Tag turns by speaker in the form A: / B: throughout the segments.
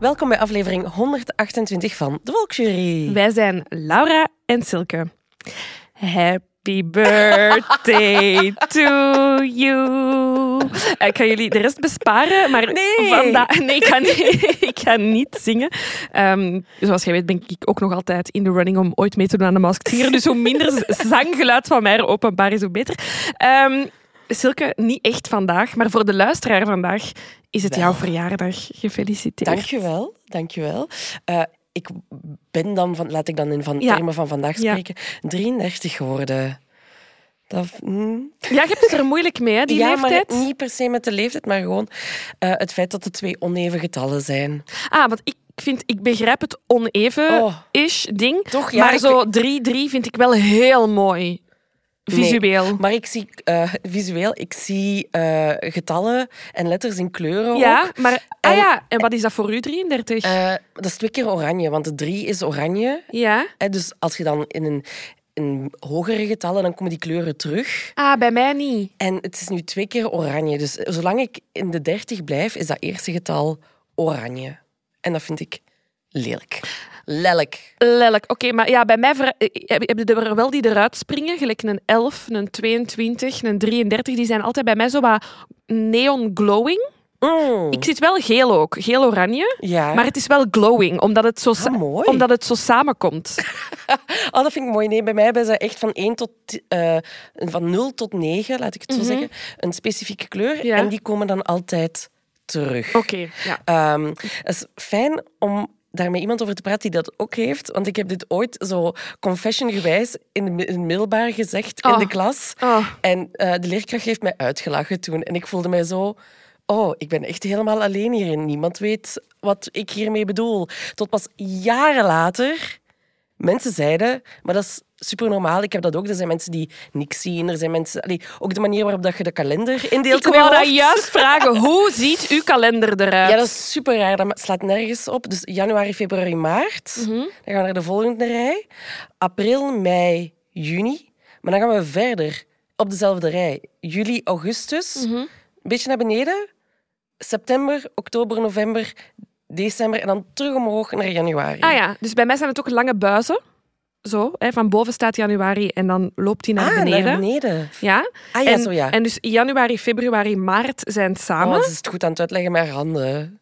A: Welkom bij aflevering 128 van De Volksjury.
B: Wij zijn Laura en Silke. Happy birthday to you. Ik ga jullie de rest besparen, maar
A: Nee.
B: vandaag... Nee, ik ga niet, ik ga niet zingen. Ehm, zoals jij weet ben ik ook nog altijd in de running om ooit mee te doen aan de Masked Singer. Dus hoe minder zanggeluid van mij openbaar is, hoe beter. Ehm, Silke, niet echt vandaag, maar voor de luisteraar vandaag is het jouw verjaardag. Gefeliciteerd.
A: Dankjewel, dankjewel. Eh ik ben dan, van, laat ik dan in van,
B: Ja.
A: termen van vandaag
B: Ja.
A: spreken, 33 geworden. Dat, hmm.
B: Ja, je hebt het er moeilijk mee, hè, die
A: ja,
B: leeftijd.
A: maar niet per se met de leeftijd, maar gewoon eh, het feit dat het twee oneven getallen zijn.
B: Ah, want ik vind, ik begrijp het oneven-ish ding.
A: Toch? Ja,
B: maar
A: ik-
B: zo 3-3 vind ik wel heel mooi. Visueel.
A: Maar ik zie eh, visueel, ik zie eh, getallen en letters in kleuren
B: ja,
A: ook.
B: maar... Ah
A: En-
B: ja, en wat is dat voor u, 33?
A: Eh, dat is twee keer oranje, want de drie is oranje.
B: ja.
A: Dus als je dan in een in hogere getallen, dan komen die kleuren terug.
B: Ah, bij mij niet.
A: En het is nu twee keer oranje. Dus zolang ik in de 30 blijf, is dat eerste getal oranje. En dat vind ik lelijk. Lelijk.
B: Lelijk. Oké, maar ja, bij mij eh, heb heb je er wel die eruit springen. Gelijk een 11, een 22, een 33. Die zijn altijd bij mij zo wat neon glowing.
A: Mm.
B: Ik zit wel geel ook. Geel-oranje.
A: Ja.
B: Maar het is wel glowing, omdat het zo,
A: Ah,
B: omdat het zo samenkomt.
A: Oh, dat vind ik mooi. Nee, bij mij hebben ze echt van, 1 tot, eh, van 0 tot 9, laat ik het zo zeggen, een specifieke kleur.
B: Mhm. Ja.
A: En die komen dan altijd terug.
B: Oké, ja.
A: Ehm, het is fijn om daar met iemand over te praten die dat ook heeft. Want ik heb dit ooit zo confession-gewijs in het middelbaar gezegd in
B: Oh.
A: de klas.
B: Oh.
A: En eh, de leerkracht heeft mij uitgelachen toen. En ik voelde mij zo... Oh, ik ben echt helemaal alleen hierin. Niemand weet wat ik hiermee bedoel. Tot pas jaren later mensen zeiden... Maar dat is super normaal. Ik heb dat ook. Er zijn mensen die niks zien. Er zijn mensen... Allee, ook de manier waarop dat je de kalender indeelt.
B: Ik wou dat juist vragen. Hoe ziet uw kalender eruit?
A: Ja, dat is super raar. Dat slaat nergens op. Dus januari, februari, maart.
B: Mhm.
A: Dan gaan we naar de volgende rij. April, mei, juni. Maar dan gaan we verder op dezelfde rij. Juli, augustus.
B: Mhm.
A: Een beetje naar beneden. September, oktober, november, december. En dan terug omhoog naar januari.
B: Ah ja, dus bij mij zijn het ook lange buizen. Zo, hè, van boven staat januari en dan loopt die naar
A: Ah,
B: beneden.
A: naar beneden.
B: Ja?
A: Ah ja,
B: en,
A: zo ja.
B: En dus januari, februari, maart zijn het samen.
A: Oh, ze is het goed aan het uitleggen met haar handen.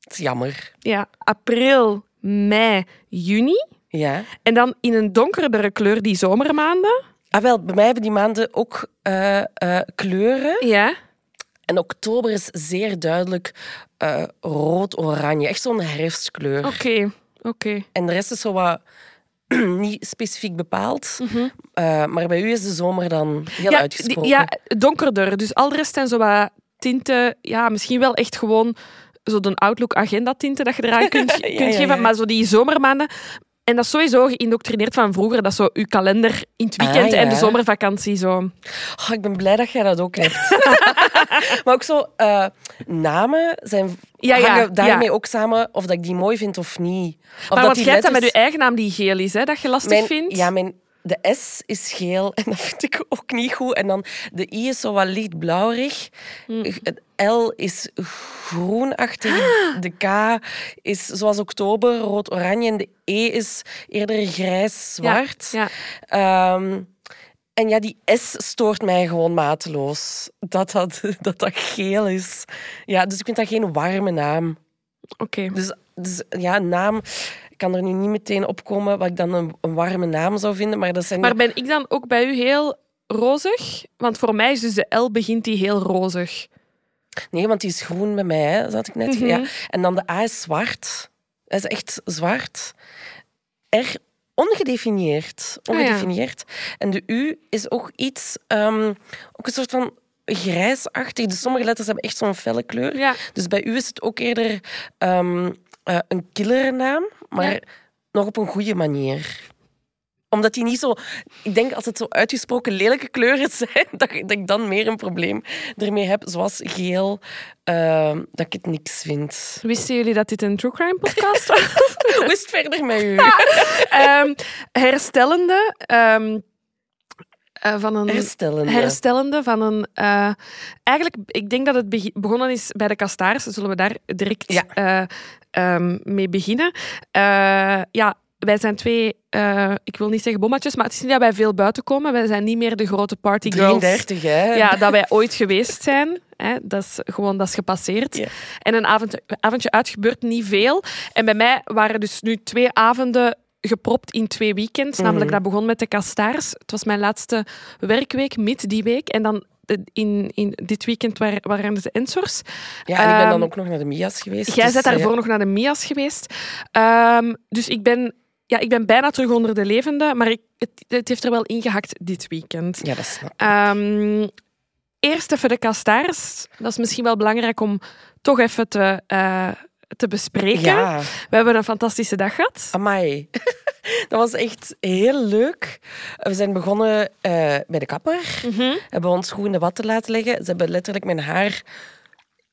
A: Het is jammer.
B: Ja, april, mei, juni.
A: Ja.
B: En dan in een donkerdere kleur die zomermaanden.
A: Ah, wel, bij mij hebben die maanden ook eh, eh, kleuren.
B: Ja.
A: En oktober is zeer duidelijk eh, rood-oranje. Echt zo'n herfstkleur.
B: Oké, oké.
A: En de rest is zo wat niet specifiek bepaald. Eh, maar bij u is de zomer dan heel
B: Mhm. Ja,
A: uitgesproken.
B: ja, donkerder. Dus al de rest zijn zo wat tinten. Ja, misschien wel echt gewoon zo de Outlook agenda tinten dat je eraan kunt, kunt
A: ja,
B: geven. Maar zo die zomermaanden. En dat is sowieso geïndoctrineerd van vroeger. Dat zo uw kalender in het weekend
A: Ah, ja.
B: en de zomervakantie zo.
A: Oh, ik ben blij dat jij dat ook hebt. maar ook zo, eh, namen zijn,
B: Ja, ja,
A: hangen daarmee ook samen of dat ik die mooi vind of niet. Of
B: maar wat
A: die
B: jij hebt dat met
A: letters-
B: je eigen naam die geel is, hè, dat je lastig
A: mijn,
B: vindt.
A: Ja, mijn, de S is geel en dat vind ik ook niet goed. En dan de I is zo wat lichtblauwig.
B: Hm.
A: L is groenachtig.
B: Ah.
A: De K is zoals oktober, rood-oranje. En de E is eerder grijs-zwart.
B: Ja,
A: Ehm, En ja, die S stoort mij gewoon mateloos. Dat dat, dat dat geel is. Ja, dus ik vind dat geen warme naam.
B: Oké.
A: Dus, dus ja, naam... Ik kan er nu niet meteen opkomen wat ik dan een, een warme naam zou vinden, maar dat zijn...
B: Maar ben ik dan ook bij u heel rozig? Want voor mij is dus de L begint die heel rozig.
A: Nee, want die is groen bij mij, hè, zat ik net.
B: Mhm.
A: ja. En dan de A is zwart. Dat is echt zwart. R ongedefinieerd.
B: Ah, ja.
A: Ongedefinieerd. En de U is ook iets... ehm, ook een soort van grijsachtig. Dus sommige letters hebben echt zo'n felle kleur.
B: Ja.
A: Dus bij u is het ook eerder ehm, eh, een killernaam, maar
B: Ja.
A: nog op een goede manier omdat die niet zo... Ik denk als het zo uitgesproken lelijke kleuren zijn, dat, ik- dat ik dan meer een probleem ermee heb. Zoals geel, ehm, dat ik het niks vind.
B: Wisten jullie dat dit een true crime podcast was?
A: Hoe is het verder met u?
B: Ehm, herstellende ehm, eh, van een...
A: Herstellende.
B: Herstellende van een... eh, eigenlijk, ik denk dat het begonnen is bij de kastaars. Zullen we daar direct
A: Ja.
B: eh, mee beginnen? Eh, ja, wij zijn twee... eh, ik wil niet zeggen bommetjes, maar het is niet dat wij veel buiten komen. Wij zijn niet meer de grote partygirls.
A: 33, hè?
B: Ja, dat wij ooit geweest zijn. Hè, dat is gewoon dat is gepasseerd. En een avond, avondje uit gebeurt niet veel. En bij mij waren dus nu twee avonden gepropt in twee weekends.
A: Mhm.
B: Namelijk, dat begon met de Kastaars. Het was mijn laatste werkweek, mid die week. En dan in, in dit weekend waren, waren de Ensors.
A: Ja, en ik ben dan
B: Ehm,
A: ook nog naar de Mia's geweest.
B: Jij
A: dus,
B: bent
A: eh,
B: daarvoor nog naar de Mia's geweest. Ehm, dus ik ben, ja, ik ben bijna terug onder de levende. Maar ik, het, het heeft er wel ingehakt dit weekend.
A: Ja, dat snap ik.
B: Ehm, eerst even de kastaars. Dat is misschien wel belangrijk om toch even te, eh, te bespreken.
A: Ja,
B: We hebben een fantastische dag gehad.
A: amai. Dat was echt heel leuk. We zijn begonnen eh, bij de kapper.
B: Mhm.
A: hebben ons goed in de watten laten liggen. Ze hebben letterlijk mijn haar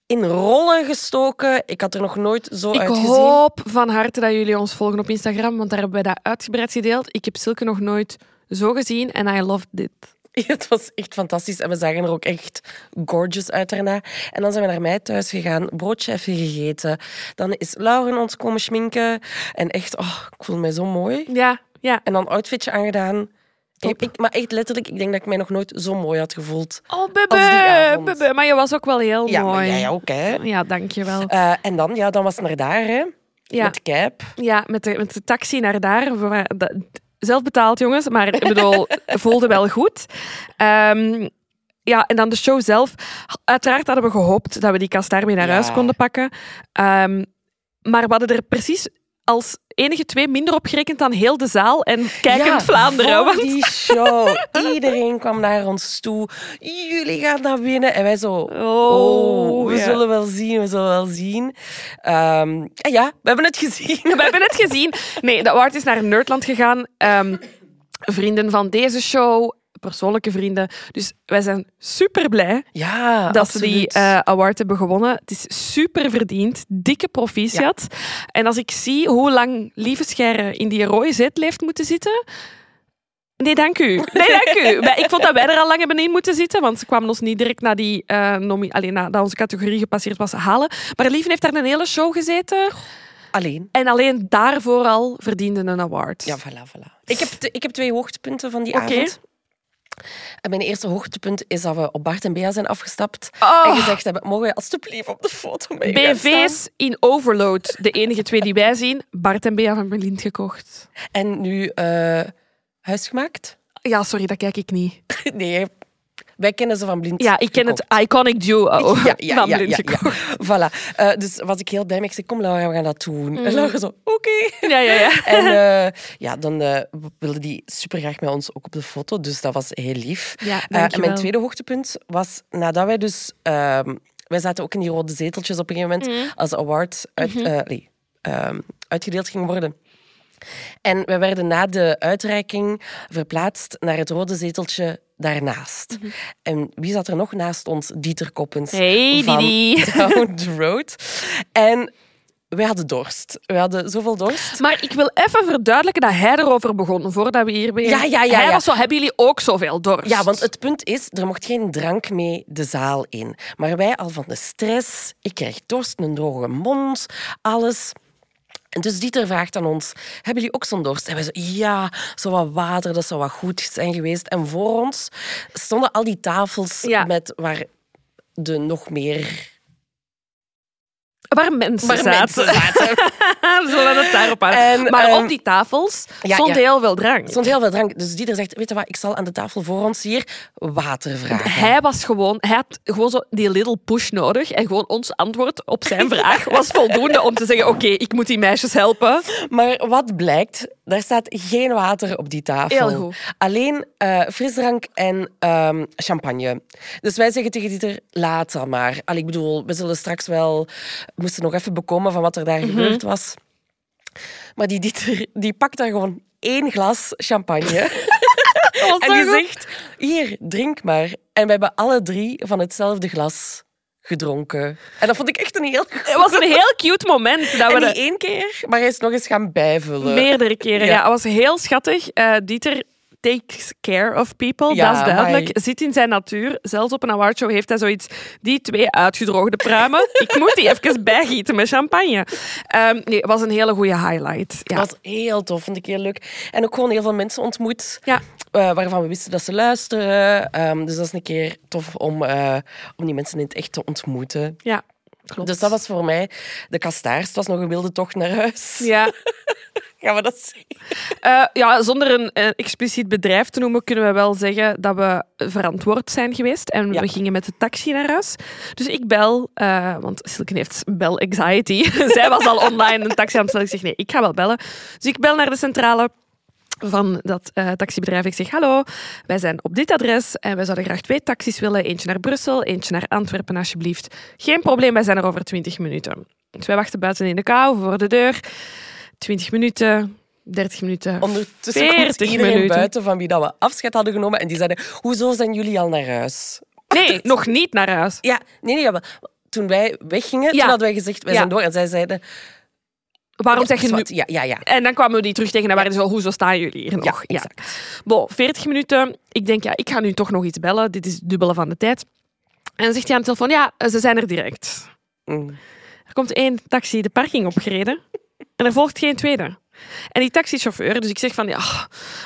A: in rollen gestoken. Ik had er nog nooit zo
B: Ik
A: uitgezien.
B: hoop van harte dat jullie ons volgen op Instagram, want daar hebben wij dat uitgebreid gedeeld. Ik heb Silke nog nooit zo gezien en I loved it.
A: Het was echt fantastisch. En we zagen er ook echt gorgeous uit daarna. En dan zijn we naar mij thuis gegaan, broodje even gegeten. Dan is Lauren ons komen schminken. En echt, oh, ik voel me zo mooi.
B: Ja, ja.
A: En dan outfitje aangedaan. Ik, ik- maar echt letterlijk, ik denk dat ik mij nog nooit zo mooi had gevoeld.
B: Oh, bebe. Maar je was ook wel heel
A: Ja,
B: mooi.
A: maar jij ook, hè?
B: Ja, dankjewel.
A: Eh, en dan, ja, dan was het naar daar, hè?
B: Ja.
A: Met de cap.
B: Ja, met de, met de taxi naar daar. Dat- zelf betaald, jongens, maar ik bedoel, voelde wel goed. Ehm, ja, en dan de show zelf. Uiteraard hadden we gehoopt dat we die kast daarmee naar
A: Ja.
B: huis konden pakken. Ehm, maar we hadden er precies als enige twee minder op gerekend dan heel de zaal en kijkend
A: Ja,
B: Vlaanderen. Want
A: die show. Iedereen kwam naar ons toe. Jullie gaan naar binnen. En wij zo... Oh, we
B: ja.
A: zullen wel zien, we zullen wel zien. Ehm, en ja, we hebben het gezien.
B: We hebben het gezien. Nee, de award is naar Nerdland gegaan. Ehm, vrienden van deze show, persoonlijke vrienden. Dus wij zijn super blij
A: Ja,
B: dat ze die eh, award hebben gewonnen. Het is super verdiend. Dikke proficiat. En als ik zie hoe lang Lieve in die rode zetel heeft moeten zitten... Nee, dank u. Nee, dank u. Ik vond dat wij er al lang hebben in moeten zitten, want ze kwamen ons niet direct naar die uh, nomi alleen nadat onze categorie gepasseerd was halen. Maar Lieve heeft daar een hele show gezeten.
A: Alleen.
B: En alleen daarvoor al verdiende een award.
A: Ja, voilà, voilà. Ik heb, ik heb twee hoogtepunten van die
B: Oké.
A: avond. En mijn eerste hoogtepunt is dat we op Bart en Bea zijn afgestapt.
B: Oh.
A: En gezegd hebben, mogen wij alstublieft op de foto mee?
B: BV's in overload. De enige twee die wij zien. Bart en Bea van Berlin gekocht.
A: En nu eh, huisgemaakt?
B: Ja, sorry, dat kijk ik niet.
A: Nee, wij kennen ze van Blind
B: Ja, ik ken
A: gekocht.
B: het iconic duo
A: Ja, ja,
B: van
A: ja,
B: Blind gekocht.
A: Voilà. Eh, dus was ik heel blij mee. Ik zei, kom Laura, we gaan dat doen. En Laura zo, oké.
B: Ja, ja, ja.
A: En eh, ja, dan eh, wilde die super graag met ons ook op de foto. Dus dat was heel lief.
B: Ja,
A: en mijn tweede hoogtepunt was nadat wij dus... ehm, wij zaten ook in die rode zeteltjes op een gegeven moment
B: Mhm.
A: als award uit, nee, ehm, uitgedeeld ging worden. En we werden na de uitreiking verplaatst naar het rode zeteltje daarnaast. En wie zat er nog naast ons? Dieter Koppens.
B: Mhm. Hey,
A: van
B: Didi.
A: Down the Road. En wij hadden dorst. We hadden zoveel dorst.
B: Maar ik wil even verduidelijken dat hij erover begon, voordat we hier beginnen.
A: Ja, ja, ja,
B: Hij
A: ja.
B: was zo, hebben jullie ook zoveel dorst?
A: Ja, want het punt is, er mocht geen drank mee de zaal in. Maar wij al van de stress, ik krijg dorst, een droge mond, alles. En dus Dieter vraagt aan ons, hebben jullie ook zo'n dorst? En wij zo, ja, zo wat water, dat zou wat goed zijn geweest. En voor ons stonden al die tafels
B: Ja.
A: met waar de nog meer
B: Waar mensen
A: waar
B: zaten.
A: mensen zaten.
B: We zullen het daarop aan.
A: En,
B: maar
A: ehm,
B: op die tafels
A: ja,
B: stond
A: ja.
B: heel veel drank.
A: Stond heel veel drank. Dus Dieter zegt, weet je wat, ik zal aan de tafel voor ons hier water vragen.
B: Hij was gewoon, hij had gewoon zo die little push nodig. En gewoon ons antwoord op zijn vraag was voldoende om te zeggen: Oké, ik moet die meisjes helpen.
A: Maar wat blijkt, daar staat geen water op die tafel.
B: Heel goed.
A: Alleen eh, frisdrank en ehm, champagne. Dus wij zeggen tegen Dieter, laat dat maar. Allee, ik bedoel, we zullen straks wel... We moesten nog even bekomen van wat er daar gebeurd was. Maar die Dieter, die pakt daar gewoon één glas champagne. en die zegt, hier, drink maar. En we hebben alle drie van hetzelfde glas gedronken. En dat vond ik echt een heel...
B: Het was een heel cute moment. Dat we
A: En niet één keer, maar hij is nog eens gaan bijvullen.
B: Meerdere keren.
A: Ja.
B: Ja. het was heel schattig. Eh, Dieter takes care of people,
A: Ja,
B: dat is duidelijk. Zit in zijn natuur. Zelfs op een awardshow heeft hij zoiets... Die twee uitgedroogde pruimen, ik moet die even bijgieten met champagne. Ehm, nee, het was een hele goede highlight. Ja.
A: Dat was heel tof, vond ik heel leuk. En ook gewoon heel veel mensen ontmoet.
B: Ja.
A: Eh, waarvan we wisten dat ze luisteren. Ehm, dus dat is een keer tof om, eh, om die mensen in het echt te ontmoeten.
B: ja, klopt.
A: Dus dat was voor mij de kastaars. Het was nog een wilde tocht naar huis.
B: Ja.
A: Gaan we dat zien?
B: Eh, ja, zonder een expliciet bedrijf te noemen, kunnen we wel zeggen dat we verantwoord zijn geweest. En
A: Ja.
B: we gingen met de taxi naar huis. Dus ik bel, want Silke heeft bel anxiety. Zij was al online een taxi aan het stellen. Ik zeg nee, ik ga wel bellen. Dus ik bel naar de centrale van dat eh, taxibedrijf. Ik zeg, hallo, wij zijn op dit adres en wij zouden graag twee taxis willen. Eentje naar Brussel, eentje naar Antwerpen, alsjeblieft. Geen probleem, wij zijn er over 20 minuten. Dus wij wachten buiten in de kou, voor de deur. 20 minuten, 30 minuten.
A: Ondertussen komt
B: 40
A: iedereen
B: minuten.
A: buiten van wie dat we afscheid hadden genomen. En die zeiden, hoezo zijn jullie al naar huis?
B: Nee, nog niet naar huis.
A: Ja, nee, nee. Toen wij weggingen,
B: Ja.
A: toen hadden wij gezegd, wij
B: Ja.
A: zijn door. En zij zeiden...
B: Waarom
A: ja,
B: zeg je nu...
A: Ja, ja, ja.
B: En dan kwamen we die terug tegen en waren die zo, hoezo staan jullie hier nog?
A: Ja, exact.
B: Bon, 40 minuten. Ik denk, ja, ik ga nu toch nog iets bellen. Dit is het dubbele van de tijd. En dan zegt hij aan de telefoon, ja, ze zijn er direct.
A: Mm.
B: Er komt één taxi de parking opgereden en er volgt geen tweede. En die taxichauffeur, dus ik zeg van, ja,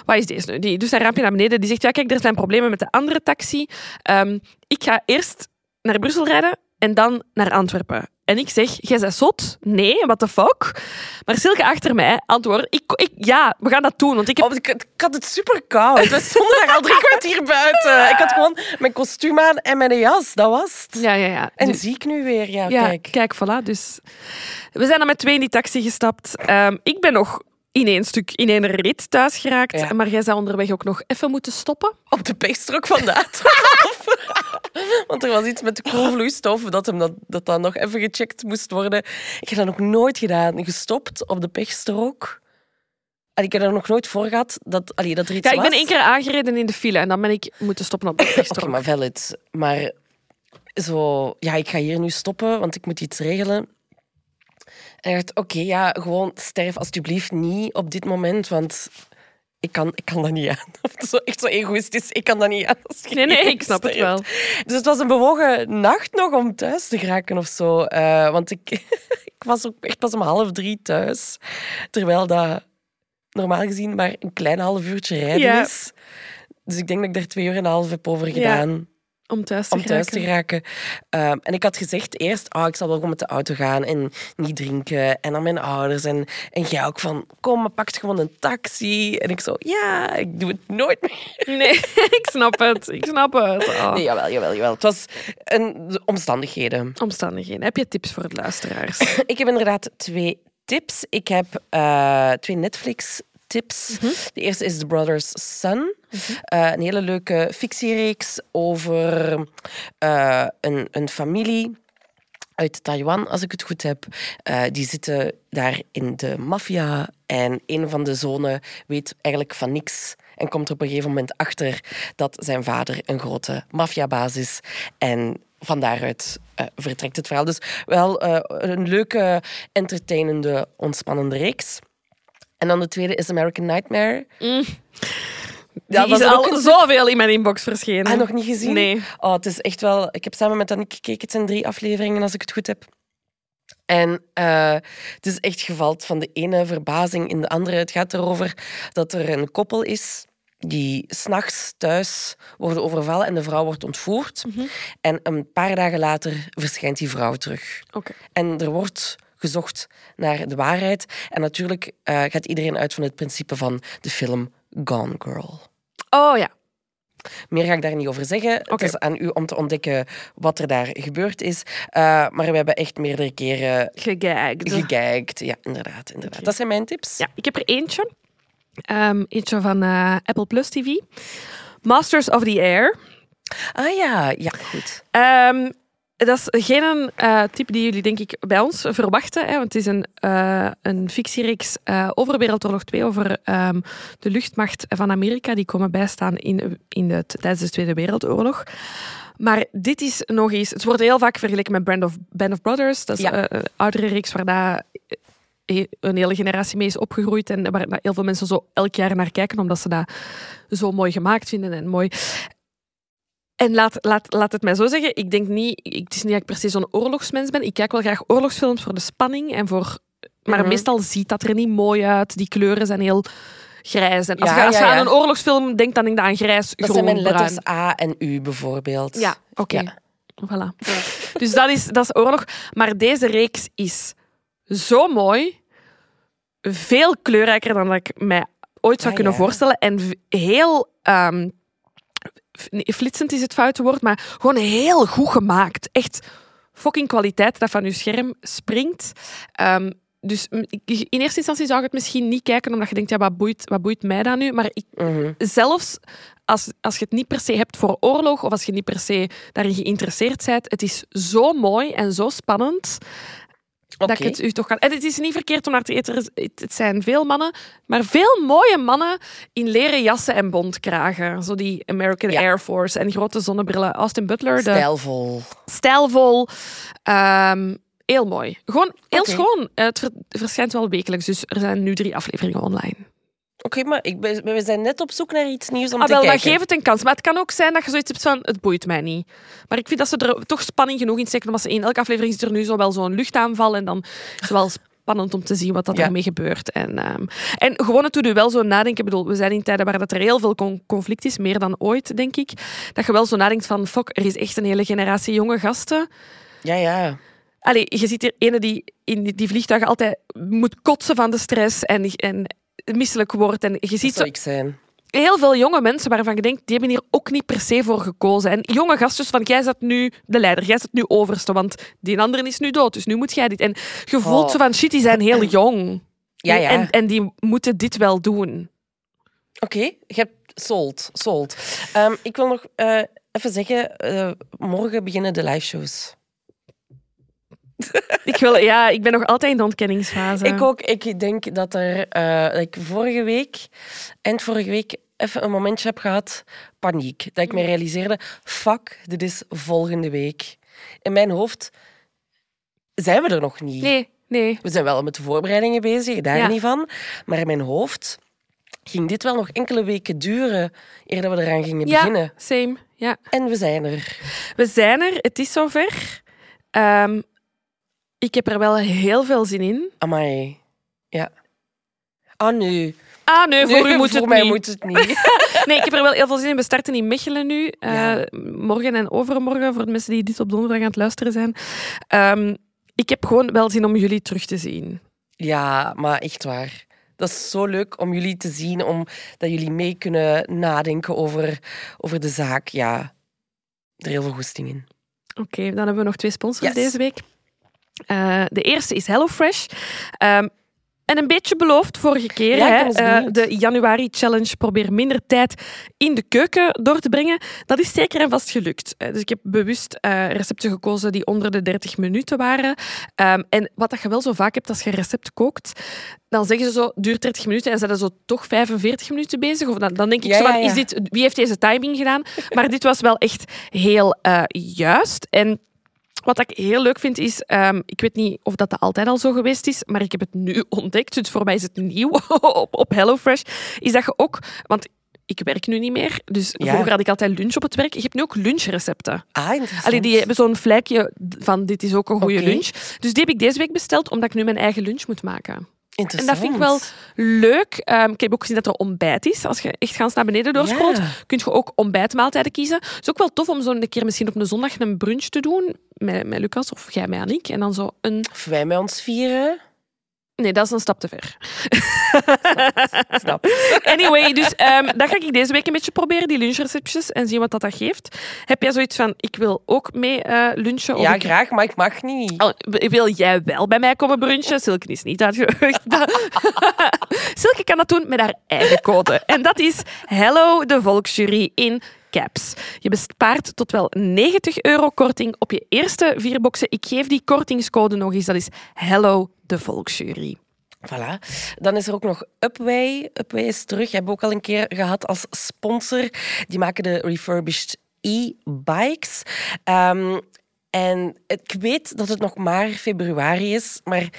B: wat is deze nu? Die doet zijn raampje naar beneden. Die zegt, ja, kijk, er zijn problemen met de andere taxi. Ehm, ik ga eerst naar Brussel rijden en dan naar Antwerpen. En ik zeg, jij bent zot? Nee, what the fuck? Maar Silke achter mij antwoordt, ik, ik, ja, we gaan dat doen. Want ik heb
A: Oh, ik, ik had het super koud. We stonden daar al drie kwartier buiten. Ik had gewoon mijn kostuum aan en mijn jas. Dat was het.
B: Ja, ja, ja.
A: En
B: Dus-
A: zie ik nu weer. Ja,
B: ja,
A: kijk.
B: kijk, voilà. Dus we zijn dan met twee in die taxi gestapt. Ehm, ik ben nog in één stuk, in één rit thuis geraakt.
A: Ja.
B: Maar jij zou onderweg ook nog even moeten stoppen.
A: Op de pechstrook van de A12. Want er was iets met de koolvloeistof dat, hem dat, dat dat nog even gecheckt moest worden. Ik heb dat nog nooit gedaan. Gestopt op de pechstrook. En ik heb er nog nooit voor gehad dat, allee, dat er iets
B: Ja, ik
A: was.
B: ben één keer aangereden in de file en dan ben ik moeten stoppen op de
A: Oké,
B: pechstrook.
A: maar valid. Maar zo, ja, ik ga hier nu stoppen, want ik moet iets regelen. En ik dacht, oké, ja, gewoon sterf alsjeblieft niet op dit moment, want ik kan, ik kan dat niet aan. Zo, echt zo egoïstisch, ik kan dat niet aan.
B: Nee, nee, ik snap het wel.
A: Dus het was een bewogen nacht nog om thuis te geraken of zo. Eh, want ik, ik was ook echt pas om half drie thuis. Terwijl dat normaal gezien maar een klein half uurtje rijden
B: Ja.
A: is. Dus ik denk dat ik daar twee uur en een half heb over
B: Ja,
A: gedaan
B: Om thuis te
A: om thuis te
B: geraken.
A: Ehm, en ik had gezegd eerst, oh, ik zal wel gewoon met de auto gaan en niet drinken. En aan mijn ouders. En, en jij ook van, kom, maar pak gewoon een taxi. En ik zo, ja, ik doe het nooit meer.
B: Nee, ik snap het. Ik snap het. Oh.
A: Nee, jawel, jawel, jawel. Het was een, de omstandigheden.
B: Omstandigheden. Heb je tips voor de luisteraars?
A: Ik heb inderdaad twee tips. Ik heb eh, twee Netflix-tips. De eerste is The Brothers Son. Eh, een hele leuke fictiereeks over eh, een, een familie uit Taiwan, als ik het goed heb. Eh, die zitten daar in de maffia en een van de zonen weet eigenlijk van niks en komt er op een gegeven moment achter dat zijn vader een grote maffiabaas is. En van daaruit vertrekt het verhaal. Dus wel een leuke, entertainende, ontspannende reeks. En dan de tweede is American Nightmare.
B: Die
A: was
B: is
A: ook
B: al
A: een-
B: zoveel in mijn inbox verschenen.
A: Ah, nog niet gezien?
B: Nee.
A: Oh, het is echt wel... Ik heb samen met Danique gekeken. Het zijn drie afleveringen, als ik het goed heb. En uh, het is echt gevalt van de ene verbazing in de andere. Het gaat erover dat er een koppel is die s'nachts thuis worden overvallen en de vrouw wordt ontvoerd. Mm -hmm. En een paar dagen later verschijnt die vrouw terug.
B: Okay.
A: En er wordt gezocht naar de waarheid. En natuurlijk uh, gaat iedereen uit van het principe van de film Gone Girl.
B: Oh ja.
A: Meer ga ik daar niet over zeggen. Okay. Het is aan u om te ontdekken wat er daar gebeurd is. Uh, maar we hebben echt meerdere keren
B: gegijkt.
A: gegijkt. Ja, inderdaad. inderdaad. Okay. Dat zijn mijn tips.
B: Ja, ik heb er eentje. Um, eentje van uh, Apple Plus TV. Masters of the Air.
A: Ah ja, ja, goed.
B: Um, dat is geen uh, type die jullie denk ik bij ons verwachten. Hè, want het is een, uh, een fictiereeks uh, over Wereldoorlog 2, over um, de luchtmacht van Amerika. Die komen bijstaan in, in de, tijdens de Tweede Wereldoorlog. Maar dit is nog eens... Het wordt heel vaak vergeleken met Band of, Band of Brothers. Dat is ja. een oudere reeks waar dat een hele generatie mee is opgegroeid en waar heel veel mensen zo elk jaar naar kijken, omdat ze dat zo mooi gemaakt vinden en mooi. En laat, laat, laat het mij zo zeggen, ik denk niet, het is niet dat ik se zo'n oorlogsmens ben. Ik kijk wel graag oorlogsfilms voor de spanning en voor... Maar mm -hmm. meestal ziet dat er niet mooi uit. Die kleuren zijn heel grijs. En als ja, je, als je ja, ja. aan een oorlogsfilm denkt, dan denk je aan grijs,
A: dat
B: groen,
A: zijn mijn letters
B: bruin.
A: A en U bijvoorbeeld.
B: Ja, oké. Okay. Voilà. dus dat is, dat is oorlog. Maar deze reeks is zo mooi. Veel kleurrijker dan dat ik mij ooit zou kunnen voorstellen. En heel... Um, flitsend is het foute woord, maar gewoon heel goed gemaakt. Echt fucking kwaliteit dat van je scherm springt. Um, dus in eerste instantie zou ik het misschien niet kijken, omdat je denkt, ja, wat boeit, wat boeit mij dan nu? Maar ik,
A: Mhm.
B: mm -hmm. zelfs als, als je het niet per se hebt voor oorlog, of als je niet per se daarin geïnteresseerd bent, het is zo mooi en zo spannend.
A: Okay.
B: Dat ik het u toch kan. En het is niet verkeerd om naar te eten. Het zijn veel mannen, maar veel mooie mannen in leren jassen en bontkragen. Zo die American
A: Ja.
B: Air Force en grote zonnebrillen. Austin Butler. De
A: Stijlvol.
B: stijlvol. Ehm, heel mooi. Gewoon heel schoon. Eh, Het ver- verschijnt wel wekelijks, dus er zijn nu drie afleveringen online.
A: Oké, maar ik ben, we zijn net op zoek naar iets nieuws om
B: Ah,
A: te
B: wel,
A: kijken.
B: geef het een kans. Maar het kan ook zijn dat je zoiets hebt van, het boeit mij niet. Maar ik vind dat ze er toch spanning genoeg in steken, omdat ze in elke aflevering zit er nu zo wel zo'n luchtaanval en dan is het wel spannend om te zien wat dat
A: Ja.
B: ermee gebeurt. En, ehm, en gewoon het doet u wel zo nadenken. Ik bedoel, we zijn in tijden waar dat er heel veel con- conflict is, meer dan ooit, denk ik. Dat je wel zo nadenkt van, fuck, er is echt een hele generatie jonge gasten.
A: Ja, ja.
B: Allee, je ziet hier ene die in die, die vliegtuigen altijd moet kotsen van de stress en, en misselijk wordt. En je ziet zo
A: zou ik zijn.
B: heel veel jonge mensen waarvan je denkt, die hebben hier ook niet per se voor gekozen. En jonge gastjes van, jij zet nu de leider, jij zet nu overste, want die andere is nu dood, dus nu moet jij dit. En je voelt
A: Oh.
B: zo van, shit, die zijn heel jong.
A: Ja, ja.
B: En, en die moeten dit wel doen.
A: Oké, je hebt sold. sold. Ehm, ik wil nog eh, even zeggen, eh, morgen beginnen de live shows.
B: Ik, wil, ja, ik ben nog altijd in de ontkenningsfase.
A: Ik ook. Ik denk dat er eh, ik vorige week, eind vorige week, even een momentje heb gehad, paniek. Dat ik me realiseerde, fuck, dit is volgende week. In mijn hoofd zijn we er nog niet.
B: Nee, nee.
A: We zijn wel met de voorbereidingen bezig, daar
B: Ja.
A: niet van. Maar in mijn hoofd ging dit wel nog enkele weken duren eer dat we eraan gingen
B: Ja,
A: beginnen.
B: same. Ja.
A: En we zijn er.
B: We zijn er, het is zover. Ehm, ik heb er wel heel veel zin in.
A: Amai. Ja. Ah, nu.
B: Ah, nee, voor
A: Nu,
B: u moet
A: voor
B: het
A: mij
B: niet.
A: moet het niet.
B: Nee, ik heb er wel heel veel zin in. We starten in Mechelen nu. eh. Morgen en overmorgen, voor de mensen die dit op donderdag aan het luisteren zijn. Ehm, ik heb gewoon wel zin om jullie terug te zien.
A: Ja, maar echt waar. Dat is zo leuk om jullie te zien, om dat jullie mee kunnen nadenken over, over de zaak. Ja, er heel veel goesting in.
B: Oké, dan hebben we nog twee sponsors
A: Yes.
B: deze week. Eh, de eerste is HelloFresh. Ehm, en een beetje beloofd vorige keer.
A: Ja,
B: hè, eh, de Januari Challenge. Probeer minder tijd in de keuken door te brengen. Dat is zeker en vast gelukt. Eh, Dus ik heb bewust recepten gekozen die onder de 30 minuten waren. Ehm, en wat dat je wel zo vaak hebt als je een recept kookt, dan zeggen ze zo, duurt 30 minuten en zijn ze zo toch 45 minuten bezig. Of dan, dan denk ik
A: Ja,
B: zo van,
A: ja.
B: Is dit, wie heeft deze timing gedaan? Maar dit was wel echt heel juist. En wat ik heel leuk vind is, ehm, ik weet niet of dat altijd al zo geweest is, maar ik heb het nu ontdekt, dus voor mij is het nieuw op, op HelloFresh, is dat je ook, want ik werk nu niet meer. Dus
A: Ja.
B: vroeger had ik altijd lunch op het werk. Je hebt nu ook lunchrecepten.
A: Ah, interessant.
B: Allee, die hebben zo'n vlekje van dit is ook een goede lunch. Dus die heb ik deze week besteld, omdat ik nu mijn eigen lunch moet maken. En dat vind ik wel leuk. Ehm, ik heb ook gezien dat er ontbijt is. Als je echt gans naar beneden doorscrollt,
A: Ja.
B: kun je ook ontbijtmaaltijden kiezen. Het is ook wel tof om zo een keer misschien op een zondag een brunch te doen. Met, met Lucas of jij met Annick. En dan zo een...
A: Of wij met ons vieren.
B: Nee, dat is een stap te ver.
A: Snap.
B: Anyway, dus ehm, dat ga ik deze week een beetje proberen, die lunchreceptjes, en zien wat dat, dat geeft. Heb jij zoiets van, ik wil ook mee eh, lunchen?
A: Ja,
B: ik-
A: graag, maar ik mag niet.
B: Oh, wil jij wel bij mij komen brunchen? Silke is niet uitgenodigd. Silke kan dat doen met haar eigen code. En dat is Hello de Volksjury in caps. Je bespaart tot wel 90 euro korting op je eerste vier boxen. Ik geef die kortingscode nog eens. Dat is Hello de Volksjury.
A: Voilà. Dan is er ook nog Upway. Upway is terug. Hebben we ook al een keer gehad als sponsor. Die maken de refurbished e-bikes. Ehm, en ik weet dat het nog maar februari is, maar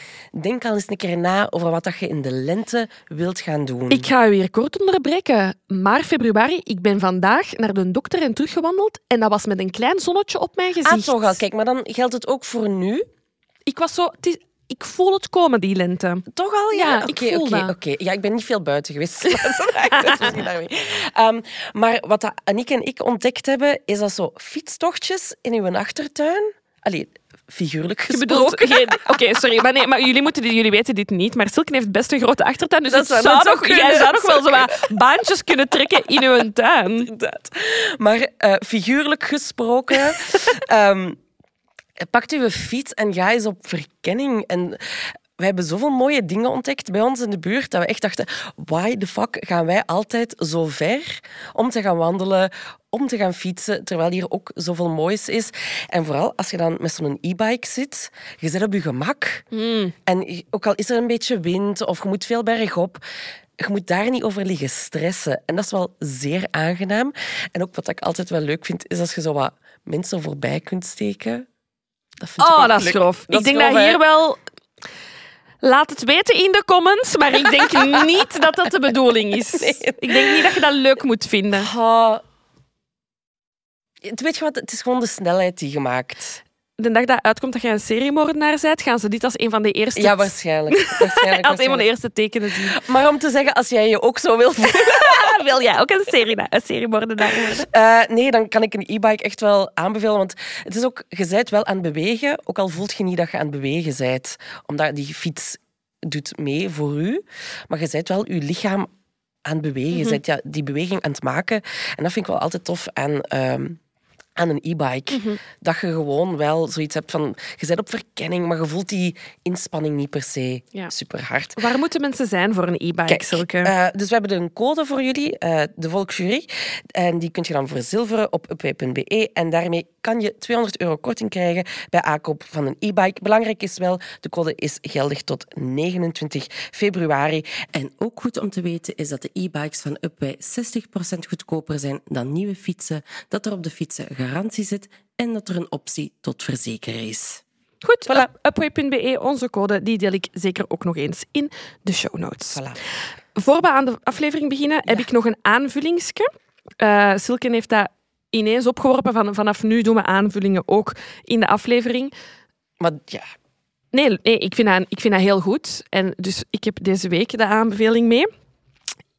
A: denk al eens een keer na over wat dat je in de lente wilt gaan doen.
B: Ik ga u hier kort onderbreken. Maar februari, ik ben vandaag naar de dokter en teruggewandeld. En dat was met een klein zonnetje op mijn gezicht.
A: Ah, toch al. Kijk, maar dan geldt het ook voor nu.
B: Ik was zo... het is- ik voel het komen, die lente.
A: Toch al? Ja,
B: ik voel dat.
A: oké. Ja, ik ben niet veel buiten geweest. Ehm, maar wat dat Annick en ik ontdekt hebben, is dat zo fietstochtjes in uw achtertuin. Allee, figuurlijk gesproken.
B: Oké, sorry. Maar, nee, maar jullie, moeten, jullie weten dit niet. Maar Silke heeft best een grote achtertuin. Dus
A: Dat zou
B: nog,
A: kunnen,
B: jij zou
A: dat
B: nog wel zo wat baantjes kunnen trekken in uw tuin.
A: Inderdaad. Maar eh, figuurlijk gesproken, ehm, pakt uw fiets en ga eens op verkenning. En we hebben zoveel mooie dingen ontdekt bij ons in de buurt dat we echt dachten, why the fuck gaan wij altijd zo ver om te gaan wandelen, om te gaan fietsen, terwijl hier ook zoveel moois is. En vooral als je dan met zo'n e-bike zit, je zit op je gemak. En ook al is er een beetje wind of je moet veel bergop, je moet daar niet over liggen stressen. En dat is wel zeer aangenaam. En ook wat ik altijd wel leuk vind, is als je zo wat mensen voorbij kunt steken. Dat vind ik
B: Oh, dat is grof.
A: Dat
B: ik denk
A: grof,
B: dat
A: hè?
B: hier wel... Laat het weten in de comments, maar ik denk niet dat dat de bedoeling is. Ik denk niet dat je dat leuk moet vinden.
A: Het, weet je wat, het is gewoon de snelheid die je maakt.
B: De dag dat uitkomt dat je een seriemoordenaar bent, gaan ze dit als een van de eerste,
A: Ja, waarschijnlijk. waarschijnlijk,
B: als een van de eerste tekenen zien.
A: Maar om te zeggen, als jij je ook zo wilt
B: Wil jij ook een, serie, een seriemoordenaar worden?
A: Eh, nee, dan kan ik een e-bike echt wel aanbevelen. Want het is ook, je bent wel aan het bewegen, ook al voelt je niet dat je aan het bewegen bent. Omdat die fiets doet mee voor u. Maar je bent wel je lichaam aan het bewegen. Je bent ja, die beweging aan het maken. En dat vind ik wel altijd tof aan, ehm, aan een e-bike. Dat je gewoon wel zoiets hebt van... Je bent op verkenning, maar je voelt die inspanning niet per se
B: Ja.
A: super hard.
B: Waar moeten mensen zijn voor een e-bike,
A: eh, dus we hebben een code voor jullie, eh, de Volksjury. En die kun je dan verzilveren op upway.be. En daarmee kan je 200 euro korting krijgen bij aankoop van een e-bike. Belangrijk is wel, de code is geldig tot 29 februari. En ook goed om te weten is dat de e-bikes van Upway 60% goedkoper zijn dan nieuwe fietsen, dat er op de fietsen garantie zit en dat er een optie tot verzekeren is.
B: Goed, voilà. upway.be, onze code, die deel ik zeker ook nog eens in de show notes.
A: Voilà.
B: Voor we aan de aflevering beginnen, heb ik nog een aanvullingsje. Eh Silke heeft dat ineens opgeworpen. Van, vanaf nu doen we aanvullingen ook in de aflevering.
A: Maar ja,
B: Nee, nee ik, vind dat, ik vind dat heel goed. En dus ik heb deze week de aanbeveling mee.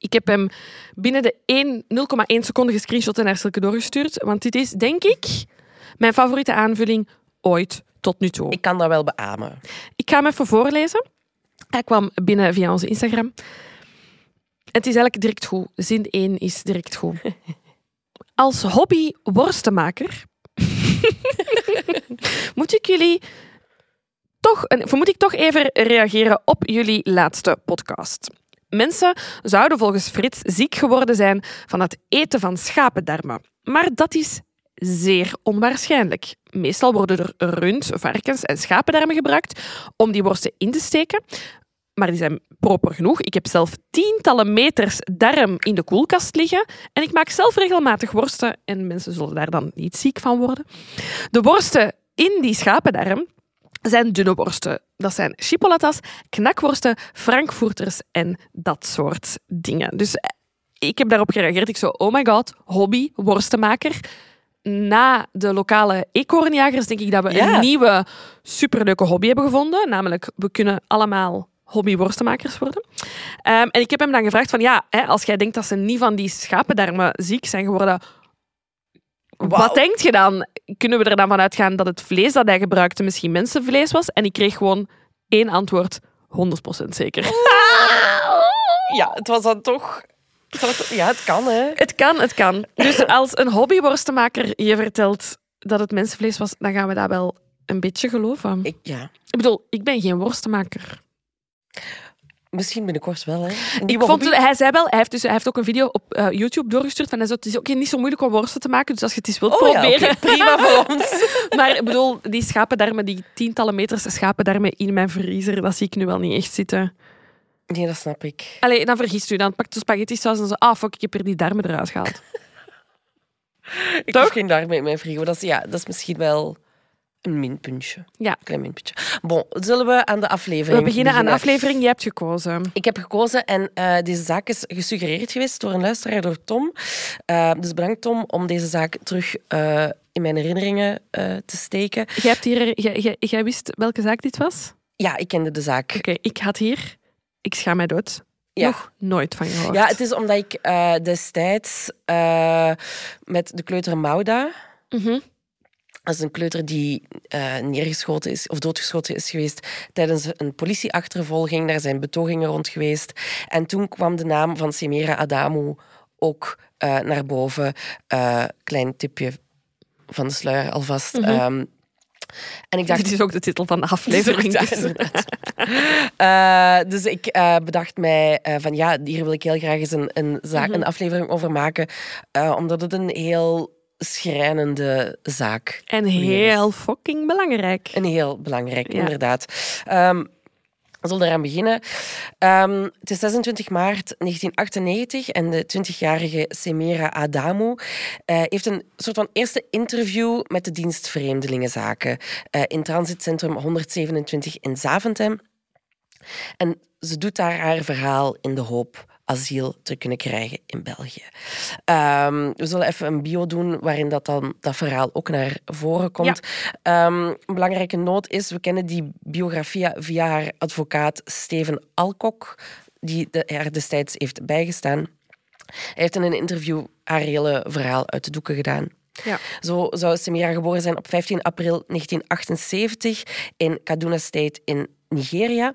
B: Ik heb hem binnen de 1 0,1 seconde gescreenshot en naar Silke doorgestuurd. Want dit is, denk ik, mijn favoriete aanvulling ooit tot nu toe.
A: ik kan dat wel beamen.
B: Ik ga hem even voorlezen. Hij kwam binnen via onze Instagram. Het is eigenlijk direct goed. Zin 1 is direct goed. Als hobby worstenmaker moet ik jullie toch, moet ik toch even reageren op jullie laatste podcast. Mensen zouden volgens Frits ziek geworden zijn van het eten van schapendarmen. Maar dat is zeer onwaarschijnlijk. Meestal worden er rund, varkens en schapendarmen gebruikt om die worsten in te steken. Maar die zijn proper genoeg. Ik heb zelf tientallen meters darm in de koelkast liggen. En ik maak zelf regelmatig worsten. En mensen zullen daar dan niet ziek van worden. De worsten in die schapendarm zijn dunne worsten. Dat zijn chipolatas, knakworsten, frankfurters en dat soort dingen. Dus ik heb daarop gereageerd. Ik zo, oh my god, hobby, worstenmaker. Na de lokale eekhoornjagers denk ik dat we
A: Ja.
B: een nieuwe superleuke hobby hebben gevonden. Namelijk, we kunnen allemaal hobby-worstenmakers worden. Ehm, en ik heb hem dan gevraagd van, ja, hè, als jij denkt dat ze niet van die schapendarmen ziek zijn geworden, Wat denk je dan? Kunnen we er dan van uitgaan dat het vlees dat hij gebruikte misschien mensenvlees was? En ik kreeg gewoon één antwoord, 100% zeker.
A: Ja, het was dan toch... Ja, het kan, hè.
B: Het kan, het kan. Dus als een hobbyworstenmaker je vertelt dat het mensenvlees was, dan gaan we dat wel een beetje geloven. Ik,
A: Ik, ja.
B: bedoel, ik ben geen worstenmaker.
A: Misschien binnenkort wel, hè.
B: Ik vond, het- hij zei wel, hij heeft, dus, hij heeft ook een video op eh, YouTube doorgestuurd van hij zei, het is ook niet zo moeilijk om worsten te maken, dus als je het eens wilt
A: Oh ja,
B: proberen.
A: oké, prima voor ons.
B: Maar ik bedoel, die schapendarmen, die tientallen meters schapendarmen in mijn vriezer, dat zie ik nu wel niet echt zitten.
A: Nee, dat snap ik.
B: Allee, dan vergist u. Dan pakt de spaghetti saus en zo, ah fuck, ik heb er die darmen eruit gehaald.
A: Ik
B: Toch?
A: hoef geen darm in mijn frigo. Dat is, ja, dat is misschien wel een minpuntje.
B: Ja.
A: Een klein minpuntje. Bon, zullen we aan de aflevering
B: We beginnen aan de aflevering, jij hebt gekozen.
A: Ik heb gekozen en eh, deze zaak is gesuggereerd geweest door een luisteraar, door Tom. Eh, dus bedankt Tom om deze zaak terug eh, in mijn herinneringen te steken.
B: Jij, hebt hier, jij, jij, jij wist welke zaak dit was?
A: Ja, ik kende de zaak.
B: Oké, ik had hier, ik schaam mij dood,
A: Ja.
B: nog nooit van gehoord.
A: Ja, het is omdat ik destijds met de kleuter Mauda...
B: Mhm.
A: Dat is een kleuter die eh, neergeschoten is of doodgeschoten is geweest tijdens een politieachtervolging. Daar zijn betogingen rond geweest. En toen kwam de naam van Semira Adamu ook eh, naar boven. Eh, klein tipje van de sluier alvast.
B: Mhm.
A: Ehm, en ik dacht,
B: Dit is ook de titel van de aflevering. Dus.
A: Eh, dus ik bedacht mij van ja, hier wil ik heel graag eens een, een, zaak,
B: Mhm.
A: een aflevering over maken. omdat het een heel schrijnende zaak
B: En heel fucking belangrijk.
A: en heel belangrijk,
B: Ja.
A: inderdaad. Ehm, we zullen eraan beginnen. Ehm, het is 26 maart 1998 en de 20-jarige Semira Adamu eh, heeft een soort van eerste interview met de dienst Vreemdelingenzaken eh, in transitcentrum 127 in Zaventem. En ze doet daar haar verhaal in de hoop asiel te kunnen krijgen in België. Ehm, we zullen even een bio doen waarin dat, dan, dat verhaal ook naar voren komt. Ehm, een belangrijke noot is, we kennen die biografie via haar advocaat Steven Alkok, die de, haar destijds heeft bijgestaan. Hij heeft in een interview haar hele verhaal uit de doeken gedaan.
B: Ja.
A: Zo zou Semira geboren zijn op 15 april 1978 in Kaduna State in Nigeria.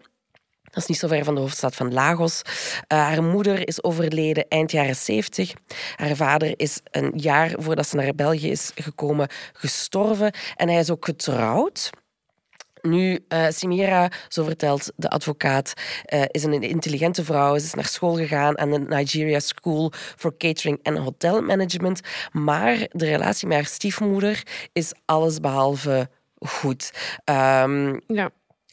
A: Dat is niet zo ver van de hoofdstad van Lagos. Eh, haar moeder is overleden eind jaren 70. Haar vader is een jaar voordat ze naar België is gekomen gestorven. En hij is ook getrouwd. Nu, eh Simira, zo vertelt de advocaat, eh, is een intelligente vrouw. Ze is naar school gegaan aan de Nigeria School for Catering and Hotel Management. Maar de relatie met haar stiefmoeder is allesbehalve goed. Ehm,
B: Ja.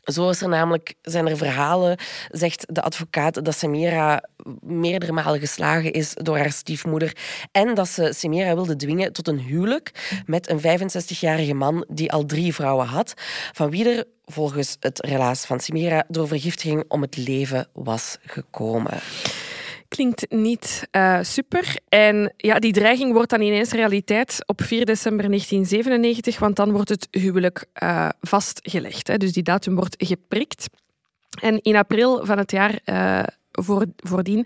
A: Zo is er namelijk, zijn er verhalen, zegt de advocaat, dat Samira meerdere malen geslagen is door haar stiefmoeder en dat ze Samira wilde dwingen tot een huwelijk met een 65-jarige man die al drie vrouwen had, van wie er volgens het relaas van Samira door vergiftiging om het leven was gekomen.
B: Klinkt niet eh, super. En ja, die dreiging wordt dan ineens realiteit op 4 december 1997, want dan wordt het huwelijk eh, vastgelegd. Hè. Dus die datum wordt geprikt. En in april van het jaar eh, voor, voordien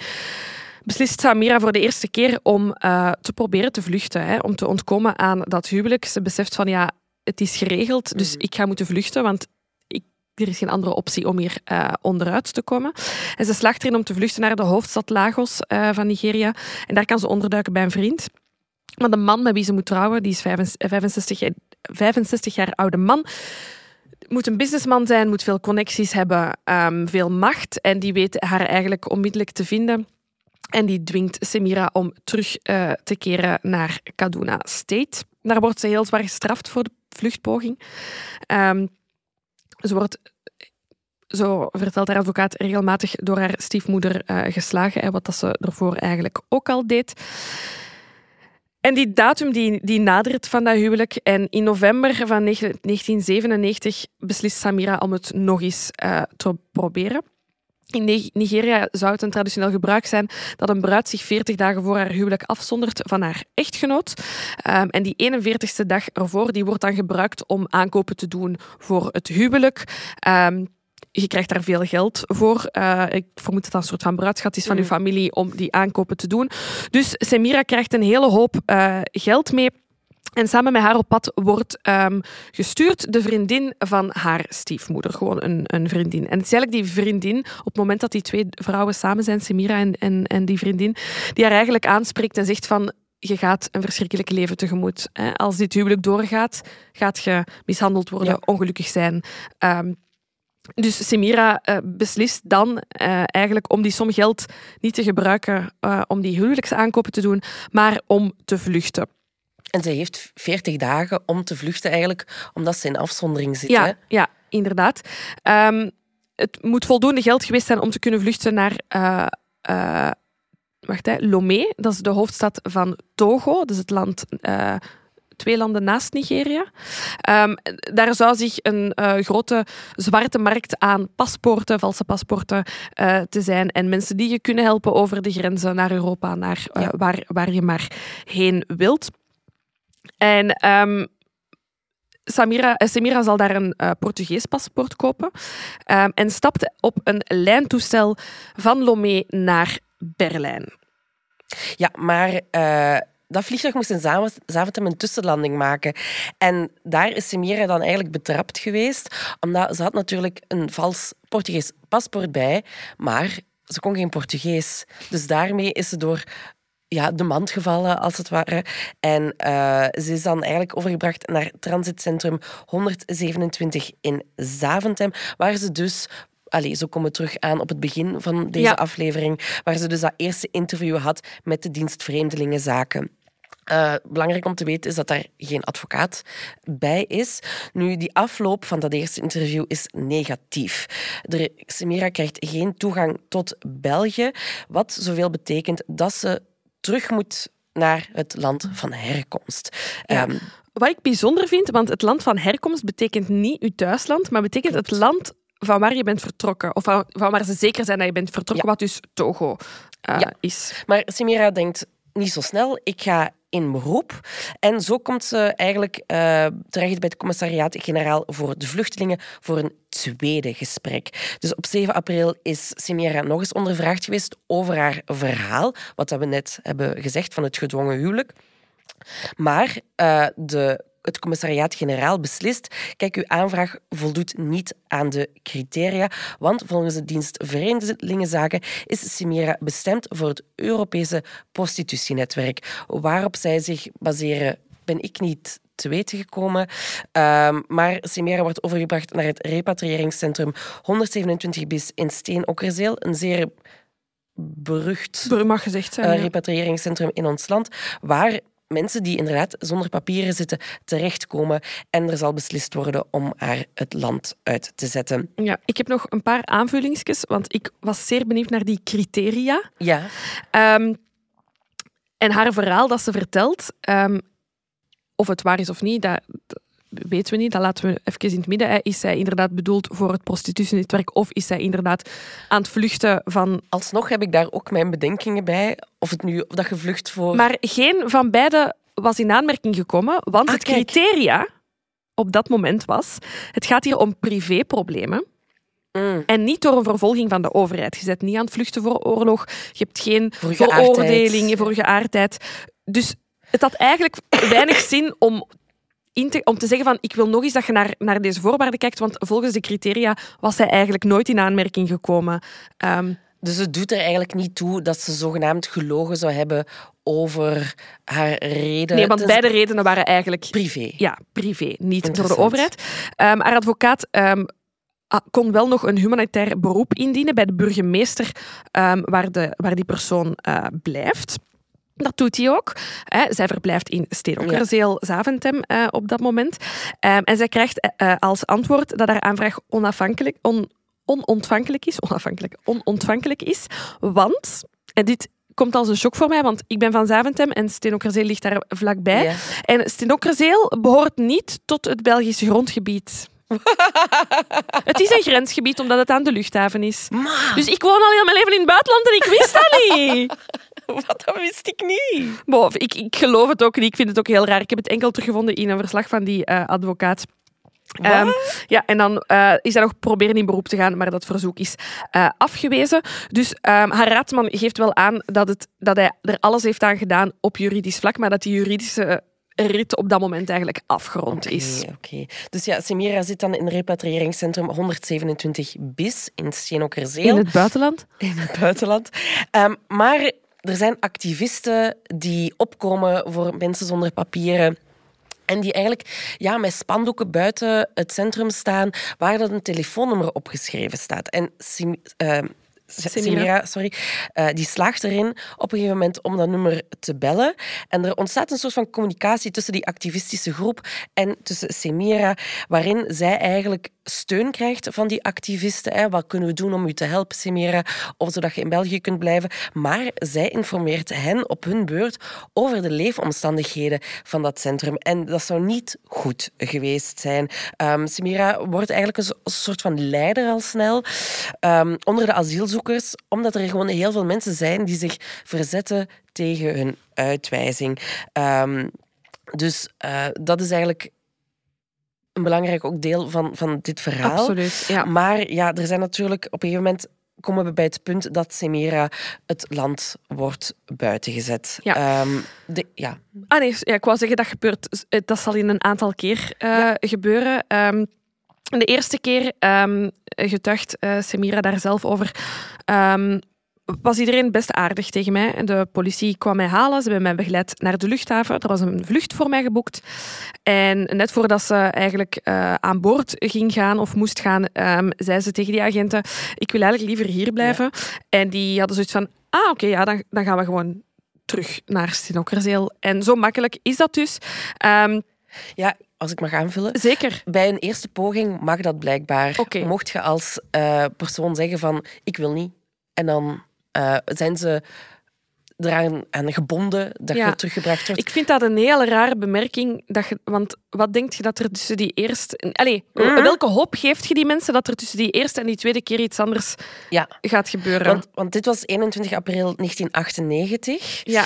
B: beslist Samira voor de eerste keer om te proberen te vluchten, hè, om te ontkomen aan dat huwelijk. Ze beseft van ja, het is geregeld, dus ik ga moeten vluchten, want er is geen andere optie om hier eh, onderuit te komen. En ze slaagt erin om te vluchten naar de hoofdstad Lagos eh, van Nigeria. En daar kan ze onderduiken bij een vriend. Maar de man met wie ze moet trouwen, die is 65, jaar- 65 jaar oude man, moet een businessman zijn, moet veel connecties hebben, ehm, veel macht. En die weet haar eigenlijk onmiddellijk te vinden. En die dwingt Semira om terug eh, te keren naar Kaduna State. Daar wordt ze heel zwaar gestraft voor de vluchtpoging. Ehm, ze wordt, zo vertelt haar advocaat, regelmatig door haar stiefmoeder eh, geslagen, wat dat ze ervoor eigenlijk ook al deed. En die datum die, die nadert van dat huwelijk. En in november van 1997 beslist Samira om het nog eens eh, te proberen. In Nigeria zou het een traditioneel gebruik zijn dat een bruid zich 40 dagen voor haar huwelijk afzondert van haar echtgenoot. Um, en die 41ste dag ervoor die wordt dan gebruikt om aankopen te doen voor het huwelijk. Um, je krijgt daar veel geld voor. Uh, ik vermoed dat dat een soort van bruidschat is van mm. je familie om die aankopen te doen. Dus Semira krijgt een hele hoop uh, geld mee. En samen met haar op pad wordt um, gestuurd de vriendin van haar stiefmoeder. Gewoon een, een, vriendin. En het is eigenlijk die vriendin, op het moment dat die twee vrouwen samen zijn, Semira en, en, en die vriendin, die haar eigenlijk aanspreekt en zegt van je gaat een verschrikkelijk leven tegemoet. Als dit huwelijk doorgaat, gaat je mishandeld worden, ongelukkig zijn. Um, dus Semira uh, beslist dan uh, eigenlijk om die som geld niet te gebruiken uh, om die huwelijksaankopen te doen, maar om te vluchten.
A: En zij heeft 40 dagen om te vluchten eigenlijk, omdat ze in afzondering zit.
B: Ja, ja inderdaad. Um, het moet voldoende geld geweest zijn om te kunnen vluchten naar wacht, hè, Lomé. Dat is de hoofdstad van Togo. Dat is het land twee landen naast Nigeria. Um, daar zou zich een uh, grote zwarte markt aan paspoorten, valse paspoorten, uh, te zijn. En mensen die je kunnen helpen over de grenzen naar Europa, naar uh, ja. waar, waar je maar heen wilt. En um, Samira, Samira zal daar een uh, Portugees paspoort kopen um, en stapt op een lijntoestel van Lomé naar Berlijn.
A: Ja, maar uh, dat vliegtuig moest in Zaventem een tussenlanding maken. En daar is Semira dan eigenlijk betrapt geweest, omdat ze had natuurlijk een vals Portugees paspoort bij, maar ze kon geen Portugees. Dus daarmee is ze door ja, de mand gevallen, als het ware. En uh, ze is dan eigenlijk overgebracht naar transitcentrum 127 in Zaventem, waar ze dus Allee, zo komen we terug aan op het begin van deze ja. aflevering, waar ze dus dat eerste interview had met de dienst Vreemdelingenzaken. Uh, belangrijk om te weten is dat daar geen advocaat bij is. Nu, die afloop van dat eerste interview is negatief. De Semira krijgt geen toegang tot België, wat zoveel betekent dat ze terug moet naar het land van herkomst.
B: Ja. Um, wat ik bijzonder vind, want het land van herkomst betekent niet uw thuisland, maar betekent het land van waar je bent vertrokken. Of van, van waar ze zeker zijn dat je bent vertrokken, ja. wat dus Togo uh, ja. is.
A: Maar Semira denkt niet zo snel. Ik ga in beroep. En zo komt ze eigenlijk uh, terecht bij het commissariaat-generaal voor de vluchtelingen voor een tweede gesprek. Dus op 7 april is Simera nog eens ondervraagd geweest over haar verhaal, wat we net hebben gezegd van het gedwongen huwelijk. Maar uh, de het commissariaat-generaal beslist, kijk, uw aanvraag voldoet niet aan de criteria, want volgens de dienst Vreemdelingenzaken is Simera bestemd voor het Europese prostitutienetwerk. Waarop zij zich baseren, ben ik niet te weten gekomen. Um, maar Simera wordt overgebracht naar het repatriëringscentrum 127 bis in Steenokkerzeel, een zeer berucht
B: mag gezegd zijn,
A: uh, repatriëringscentrum in ons land, waar mensen die inderdaad zonder papieren zitten terechtkomen en er zal beslist worden om haar het land uit te zetten.
B: Ja, ik heb nog een paar aanvullingsjes, want ik was zeer benieuwd naar die criteria.
A: Ja.
B: Um, en haar verhaal dat ze vertelt, um, of het waar is of niet, dat, weten we niet. Dat laten we even in het midden. Is zij inderdaad bedoeld voor het prostitutienetwerk of is zij inderdaad aan het vluchten van...
A: Alsnog heb ik daar ook mijn bedenkingen bij. Of, het nu, of dat je vlucht voor...
B: Maar geen van beide was in aanmerking gekomen, want ah, het criteria op dat moment was... Het gaat hier om privéproblemen. Mm. En niet door een vervolging van de overheid. Je bent niet aan het vluchten voor oorlog. Je hebt geen veroordelingen voor geaardheid. Dus het had eigenlijk weinig zin om te, om te zeggen van ik wil nog eens dat je naar, naar deze voorwaarden kijkt, want volgens de criteria was zij eigenlijk nooit in aanmerking gekomen. Um,
A: dus het doet er eigenlijk niet toe dat ze zogenaamd gelogen zou hebben over haar reden.
B: Nee, want beide redenen waren eigenlijk...
A: Privé.
B: Ja, privé. Niet door de overheid. Um, haar advocaat um, kon wel nog een humanitair beroep indienen bij de burgemeester um, waar, de, waar die persoon uh, blijft. Dat doet hij ook. Zij verblijft in Steenokkerzeel, Zaventem uh, op dat moment. Um, en zij krijgt uh, als antwoord dat haar aanvraag onafhankelijk, on, onontvankelijk is. Onafhankelijk, onontvankelijk is. Want, en dit komt als een shock voor mij, want ik ben van Zaventem en Steenokkerzeel ligt daar vlakbij. Ja. En Steenokkerzeel behoort niet tot het Belgische grondgebied. het is een grensgebied omdat het aan de luchthaven is. Dus ik woon al heel mijn leven in het buitenland en ik wist dat niet.
A: wat, dat wist ik niet.
B: Bon, ik, ik geloof het ook niet. Ik vind het ook heel raar. Ik heb het enkel teruggevonden in een verslag van die eh, advocaat. Ehm, ja, en dan eh, is hij nog proberen in beroep te gaan, maar dat verzoek is eh, afgewezen. Dus ehm, haar raadsman geeft wel aan dat, het, dat hij er alles heeft aan gedaan op juridisch vlak, maar dat die juridische rit op dat moment eigenlijk afgerond is.
A: Oké. Dus ja, Semira zit dan in repatriëringscentrum 127 bis in Stenokerzeel.
B: In het buitenland?
A: in het buitenland. Ehm, maar er zijn activisten die opkomen voor mensen zonder papieren. En die eigenlijk ja, met spandoeken buiten het centrum staan, waar dat een telefoonnummer opgeschreven staat. En ehm, Semira, sorry, eh, die slaagt erin op een gegeven moment om dat nummer te bellen. En er ontstaat een soort van communicatie tussen die activistische groep en tussen Semira, waarin zij eigenlijk steun krijgt van die activisten. Hè. Wat kunnen we doen om u te helpen, Semira? Of zodat je in België kunt blijven. Maar zij informeert hen op hun beurt over de leefomstandigheden van dat centrum. En dat zou niet goed geweest zijn. Um, Semira wordt eigenlijk een soort van leider al snel um, onder de asielzoekers, omdat er gewoon heel veel mensen zijn die zich verzetten tegen hun uitwijzing. Um, dus uh, dat is eigenlijk een belangrijk ook deel van, van dit verhaal.
B: Absoluut, ja.
A: Maar ja, er zijn natuurlijk op een gegeven moment komen we bij het punt dat Semira het land wordt buitengezet.
B: Ja.
A: Um, de, ja.
B: Ah nee, ja, ik wou zeggen dat gebeurt. Dat zal in een aantal keer uh, ja. gebeuren. Um, de eerste keer um, getuigt uh, Semira daar zelf over was iedereen best aardig tegen mij. De politie kwam mij halen. Ze hebben mij begeleid naar de luchthaven. Er was een vlucht voor mij geboekt. En net voordat ze eigenlijk uh, aan boord ging gaan of moest gaan, um, zei ze tegen die agenten: Ik wil eigenlijk liever hier blijven. Ja. En die hadden zoiets van: Ah, oké, okay, ja, dan, dan gaan we gewoon terug naar Stinokerzeel. En zo makkelijk is dat dus. Um,
A: ja, als ik mag aanvullen.
B: Zeker.
A: Bij een eerste poging mag dat blijkbaar.
B: Okay.
A: Mocht je als uh, persoon zeggen van ik wil niet. En dan uh, zijn ze eraan aan gebonden dat
B: ja.
A: je teruggebracht wordt.
B: Ik vind dat een hele rare bemerking. Dat je, want wat denk je dat er tussen die eerste... Allee, mm. welke hoop geeft je die mensen dat er tussen die eerste en die tweede keer iets anders
A: ja.
B: gaat gebeuren?
A: Want, want, dit was 21 april 1998.
B: Ja.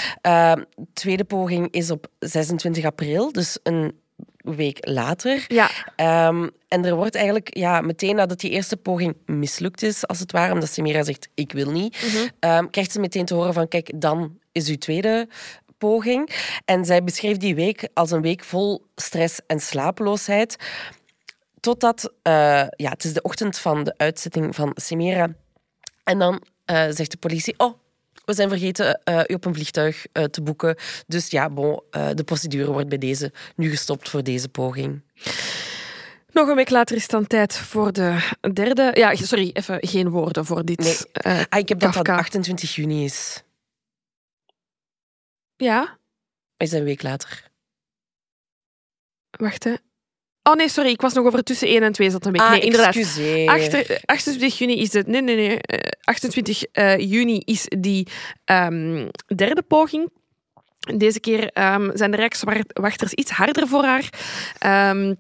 A: Uh, tweede poging is op 26 april, dus een week later.
B: Ja.
A: Um, en er wordt eigenlijk ja, meteen nadat die eerste poging mislukt is, als het ware, omdat Semira zegt ik wil niet,
B: mm -hmm.
A: um, krijgt ze meteen te horen van kijk, dan is uw tweede poging. En zij beschreef die week als een week vol stress en slapeloosheid. Totdat, uh, ja, het is de ochtend van de uitzetting van Semira. En dan uh, zegt de politie, oh, we zijn vergeten uh, u op een vliegtuig uh, te boeken. Dus ja, bon, uh, de procedure wordt bij deze nu gestopt voor deze poging.
B: Nog een week later is het dan tijd voor de derde. Ja, sorry, even geen woorden voor dit.
A: Nee. ah, ik heb dat dat 28 juni is.
B: Ja?
A: Is een week later.
B: Wacht, hè. Oh nee, sorry, ik was nog over tussen 1 en 2 zat een week.
A: Ah,
B: nee, inderdaad.
A: Excuseer.
B: 28 juni is het. Nee, nee, nee. 28 uh, juni is die um, derde poging. Deze keer um, zijn de rijkswachters iets harder voor haar. Um,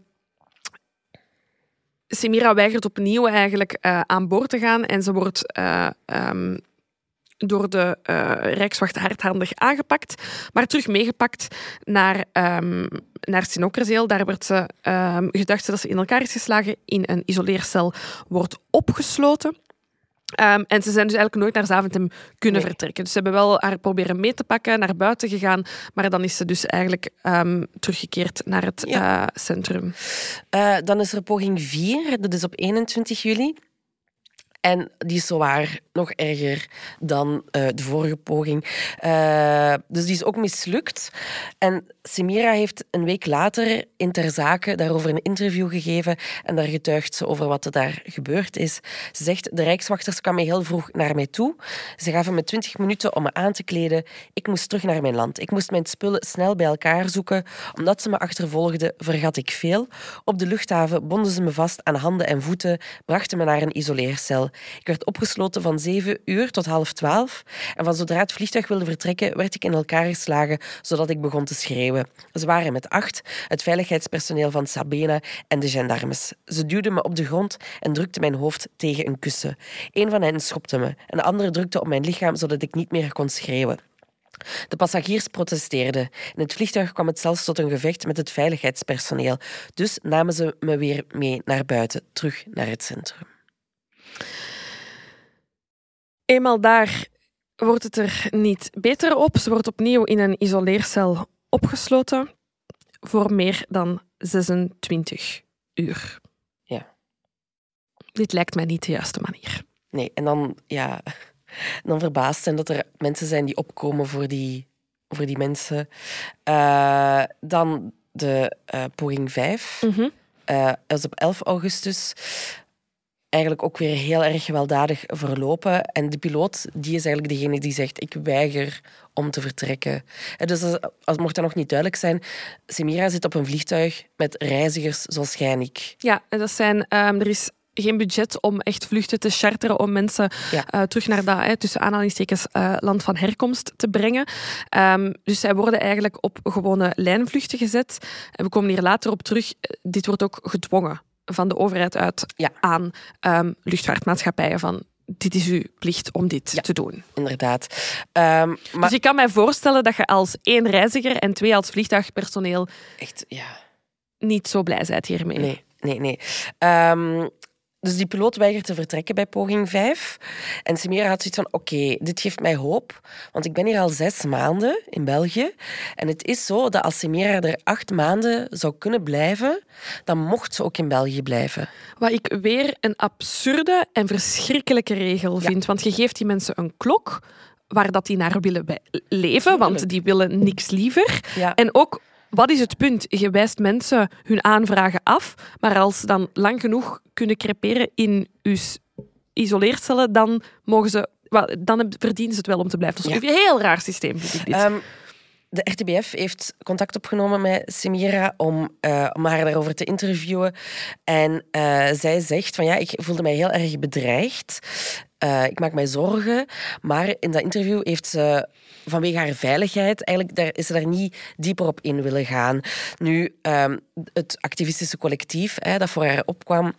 B: Semira weigert opnieuw eigenlijk uh, aan boord te gaan en ze wordt uh, um, door de uh, Rijkswacht hardhandig aangepakt, maar terug meegepakt naar, um, naar Stinokerzeel. Daar werd ze um, gedacht dat ze in elkaar is geslagen, in een isoleercel wordt opgesloten. Um, en ze zijn dus eigenlijk nooit naar Zaventem kunnen nee. vertrekken. Dus ze hebben wel haar proberen mee te pakken, naar buiten gegaan, maar dan is ze dus eigenlijk um, teruggekeerd naar het ja. uh, centrum.
A: Uh, dan is er poging 4, dat is op 21 juli. En die is zowaar nog erger dan uh, de vorige poging. Uh, dus die is ook mislukt. En Semira heeft een week later in Ter Zake daarover een interview gegeven. En daar getuigt ze over wat er daar gebeurd is. Ze zegt, de rijkswachters kwamen heel vroeg naar mij toe. Ze gaven me twintig minuten om me aan te kleden. Ik moest terug naar mijn land. Ik moest mijn spullen snel bij elkaar zoeken. Omdat ze me achtervolgden, vergat ik veel. Op de luchthaven bonden ze me vast aan handen en voeten, brachten me naar een isoleercel. Ik werd opgesloten van zeven uur tot half twaalf. En van zodra het vliegtuig wilde vertrekken, werd ik in elkaar geslagen, zodat ik begon te schreeuwen. Schreeuwen. Ze waren met acht, het veiligheidspersoneel van Sabena en de gendarmes. Ze duwden me op de grond en drukten mijn hoofd tegen een kussen. Een van hen schopte me, een andere drukte op mijn lichaam zodat ik niet meer kon schreeuwen. De passagiers protesteerden. In het vliegtuig kwam het zelfs tot een gevecht met het veiligheidspersoneel. Dus namen ze me weer mee naar buiten, terug naar het centrum.
B: Eenmaal daar wordt het er niet beter op. Ze wordt opnieuw in een isoleercel opgesloten voor meer dan 26 uur.
A: Ja.
B: Dit lijkt mij niet de juiste manier.
A: Nee, en dan, ja, dan verbaasd zijn dat er mensen zijn die opkomen voor die, voor die mensen. Uh, dan de uh, poging 5.
B: Mhm.
A: Uh, dat is op 11 augustus eigenlijk ook weer heel erg gewelddadig verlopen. En de piloot die is eigenlijk degene die zegt: Ik weiger om te vertrekken. En dus als, als mocht dat nog niet duidelijk zijn, Semira zit op een vliegtuig met reizigers zoals jij en ik.
B: Ja, en dat zijn, um, er is geen budget om echt vluchten te charteren om mensen
A: Ja.
B: uh, terug naar dat, hè, tussen aanhalingstekens, uh, land van herkomst te brengen. Um, dus zij worden eigenlijk op gewone lijnvluchten gezet. En we komen hier later op terug. Dit wordt ook gedwongen van de overheid uit
A: Ja.
B: aan um, luchtvaartmaatschappijen van dit is uw plicht om dit
A: Ja.
B: te doen.
A: Inderdaad. Um, maar
B: Dus je kan mij voorstellen dat je als één reiziger en twee als vliegtuigpersoneel
A: echt, ja.
B: niet zo blij bent hiermee.
A: Nee, nee, nee. Um, dus die piloot weigert te vertrekken bij poging 5. En Semira had zoiets van, oké, dit geeft mij hoop. Want ik ben hier al zes maanden in België. En het is zo dat als Semira er acht maanden zou kunnen blijven, dan mocht ze ook in België blijven.
B: Wat ik weer een absurde en verschrikkelijke regel
A: Ja.
B: vind. Want je geeft die mensen een klok waar dat die naar willen leven, want die willen niks liever.
A: Ja.
B: En ook, wat is het punt? Je wijst mensen hun aanvragen af, maar als ze dan lang genoeg kunnen creperen in je s- isoleercellen, dan mogen ze... Dan verdienen ze het wel om te blijven. Dat is
A: Ja.
B: een heel raar systeem, vind ik dit.
A: Ehm, de RTBF heeft contact opgenomen met Semira om, eh, om haar daarover te interviewen. En eh, zij zegt van ja, ik voelde mij heel erg bedreigd. Eh, ik maak mij zorgen. Maar in dat interview heeft ze vanwege haar veiligheid, eigenlijk daar, is ze daar niet dieper op in willen gaan. Nu, ehm, het activistische collectief hè, dat voor haar opkwam,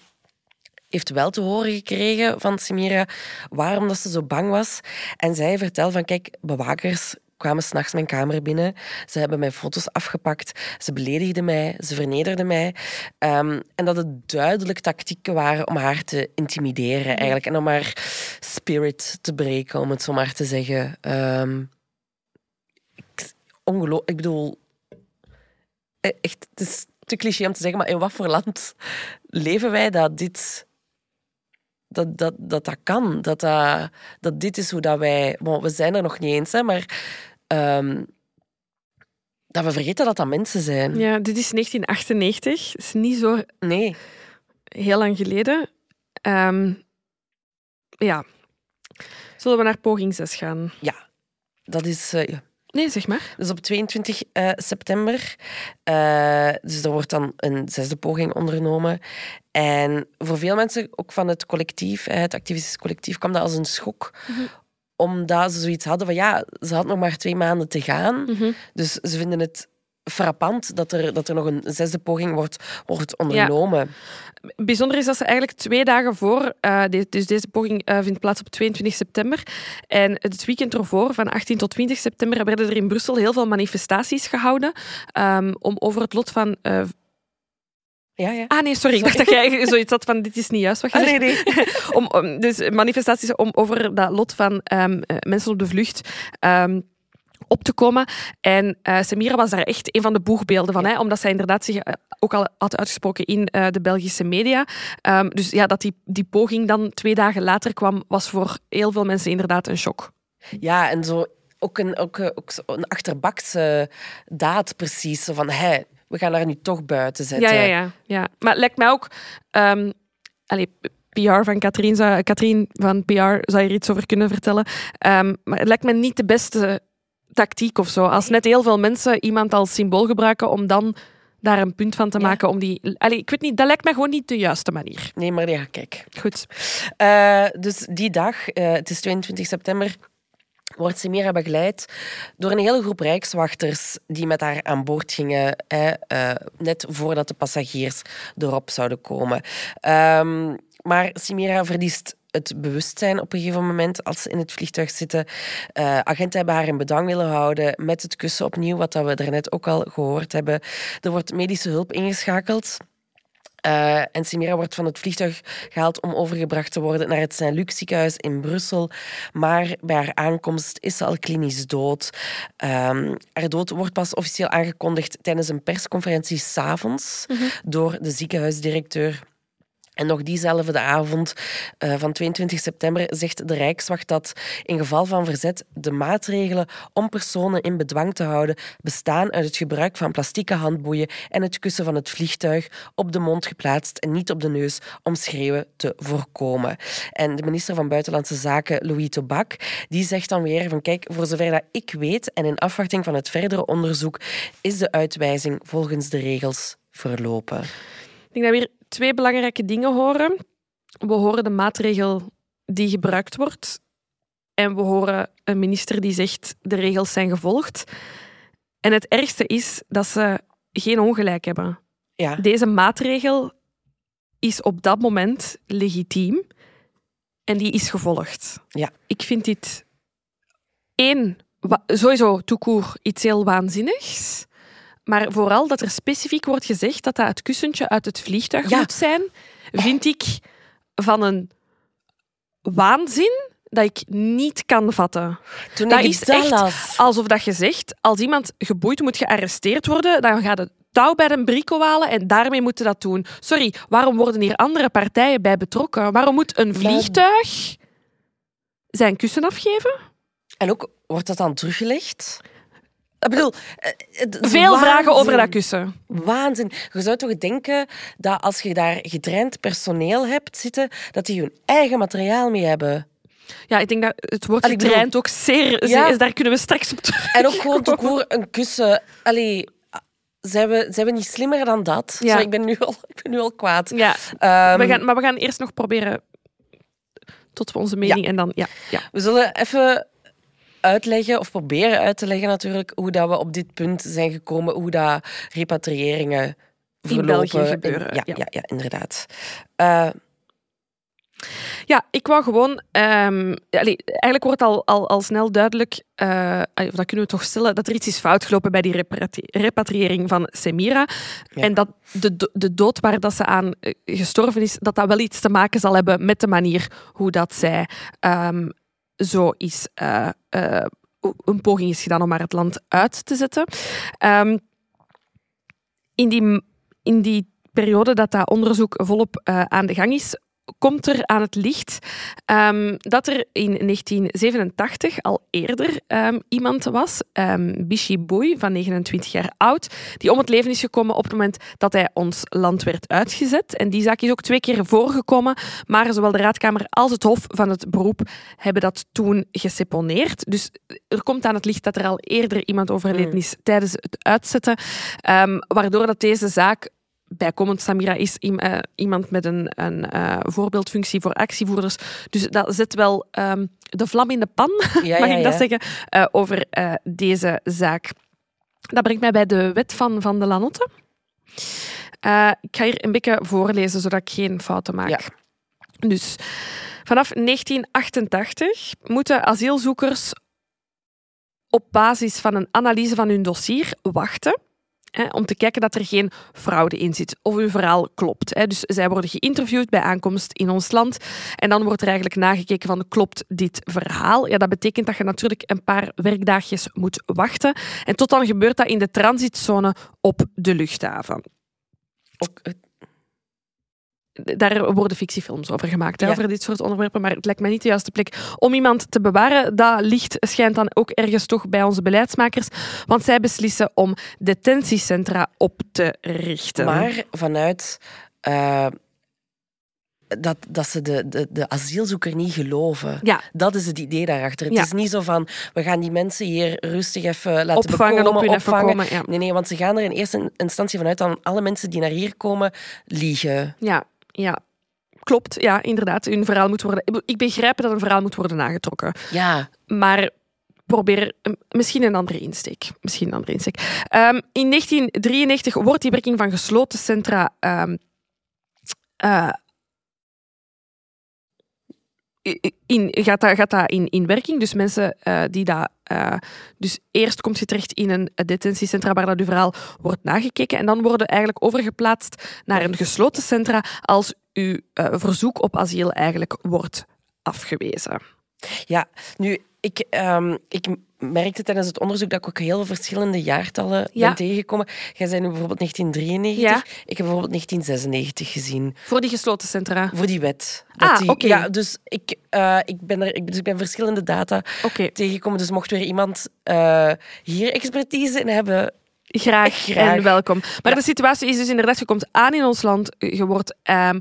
A: heeft wel te horen gekregen van Semira waarom dat ze zo bang was. En zij vertelt van, kijk, bewakers kwamen s'nachts mijn kamer binnen. Ze hebben mijn foto's afgepakt. Ze beledigden mij. Ze vernederden mij. Ehm, en dat het duidelijk tactieken waren om haar te intimideren eigenlijk. En om haar spirit te breken, om het zo maar te zeggen. Ehm ik, ongelo- ik bedoel... e- Echt, het is te cliché om te zeggen, maar in wat voor land leven wij dat dit dat dat, dat, dat kan. Dat, dat, dat dit is hoe dat wij... Bon, we zijn er nog niet eens, hè, maar... ehm, dat we vergeten dat dat mensen zijn.
B: Ja, dit is 1998. Het is niet zo
A: Nee.
B: heel lang geleden. Ehm, ja. Zullen we naar poging 6 gaan?
A: Dat is... eh, ja.
B: Nee, zeg maar.
A: Dus op 22 eh, september. eh, dus er wordt dan een zesde poging ondernomen. En voor veel mensen, ook van het collectief, het activistisch collectief, kwam dat als een schok. Omdat ze zoiets hadden van ja, ze had nog maar twee maanden te gaan.
B: Mhm.
A: Dus ze vinden het frappant dat er, dat er nog een zesde poging wordt, wordt ondernomen.
B: Bijzonder is dat ze eigenlijk twee dagen voor, de- dus deze poging eh, vindt plaats op 22 september. En het weekend ervoor, van 18 tot 20 september, werden er in Brussel heel veel manifestaties gehouden ehm, om over het lot van. eh,
A: Ja, ja.
B: ah nee, sorry, ik dacht dat jij zoiets had van dit is niet juist wat je
A: Ah, nee, nee.
B: om, om- dus manifestaties om over dat lot van ehm, eh, mensen op de vlucht ehm, op te komen. En eh Samira was daar echt een van de boegbeelden van,
A: Ja.
B: hè, omdat zij inderdaad zich eh, ook al had uitgesproken in de Belgische media. Ehm, dus ja, dat die, die poging dan twee dagen later kwam, was voor heel veel mensen inderdaad een shock.
A: Ja, en zo ook een, ook, ook een achterbakse daad precies. Zo van, hé, we gaan haar nu toch buiten zetten.
B: Ja, ja, ja, ja. Maar het lijkt mij ook... ehm allee, PR van Katrien, zou, Katrien van PR zou hier iets over kunnen vertellen. Ehm, maar het lijkt me niet de beste tactiek of zo. Als net heel veel mensen iemand als symbool gebruiken om dan daar een punt van te
A: Ja.
B: maken. Om die, allee, ik weet niet, dat lijkt me gewoon niet de juiste manier.
A: Nee, maar ja, kijk.
B: Goed.
A: Eh, dus die dag, eh, het is 22 september, wordt Semira begeleid door een hele groep rijkswachters die met haar aan boord gingen, hè, uh, net voordat de passagiers erop zouden komen. Um, maar Semira verliest het bewustzijn op een gegeven moment als ze in het vliegtuig zitten. Uh, agenten hebben haar in bedwang willen houden met het kussen opnieuw, wat we daarnet ook al gehoord hebben. Er wordt medische hulp ingeschakeld. Uh, en Simira wordt van het vliegtuig gehaald om overgebracht te worden naar het Saint-Luc ziekenhuis in Brussel. Maar bij haar aankomst is ze al klinisch dood. Um, haar dood wordt pas officieel aangekondigd tijdens een persconferentie s'avonds mm -hmm. door de ziekenhuisdirecteur. En nog diezelfde avond uh, van 22 september zegt de Rijkswacht dat in geval van verzet de maatregelen om personen in bedwang te houden bestaan uit het gebruik van plastieke handboeien en het kussen van het vliegtuig op de mond geplaatst en niet op de neus om schreeuwen te voorkomen. En de minister van Buitenlandse Zaken, Louis Tobak, die zegt dan weer van kijk, voor zover dat ik weet en in afwachting van het verdere onderzoek is de uitwijzing volgens de regels verlopen.
B: Ik denk dat we hier twee belangrijke dingen horen. We horen de maatregel die gebruikt wordt. En we horen een minister die zegt de regels zijn gevolgd. En het ergste is dat ze geen ongelijk hebben.
A: Ja.
B: Deze maatregel is op dat moment legitiem en die is gevolgd.
A: Ja.
B: Ik vind dit één, sowieso toekoer iets heel waanzinnigs. Maar vooral dat er specifiek wordt gezegd dat dat het kussentje uit het vliegtuig
A: Ja.
B: moet zijn, vind ik van een waanzin dat ik niet kan vatten.
A: Toen
B: Dat is
A: dat
B: echt
A: las,
B: alsof dat je zegt, als iemand geboeid moet gearresteerd worden, dan gaat het touw bij een brico halen en daarmee moeten dat doen. Sorry, waarom worden hier andere partijen bij betrokken? Waarom moet een vliegtuig zijn kussen afgeven?
A: En ook, wordt dat dan teruggelegd? Ik bedoel... eh, is
B: Veel vragen over dat kussen.
A: Waanzin. Je zou toch denken dat als je daar getraind personeel hebt zitten, dat die hun eigen materiaal mee hebben.
B: Ja, ik denk dat het woord
A: Allee, bedoel-
B: ook zeer...
A: Ja.
B: zeer- Daar kunnen we straks op terug.
A: En ook gewoon te koer een kussen. Allee, zijn we, zijn we niet slimmer dan dat?
B: Ja.
A: Ik, ben nu al, ik ben nu al kwaad.
B: Ja,
A: Ehm,
B: we gaan, maar we gaan eerst nog proberen tot we onze mening en dan... Ja, ja.
A: we zullen even uitleggen, of proberen uit te leggen natuurlijk, hoe dat we op dit punt zijn gekomen, hoe dat repatriëringen verlopen.
B: België gebeuren,
A: ja,
B: ja.
A: ja. Ja, inderdaad. Eh,
B: Ja, ik wou gewoon... ehm, allee, eigenlijk wordt al, al, al snel duidelijk, eh, of dat kunnen we toch stellen, dat er iets is fout gelopen bij die repatri- repatriëring van Semira.
A: Ja.
B: En dat de, de dood waar dat ze aan eh, gestorven is, dat dat wel iets te maken zal hebben met de manier hoe dat zij ehm, zo is... eh, eh, een poging is gedaan om haar het land uit te zetten. Ehm, in, die, in die periode dat dat onderzoek volop eh, aan de gang is, komt er aan het licht ehm, dat er in 1987 al eerder ehm, iemand was, um, Bishi Boy, van 29 jaar oud, die om het leven is gekomen op het moment dat hij ons land werd uitgezet. En die zaak is ook twee keer voorgekomen, maar zowel de Raadkamer als het Hof van het Beroep hebben dat toen geseponeerd. Dus er komt aan het licht dat er al eerder iemand overleden is tijdens het uitzetten, waardoor dat deze zaak bijkomend Samira is eh, iemand met een, een eh, voorbeeldfunctie voor actievoerders. Dus dat zet wel ehm, de vlam in de pan,
A: ja,
B: mag
A: ja,
B: ik dat
A: ja.
B: zeggen, eh, over deze zaak. Dat brengt mij bij de wet van Van de Lanotte. Ik ga hier een beetje voorlezen, zodat ik geen fouten maak. Dus vanaf 1988 moeten asielzoekers op basis van een analyse van hun dossier wachten hè, om te kijken dat er geen fraude in zit of hun verhaal klopt. Hè. Dus zij worden geïnterviewd bij aankomst in ons land en dan wordt er eigenlijk nagekeken van klopt dit verhaal? Ja, dat betekent dat je natuurlijk een paar werkdagjes moet wachten en tot dan gebeurt dat in de transitzone op de luchthaven.
A: Ook,
B: Daar worden fictiefilms over gemaakt, hè,
A: Ja.
B: over dit soort onderwerpen, maar het lijkt mij niet de juiste plek om iemand te bewaren. Dat licht schijnt dan ook ergens toch bij onze beleidsmakers, want zij beslissen om detentiecentra op te richten.
A: maar vanuit eh, dat, dat ze de, de, de asielzoeker niet geloven.
B: Ja,
A: Dat is het idee daarachter. Het
B: Ja.
A: is niet zo van, we gaan die mensen hier rustig even laten
B: opvangen,
A: bekomen,
B: op hun
A: opvangen.
B: komen. Ja.
A: Nee, nee, want ze gaan er in eerste instantie vanuit dat alle mensen die naar hier komen liegen.
B: Ja, ja. Klopt, ja, inderdaad. Hun verhaal moet worden... Ik begrijp dat een verhaal moet worden nagetrokken.
A: Ja,
B: Maar probeer misschien een andere insteek. Misschien een andere insteek. Um, in 1993 wordt die werking van gesloten centra um, uh, in, gaat, dat, gaat dat in, in werking. Dus mensen uh, die dat. Uh, dus eerst komt je terecht in een detentiecentra waar dat uw verhaal wordt nagekeken. En dan worden eigenlijk overgeplaatst naar een gesloten centra als uw uh, verzoek op asiel eigenlijk wordt afgewezen.
A: Ja, nu, ik, um, ik merkte tijdens het onderzoek dat ik ook heel verschillende jaartallen ja. ben tegengekomen. Jij zei nu bijvoorbeeld 1993. Ja. Ik heb bijvoorbeeld 1996 gezien.
B: Voor die gesloten centra?
A: Voor die wet.
B: ah, oké. Okay.
A: Ja, dus ik, uh, ik, ben er, ik, dus ik ben verschillende data okay. tegengekomen. Dus mocht weer iemand uh, hier expertise in hebben...
B: Graag, Graag, en welkom. Maar ja. de situatie is dus inderdaad, je komt aan in ons land, je wordt um,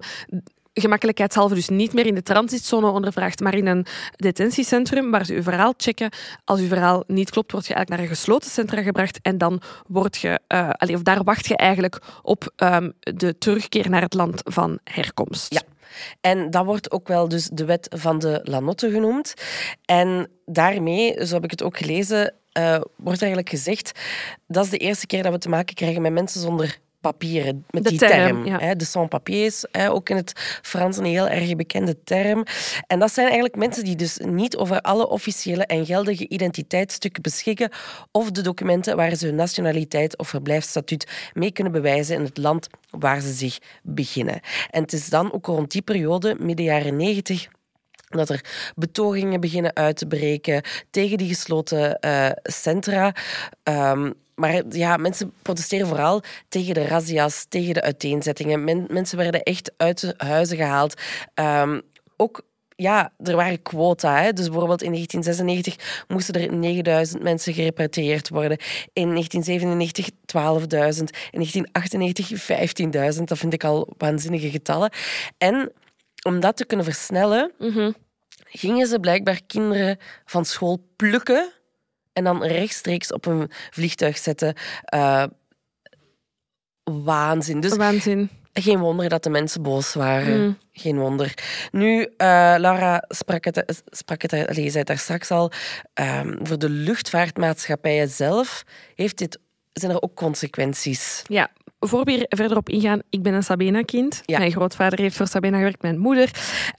B: gemakkelijkheidshalve dus niet meer in de transitzone ondervraagd, maar in een detentiecentrum waar ze uw verhaal checken. Als uw verhaal niet klopt, word je eigenlijk naar een gesloten centrum gebracht en dan word je, uh, of daar wacht je eigenlijk op um, de terugkeer naar het land van herkomst.
A: Ja. En dat wordt ook wel dus de wet van de Lanotte genoemd. En daarmee, zo heb ik het ook gelezen, uh, wordt eigenlijk gezegd dat is de eerste keer dat we te maken krijgen met mensen zonder papieren, met
B: de
A: die
B: term.
A: de sans-papiers, ook in het Frans een heel erg bekende term. En dat zijn eigenlijk mensen die dus niet over alle officiële en geldige identiteitsstukken beschikken of de documenten waar ze hun nationaliteit of verblijfsstatuut mee kunnen bewijzen in het land waar ze zich beginnen. En het is dan ook rond die periode, midden jaren negentig, dat er betogingen beginnen uit te breken tegen die gesloten uh, centra. Um, maar ja, mensen protesteren vooral tegen de razzia's, tegen de uiteenzettingen. Men, mensen werden echt uit de huizen gehaald. Um, ook ja, er waren quota. Hè. Dus bijvoorbeeld in 1996 moesten er 9000 mensen gerepatrieerd worden. In 1997 12.000. In 1998 15.000. Dat vind ik al waanzinnige getallen. En om dat te kunnen versnellen, mm -hmm. gingen ze blijkbaar kinderen van school plukken en dan rechtstreeks op een vliegtuig zetten. Uh, waanzin. Dus
B: waanzin.
A: Geen wonder dat de mensen boos waren. Mm. Geen wonder. Nu, uh, Laura sprak het, sprak het allez, zei het daar straks al. Um, voor de luchtvaartmaatschappijen zelf heeft dit, zijn er ook consequenties.
B: Ja, voor we verder op ingaan, ik ben een Sabena-kind. Ja. Mijn grootvader heeft voor Sabena gewerkt, mijn moeder.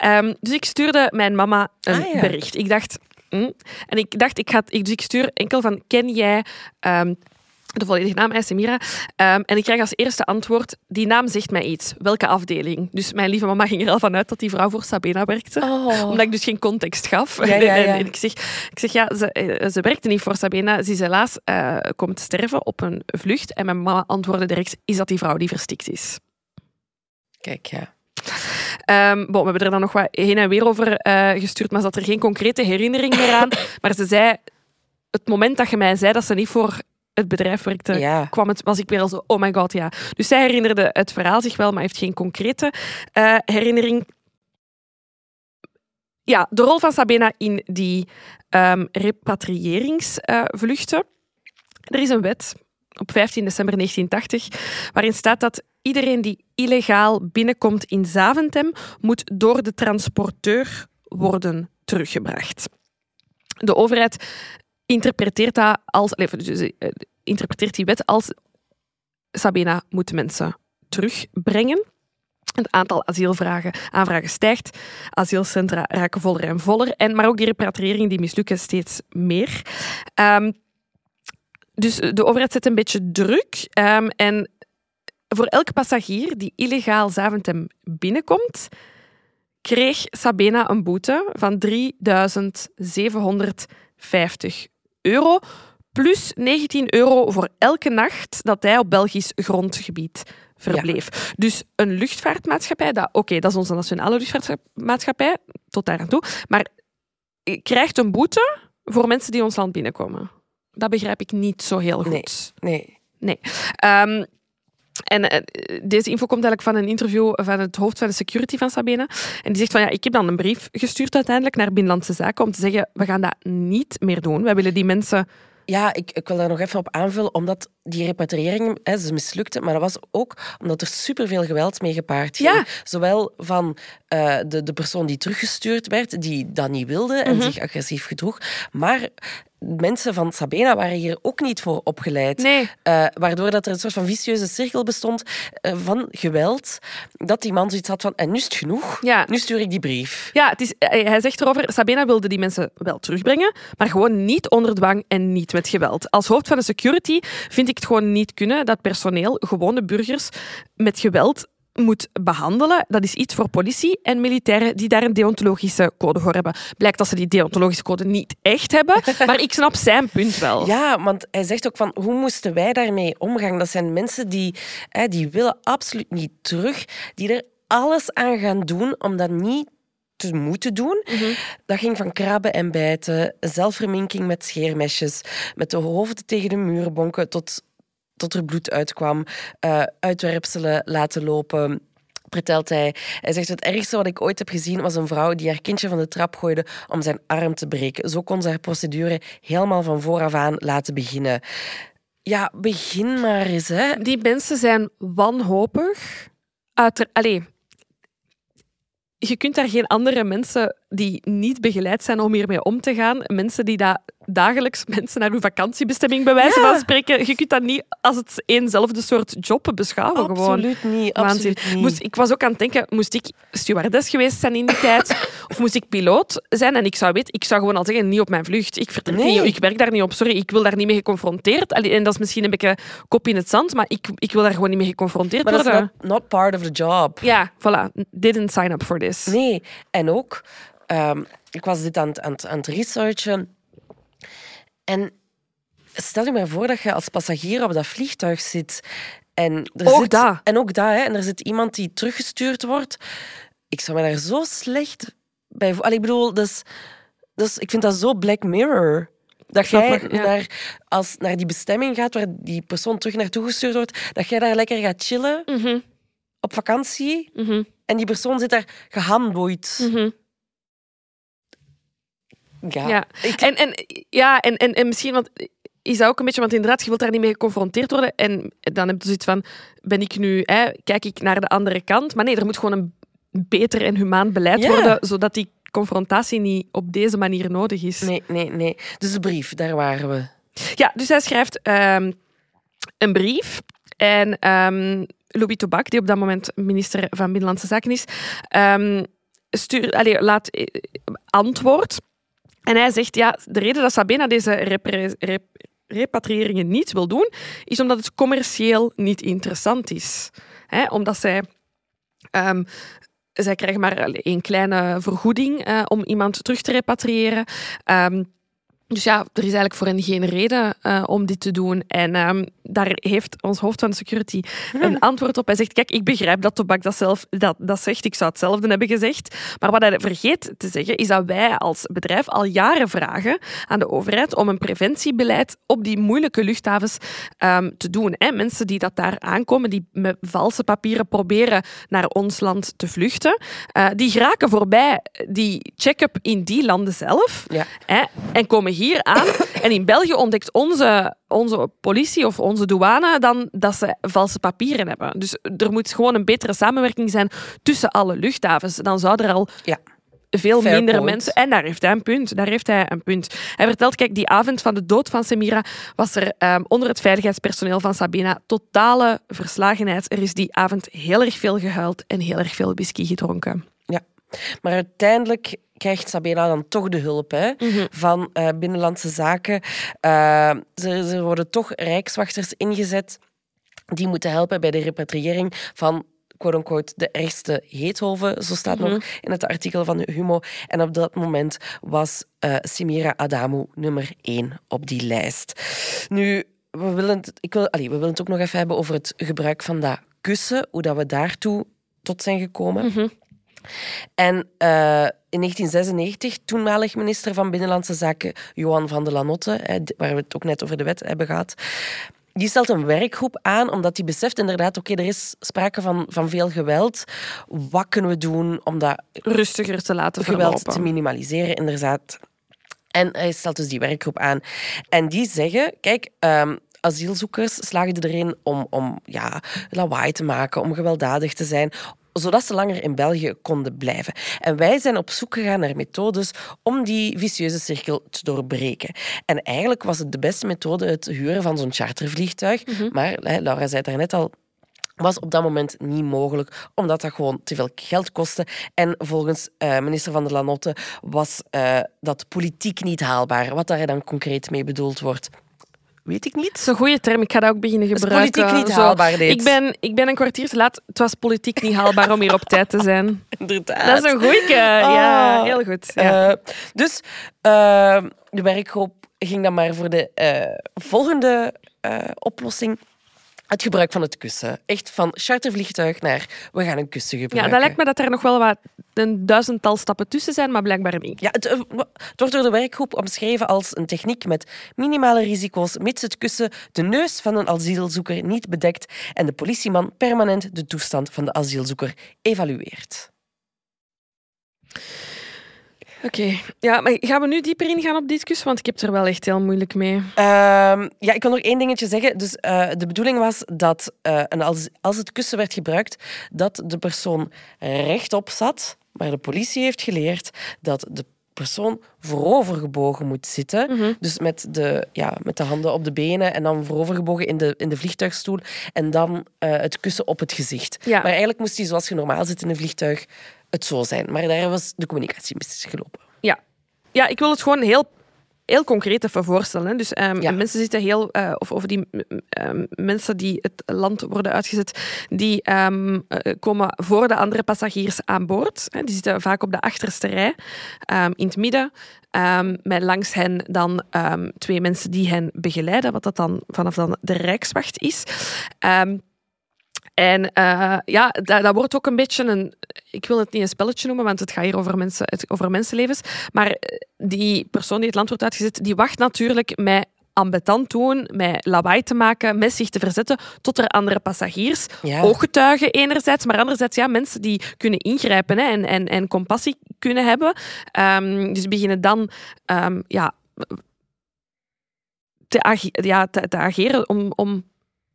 B: Um, dus ik stuurde mijn mama een ah, ja. bericht. Ik dacht, Hm? En ik dacht, ik, ga, ik, dus ik stuur enkel van, ken jij... Um, de volledige naam is Semira. Um, en ik krijg als eerste antwoord, die naam zegt mij iets. Welke afdeling? Dus mijn lieve mama ging er al vanuit dat die vrouw voor Sabena werkte.
A: Oh.
B: Omdat ik dus geen context gaf.
A: Ja, ja, ja.
B: En ik zeg, ik zeg ja, ze, eh, ze werkte niet voor Sabena. Ze is helaas uh, komen te sterven op een vlucht. En mijn mama antwoordde direct, is dat die vrouw die verstikt is?
A: Kijk, ja.
B: Um, bon, we hebben er dan nog wat heen en weer over uh, gestuurd, maar ze had er geen concrete herinnering meer aan. Maar ze zei, het moment dat je mij zei dat ze niet voor het bedrijf werkte,
A: ja.
B: kwam het, was ik weer al zo, oh my god, ja. Dus zij herinnerde het verhaal zich wel, maar heeft geen concrete uh, herinnering. Ja, de rol van Sabena in die um, repatriëringsvluchten. Uh, er is een wet op 15 december 1980 waarin staat dat iedereen die illegaal binnenkomt in Zaventem moet door de transporteur worden teruggebracht. De overheid interpreteert, dat als, dus, eh, interpreteert die wet als Sabina moet mensen terugbrengen. Het aantal asielvragen, aanvragen stijgt. Asielcentra raken voller en voller. En, maar ook die repatriëringen die mislukken steeds meer. Um, dus de overheid zet een beetje druk. Um, en voor elke passagier die illegaal Zaventem binnenkomt, kreeg Sabena een boete van 3750 euro. Plus 19 euro voor elke nacht dat hij op Belgisch grondgebied verbleef. Dus een luchtvaartmaatschappij, dat, oké, dat is onze nationale luchtvaartmaatschappij, tot daar aan toe, maar krijgt een boete voor mensen die ons land binnenkomen. Dat begrijp ik niet zo heel
A: goed. Nee.
B: nee. nee. Um, en uh, deze info komt eigenlijk van een interview van het hoofd van de security van Sabena. En die zegt van ja, ik heb dan een brief gestuurd uiteindelijk naar Binnenlandse Zaken om te zeggen, we gaan dat niet meer doen. Wij willen die mensen
A: ja, ik, ik, wil daar nog even op aanvullen, omdat die repatriëring, hè, ze mislukte, maar dat was ook omdat er superveel geweld mee gepaard ging.
B: Ja.
A: Zowel van uh, de, de persoon die teruggestuurd werd, die dat niet wilde en mm -hmm. zich agressief gedroeg, maar mensen van Sabena waren hier ook niet voor opgeleid.
B: Nee.
A: Uh, waardoor dat er een soort van vicieuze cirkel bestond uh, van geweld. Dat die man zoiets had van, en nu is het genoeg.
B: Ja.
A: Nu stuur ik die brief.
B: Ja, het is, hij zegt erover, Sabena wilde die mensen wel terugbrengen, maar gewoon niet onder dwang en niet met geweld. Als hoofd van de security vind ik het gewoon niet kunnen dat personeel, gewone burgers, met geweld moet behandelen, dat is iets voor politie en militairen die daar een deontologische code voor hebben. Blijkt dat ze die deontologische code niet echt hebben, maar ik snap zijn punt wel.
A: Ja, want hij zegt ook van hoe moesten wij daarmee omgaan? Dat zijn mensen die, hè, die willen absoluut niet terug, die er alles aan gaan doen om dat niet te moeten doen.
B: Mhm.
A: Dat ging van krabben en bijten, zelfverminking met scheermesjes, met de hoofden tegen de muur bonken, tot tot er bloed uitkwam, uh, uitwerpselen laten lopen. Vertelt hij. Hij zegt: Het ergste wat ik ooit heb gezien was een vrouw die haar kindje van de trap gooide om zijn arm te breken. Zo kon ze haar procedure helemaal van vooraf aan laten beginnen. Ja, begin maar eens. Hè.
B: Die mensen zijn wanhopig. Uit Allee, je kunt daar geen andere mensen die niet begeleid zijn om hiermee om te gaan, mensen die dat dagelijks mensen naar hun vakantiebestemming bij wijze van spreken, je kunt dat niet als het eenzelfde soort job beschouwen.
A: Absoluut
B: gewoon.
A: niet. Absoluut niet.
B: Moest, ik was ook aan het denken, moest ik stewardess geweest zijn in die tijd? Of moest ik piloot zijn? En ik zou weten, ik zou gewoon al zeggen, niet op mijn vlucht. Ik vertrek
A: Nee.
B: niet, ik werk daar niet op, sorry, ik wil daar niet mee geconfronteerd. En dat is misschien een beetje kop in het zand, maar ik, ik wil daar gewoon niet mee geconfronteerd
A: Maar dat is
B: worden.
A: not, not part of the job.
B: Ja, voilà. Didn't sign up for this.
A: Nee, en ook, ehm, ik was dit aan, het- aan, het- aan het researchen. En stel je maar voor dat je als passagier op dat vliegtuig zit. En er
B: Ook
A: zit,
B: dat.
A: En ook dat, hè, en er zit iemand die teruggestuurd wordt. Ik zou me daar zo slecht bij voelen. Ik bedoel, dus, dus ik vind dat zo Black Mirror. Dat jij
B: ja.
A: naar, als, naar die bestemming gaat waar die persoon terug naartoe gestuurd wordt, dat jij daar lekker gaat chillen
B: Mhm,
A: op vakantie
B: mhm,
A: en die persoon zit daar gehandboeid.
B: mhm.
A: Ja.
B: Ja.
A: Ik,
B: En, en, ja, en, en, en misschien, want is dat ook een beetje, want inderdaad, je wilt daar niet mee geconfronteerd worden. En dan heb je zoiets van, ben ik nu, hè, kijk ik naar de andere kant? Maar nee, er moet gewoon een beter en humaan beleid
A: Ja.
B: worden, zodat die confrontatie niet op deze manier nodig is.
A: nee, nee, nee. Dus de brief, daar waren we.
B: Ja, dus hij schrijft ehm, een brief. En ehm, Louis Tobak, die op dat moment minister van Binnenlandse Zaken is, ehm, stuur, allee, laat eh, antwoord. En hij zegt, ja, de reden dat Sabena deze repre- rep- repatriëringen niet wil doen, is omdat het commercieel niet interessant is. Omdat zij... ehm, zij krijgen maar een kleine vergoeding eh, om iemand terug te repatriëren. Ehm, dus ja, er is eigenlijk voor hen geen reden eh, om dit te doen. En ehm, daar heeft ons hoofd van security een antwoord op. Hij zegt, kijk, ik begrijp dat Tobak dat zelf dat, dat zegt. Ik zou hetzelfde hebben gezegd. Maar wat hij vergeet te zeggen, is dat wij als bedrijf al jaren vragen aan de overheid om een preventiebeleid op die moeilijke luchthavens ehm, te doen. Hè. Mensen die dat daar aankomen, die met valse papieren proberen naar ons land te vluchten, eh, die geraken voorbij die check-up in die landen zelf.
A: Ja.
B: Hè, en komen hier aan. En in België ontdekt onze, onze politie of onze douane dan dat ze valse papieren hebben. Dus er moet gewoon een betere samenwerking zijn tussen alle luchthavens. Dan zou er al
A: Ja.
B: veel
A: Fair
B: minder
A: point.
B: mensen... En daar heeft hij een punt. Daar heeft hij een punt. Hij vertelt, kijk, die avond van de dood van Semira was er ehm, onder het veiligheidspersoneel van Sabina totale verslagenheid. Er is die avond heel erg veel gehuild en heel erg veel whisky gedronken.
A: Ja. Maar uiteindelijk krijgt Sabena dan toch de hulp hè, van eh, Binnenlandse Zaken. Eh, ze, er worden toch rijkswachters ingezet die moeten helpen bij de repatriëring van quote-unquote de ergste heethoven, zo staat nog in het artikel van Humo. En op dat moment was eh Simira Adamu nummer één op die lijst. Nu, we willen, het, ik wil, allee, we willen het ook nog even hebben over het gebruik van dat kussen, hoe dat we daartoe tot zijn gekomen. En eh, in 1996, toenmalig minister van Binnenlandse Zaken Johan van der Lanotte, waar we het ook net over de wet hebben gehad, die stelt een werkgroep aan, omdat hij beseft inderdaad, oké, er is sprake van, van veel geweld. Wat kunnen we doen om dat
B: Rustiger te laten
A: geweld
B: verlopen.
A: te minimaliseren, inderdaad. En hij stelt dus die werkgroep aan. En die zeggen, kijk, ehm, asielzoekers slagen erin om, om ja, lawaai te maken, om gewelddadig te zijn, zodat ze langer in België konden blijven. En wij zijn op zoek gegaan naar methodes om die vicieuze cirkel te doorbreken. En eigenlijk was het de beste methode het huren van zo'n chartervliegtuig. Maar hè, Laura zei het daarnet al, was op dat moment niet mogelijk, omdat dat gewoon te veel geld kostte. En volgens uh, minister van der Lanotte was uh, dat politiek niet haalbaar. Wat daar dan concreet mee bedoeld wordt, weet ik niet.
B: Dat is een goede term. Ik ga dat ook beginnen gebruiken.
A: politiek niet haalbaar, Zo,
B: ik ben, ik ben een kwartier te laat. Het was politiek niet haalbaar om hier op tijd te zijn.
A: Inderdaad.
B: Dat is een goeie. Ja, heel goed. Ja.
A: Uh, dus de werkgroep ging dan maar voor de volgende oplossing het gebruik van het kussen. Echt van chartervliegtuig naar we gaan een kussen gebruiken.
B: Ja, dat lijkt me dat er nog wel wat een duizendtal stappen tussen zijn, maar blijkbaar niet.
A: Ja, het, eh, het wordt door de werkgroep omschreven als een techniek met minimale risico's, mits het kussen de neus van een asielzoeker niet bedekt en de politieman permanent de toestand van de asielzoeker evalueert.
B: Oké, ja, maar gaan we nu dieper ingaan op discus? Want ik heb er wel echt heel moeilijk mee. Uh,
A: ja, ik kan nog één dingetje zeggen. Dus uh, de bedoeling was dat uh, als, als het kussen werd gebruikt, dat de persoon rechtop zat. Maar de politie heeft geleerd dat de persoon voorovergebogen moet zitten. Mm -hmm. Dus met de, ja, met de handen op de benen en dan voorovergebogen in de, in de vliegtuigstoel. En dan het kussen op het gezicht. Ja. Maar eigenlijk moest hij, zoals je normaal zit in een vliegtuig, het zo zijn. Maar daar was de communicatie mis gelopen.
B: Ja. ja, ik wil het gewoon heel heel concreet even voorstellen. Dus um, ja. mensen zitten heel, uh, of, of die um, mensen die het land worden uitgezet, die um, uh, komen voor de andere passagiers aan boord. Hè. Die zitten vaak op de achterste rij, in het midden. met langs hen dan twee mensen die hen begeleiden, wat dat dan vanaf dan de Rijkswacht is. En uh, ja, dat, dat, wordt ook een beetje een... Ik wil het niet een spelletje noemen, want het gaat hier over, mensen, het, over mensenlevens. Maar eh, die persoon die het land wordt uitgezet, die wacht natuurlijk met ambetant doen, met lawaai te maken, met zich te verzetten tot er andere passagiers, ja. ooggetuigen enerzijds, maar anderzijds ja, mensen die kunnen ingrijpen hè, en, en, en compassie kunnen hebben. Um, dus beginnen dan um, ja, te, ja, te, te ageren om, om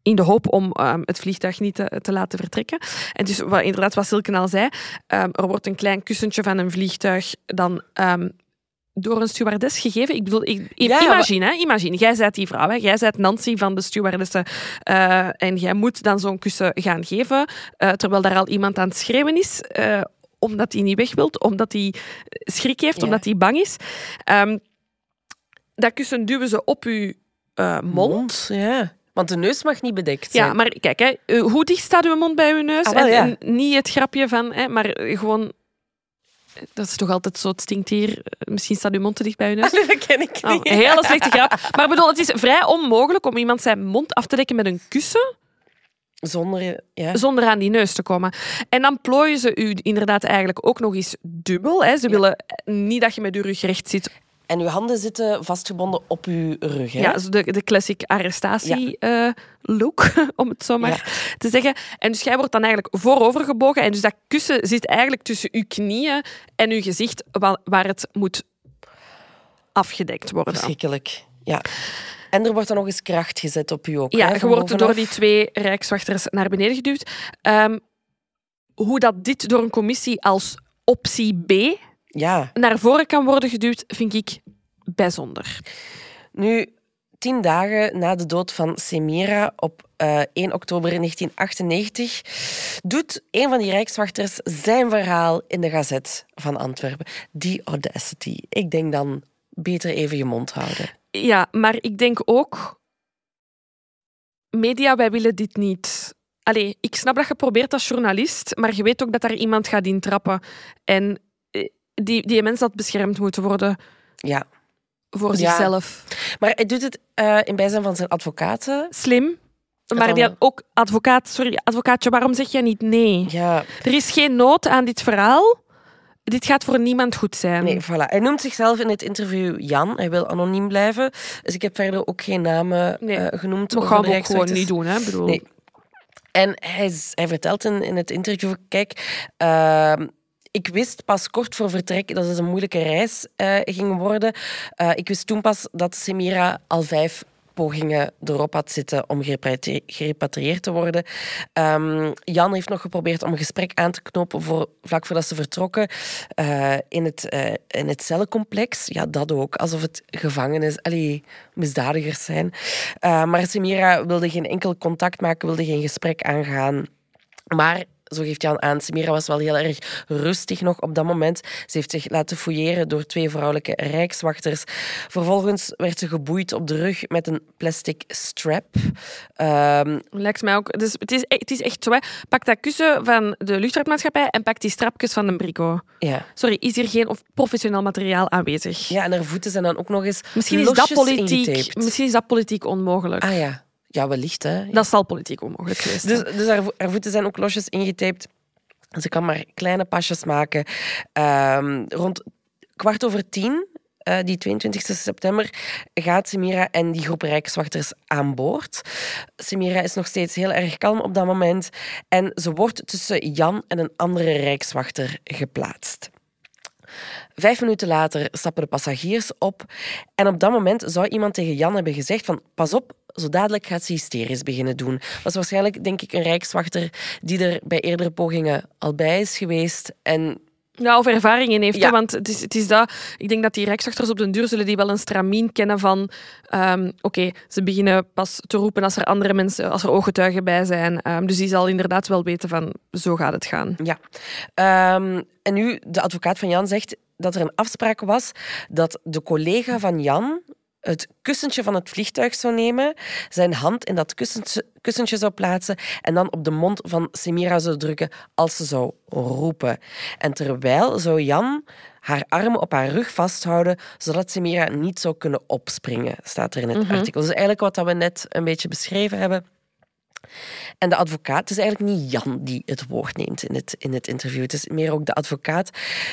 B: in de hoop om um, het vliegtuig niet te, te, laten vertrekken. En dus wat, inderdaad, wat Silken al zei, um, er wordt een klein kussentje van een vliegtuig dan um, door een stewardess gegeven. Ik bedoel, ik, ja, imagine, hè, imagine, jij bent die vrouw, hè, jij bent Nancy van de stewardessen uh, en jij moet dan zo'n kussen gaan geven, uh, terwijl daar al iemand aan het schreeuwen is, uh, omdat hij niet weg wilt, omdat hij schrik heeft, ja. omdat hij bang is. dat kussen duwen ze op uw mond.
A: mond ja. Want de neus mag niet bedekt
B: zijn. Ja, maar kijk, hè, eh, hoe dicht staat uw mond bij uw neus? Ah, wel, en, niet het grapje van, hè, maar gewoon... Dat is toch altijd zo, het stinkt hier. Misschien staat uw mond te dicht bij uw neus.
A: dat ken ik
B: niet. Oh, een hele slechte grap. Maar bedoel, het is vrij onmogelijk om iemand zijn mond af te dekken met een kussen.
A: Zonder, ja.
B: Zonder aan die neus te komen. En dan plooien ze u inderdaad eigenlijk ook nog eens dubbel. Hè. Ze ja. willen niet dat je met je rug recht zit
A: en uw handen zitten vastgebonden op uw rug. Hè?
B: Ja, de, de classic arrestatie-look, ja. uh, om het zo maar ja. te zeggen. En dus jij wordt dan eigenlijk voorovergebogen. En dus dat kussen zit eigenlijk tussen uw knieën en uw gezicht, waar het moet afgedekt worden.
A: Verschrikkelijk, ja. En er wordt dan nog eens kracht gezet op u ook.
B: Ja,
A: hè,
B: je wordt door die twee rijkswachters naar beneden geduwd. Um, hoe dat dit door een commissie als optie B
A: ja.
B: naar voren kan worden geduwd, vind ik bijzonder.
A: Nu, tien dagen na de dood van Semira op uh, 1 oktober 1998 doet een van die rijkswachters zijn verhaal in de Gazet van Antwerpen. Die audacity. Ik denk dan beter even je mond houden.
B: Ja, maar ik denk ook... Media, wij willen dit niet. Allee, ik snap dat je probeert als journalist, maar je weet ook dat daar iemand gaat intrappen. En die, die mens had beschermd moeten worden.
A: Ja.
B: Voor zichzelf.
A: Maar hij doet het uh, in bijzijn van zijn advocaten.
B: Slim. Maar die had ook advocaat, sorry, advocaatje, waarom zeg jij niet nee?
A: Ja.
B: Er is geen nood aan dit verhaal. Dit gaat voor niemand goed zijn.
A: Nee, voilà. Hij noemt zichzelf in het interview Jan. Hij wil anoniem blijven. Dus ik heb verder ook geen namen nee. uh, genoemd.
B: Dat gaan we ook gewoon niet doen, hè? Bedoel.
A: Nee. En hij, hij vertelt in, in het interview, kijk... Uh, ik wist pas kort voor vertrek dat het een moeilijke reis uh, ging worden. Uh, ik wist toen pas dat Semira al vijf pogingen erop had zitten om gerepatri- gerepatrieerd te worden. Ehm, Jan heeft nog geprobeerd om een gesprek aan te knopen voor, vlak voordat ze vertrokken eh, in, het, eh, in het cellencomplex. Ja, dat ook. Alsof het gevangenis, allee, misdadigers zijn. Eh, maar Samira wilde geen enkel contact maken, wilde geen gesprek aangaan. Maar zo geeft Jan aan, Samira was wel heel erg rustig nog op dat moment. Ze heeft zich laten fouilleren door twee vrouwelijke rijkswachters. Vervolgens werd ze geboeid op de rug met een plastic strap. Ehm,
B: Lijkt mij ook. Dus het, is, e- het is echt zo. Hè. Pak dat kussen van de luchtvaartmaatschappij en pak die strapjes van de Brico.
A: ja.
B: Sorry, is hier geen of professioneel materiaal aanwezig?
A: ja, en haar voeten zijn dan ook nog eens
B: Misschien is, dat politiek,
A: ingetaped.
B: misschien is dat politiek onmogelijk.
A: Ah ja. Ja, wellicht, hè.
B: Dat zal politiek onmogelijk geweest zijn.
A: Dus, dus haar, vo- haar voeten zijn ook losjes ingetaped. Ze kan maar kleine pasjes maken. Ehm, rond kwart over tien, eh, die 22 september, gaat Semira en die groep rijkswachters aan boord. Semira is nog steeds heel erg kalm op dat moment. En ze wordt tussen Jan en een andere rijkswachter geplaatst. Vijf minuten later stappen de passagiers op. En op dat moment zou iemand tegen Jan hebben gezegd van pas op, zo dadelijk gaat ze hysterisch beginnen doen. Dat was waarschijnlijk, denk ik, een rijkswachter die er bij eerdere pogingen al bij is geweest. En
B: Ja, of ervaring in heeft.
A: Ja.
B: hè, Want het is, het is dat, ik denk dat die rijkswachters op den duur zullen die wel een stramien kennen van... ehm, Oké, ze beginnen pas te roepen als er andere mensen, als er ooggetuigen bij zijn. Ehm, dus die zal inderdaad wel weten van, zo gaat het gaan.
A: ja. Ehm, en nu, de advocaat van Jan zegt dat er een afspraak was dat de collega van Jan het kussentje van het vliegtuig zou nemen, zijn hand in dat kussentje, kussentje zou plaatsen en dan op de mond van Semira zou drukken als ze zou roepen. En terwijl zou Jan haar armen op haar rug vasthouden, zodat Semira niet zou kunnen opspringen, staat er in het artikel. Dus eigenlijk wat we net een beetje beschreven hebben. En de advocaat, het is eigenlijk niet Jan die het woord neemt in het, in het interview. Het is meer ook de advocaat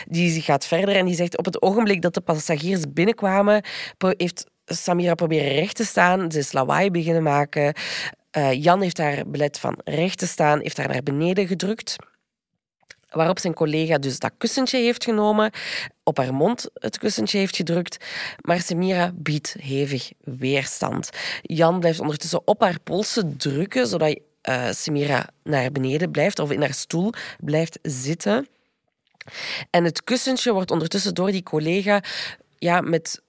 A: die gaat verder en die zegt op het ogenblik dat de passagiers binnenkwamen, heeft Samira proberen recht te staan. Ze is lawaai beginnen maken. Eh, Jan heeft haar belet van recht te staan, heeft haar naar beneden gedrukt. Waarop zijn collega dus dat kussentje heeft genomen, op haar mond het kussentje heeft gedrukt. Maar Samira biedt hevig weerstand. Jan blijft ondertussen op haar polsen drukken, zodat eh Samira naar beneden blijft of in haar stoel blijft zitten. En het kussentje wordt ondertussen door die collega ja, met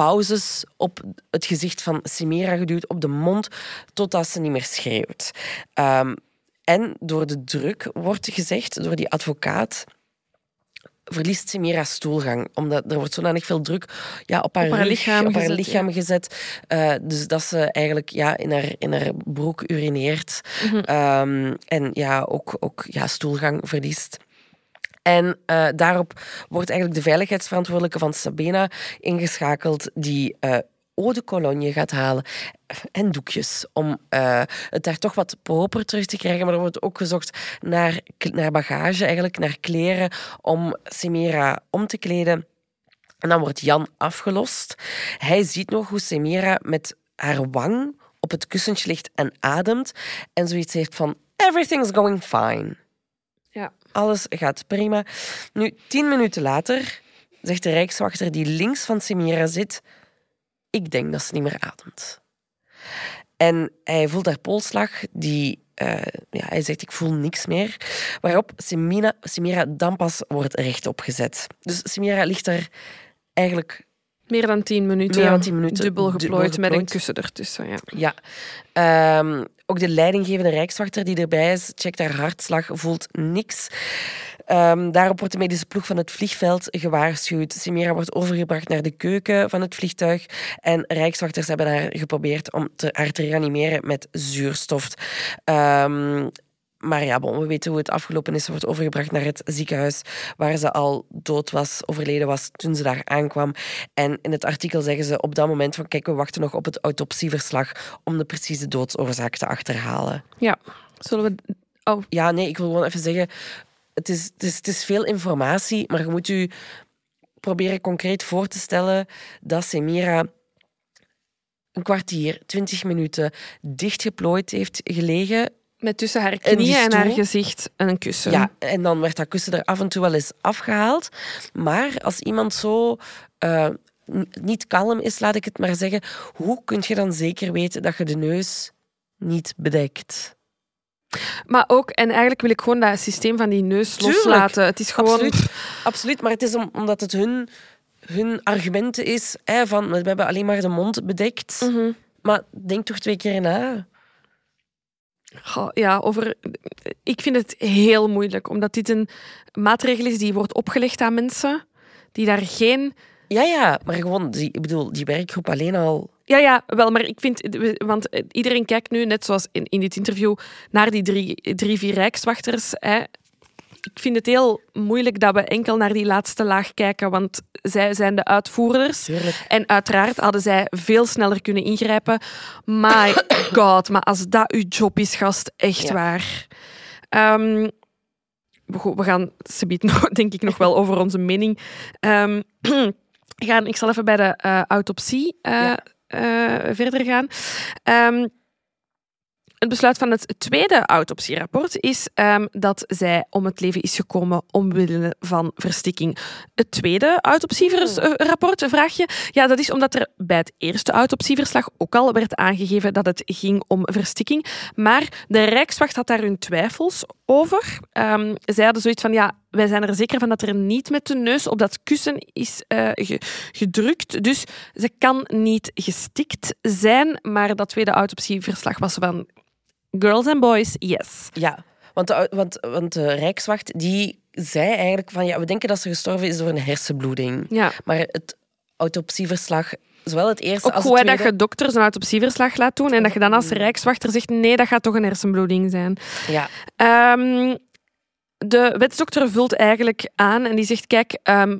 A: pauzes op het gezicht van Simera geduwd, op de mond, totdat ze niet meer schreeuwt. Ehm, en door de druk wordt gezegd, door die advocaat, verliest Simera stoelgang. Omdat er wordt zodanig veel druk ja, op haar,
B: Op haar
A: rug,
B: lichaam
A: op haar
B: gezet,
A: lichaam gezet. eh, dus dat ze eigenlijk ja, in, haar, in haar broek urineert. Ehm, en ja, ook, ook ja, stoelgang verliest. En eh, daarop wordt eigenlijk de veiligheidsverantwoordelijke van Sabena ingeschakeld, die eau de cologne gaat halen en doekjes, om eh, het daar toch wat proper terug te krijgen. Maar er wordt ook gezocht naar, naar bagage, eigenlijk naar kleren, om Semira om te kleden. En dan wordt Jan afgelost. Hij ziet nog hoe Semira met haar wang op het kussentje ligt en ademt. En zoiets heeft van, everything's going fine. Alles gaat prima. Nu, tien minuten later zegt de rijkswachter die links van Semira zit... Ik denk dat ze niet meer ademt. En hij voelt haar polsslag, die... eh, ja, hij zegt, ik voel niks meer. Waarop Semira dan pas wordt rechtop gezet. Dus Semira ligt er eigenlijk
B: Meer dan tien minuten.
A: Meer dan tien minuten
B: Dubbel
A: dubbel
B: geplooid met een kussen ertussen. Ja.
A: Ja. Ehm, ook de leidinggevende rijkswachter die erbij is, checkt haar hartslag, voelt niks. Ehm, daarop wordt de medische ploeg van het vliegveld gewaarschuwd. Simira wordt overgebracht naar de keuken van het vliegtuig. En rijkswachters hebben haar geprobeerd om te, haar te reanimeren met zuurstof. Ehm, maar ja, bon, we weten hoe het afgelopen is. Ze wordt overgebracht naar het ziekenhuis waar ze al dood was, overleden was toen ze daar aankwam. En in het artikel zeggen ze op dat moment van kijk, we wachten nog op het autopsieverslag om de precieze doodsoorzaak te achterhalen.
B: ja. Zullen we... Oh,
A: Ja, nee, ik wil gewoon even zeggen, het is, het is, het is veel informatie, maar je moet u proberen concreet voor te stellen dat Semira een kwartier, twintig minuten dichtgeplooid heeft gelegen.
B: Met tussen haar
A: En
B: knieën en haar gezicht een kussen.
A: Ja, en dan werd dat kussen er af en toe wel eens afgehaald. Maar als iemand zo eh, niet kalm is, laat ik het maar zeggen, hoe kun je dan zeker weten dat je de neus niet bedekt?
B: Maar ook, en eigenlijk wil ik gewoon dat systeem van die neus
A: Tuurlijk.
B: loslaten. Het is gewoon...
A: Absoluut, absoluut. Maar het is om, omdat het hun, hun argument is hè, van we hebben alleen maar de mond bedekt.
B: Mhm.
A: Maar denk toch twee keer na.
B: Ja, over... Ik vind het heel moeilijk, omdat dit een maatregel is die wordt opgelegd aan mensen die daar geen...
A: Ja, ja, maar gewoon, die, ik bedoel, die werkgroep alleen al.
B: Ja, ja, wel, maar ik vind... Want iedereen kijkt nu, net zoals in, in dit interview, naar die drie, drie vier rijkswachters. Hè. Ik vind het heel moeilijk dat we enkel naar die laatste laag kijken, want zij zijn de uitvoerders. En uiteraard hadden zij veel sneller kunnen ingrijpen. My god, maar als dat uw job is, gast, echt
A: Ja.
B: waar. Goed, we gaan nog, denk ik nog wel over onze mening. Ehm, gaan, ik zal even bij de eh, autopsie eh,
A: Ja.
B: eh, verder gaan. Ehm, het besluit van het tweede autopsierapport is ehm, dat zij om het leven is gekomen omwille van verstikking. Het tweede autopsierapport, vraag je? Ja, dat is omdat er bij het eerste autopsieverslag ook al werd aangegeven dat het ging om verstikking. Maar de Rijkswacht had daar hun twijfels over. Ehm, zij hadden zoiets van, ja, wij zijn er zeker van dat er niet met de neus op dat kussen is eh, ge- gedrukt. Dus ze kan niet gestikt zijn. Maar dat tweede autopsieverslag was van... Girls and boys, yes.
A: Ja, want de, want, want de Rijkswacht die zei eigenlijk van ja, we denken dat ze gestorven is door een hersenbloeding.
B: Ja.
A: Maar het autopsieverslag, zowel het eerste
B: Ook
A: als
B: goed
A: het
B: dat
A: tweede...
B: je dokters een autopsieverslag laat doen en dat je dan als rijkswachter zegt nee, dat gaat toch een hersenbloeding zijn.
A: Ja,
B: Ehm, de wetsdokter vult eigenlijk aan en die zegt: Kijk, ehm,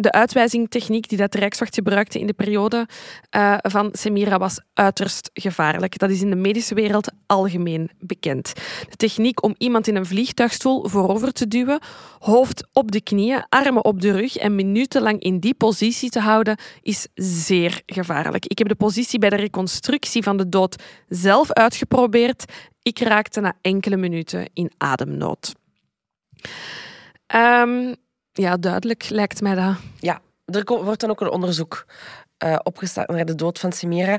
B: de uitwijzingtechniek die dat de Rijkswacht gebruikte in de periode eh, van Semira was uiterst gevaarlijk. Dat is in de medische wereld algemeen bekend. De techniek om iemand in een vliegtuigstoel voorover te duwen, hoofd op de knieën, armen op de rug en minutenlang in die positie te houden, is zeer gevaarlijk. Ik heb de positie bij de reconstructie van de dood zelf uitgeprobeerd. Ik raakte na enkele minuten in ademnood. Ehm, ja, duidelijk lijkt mij dat.
A: ja, er wordt dan ook een onderzoek eh, opgestart naar de dood van Simera.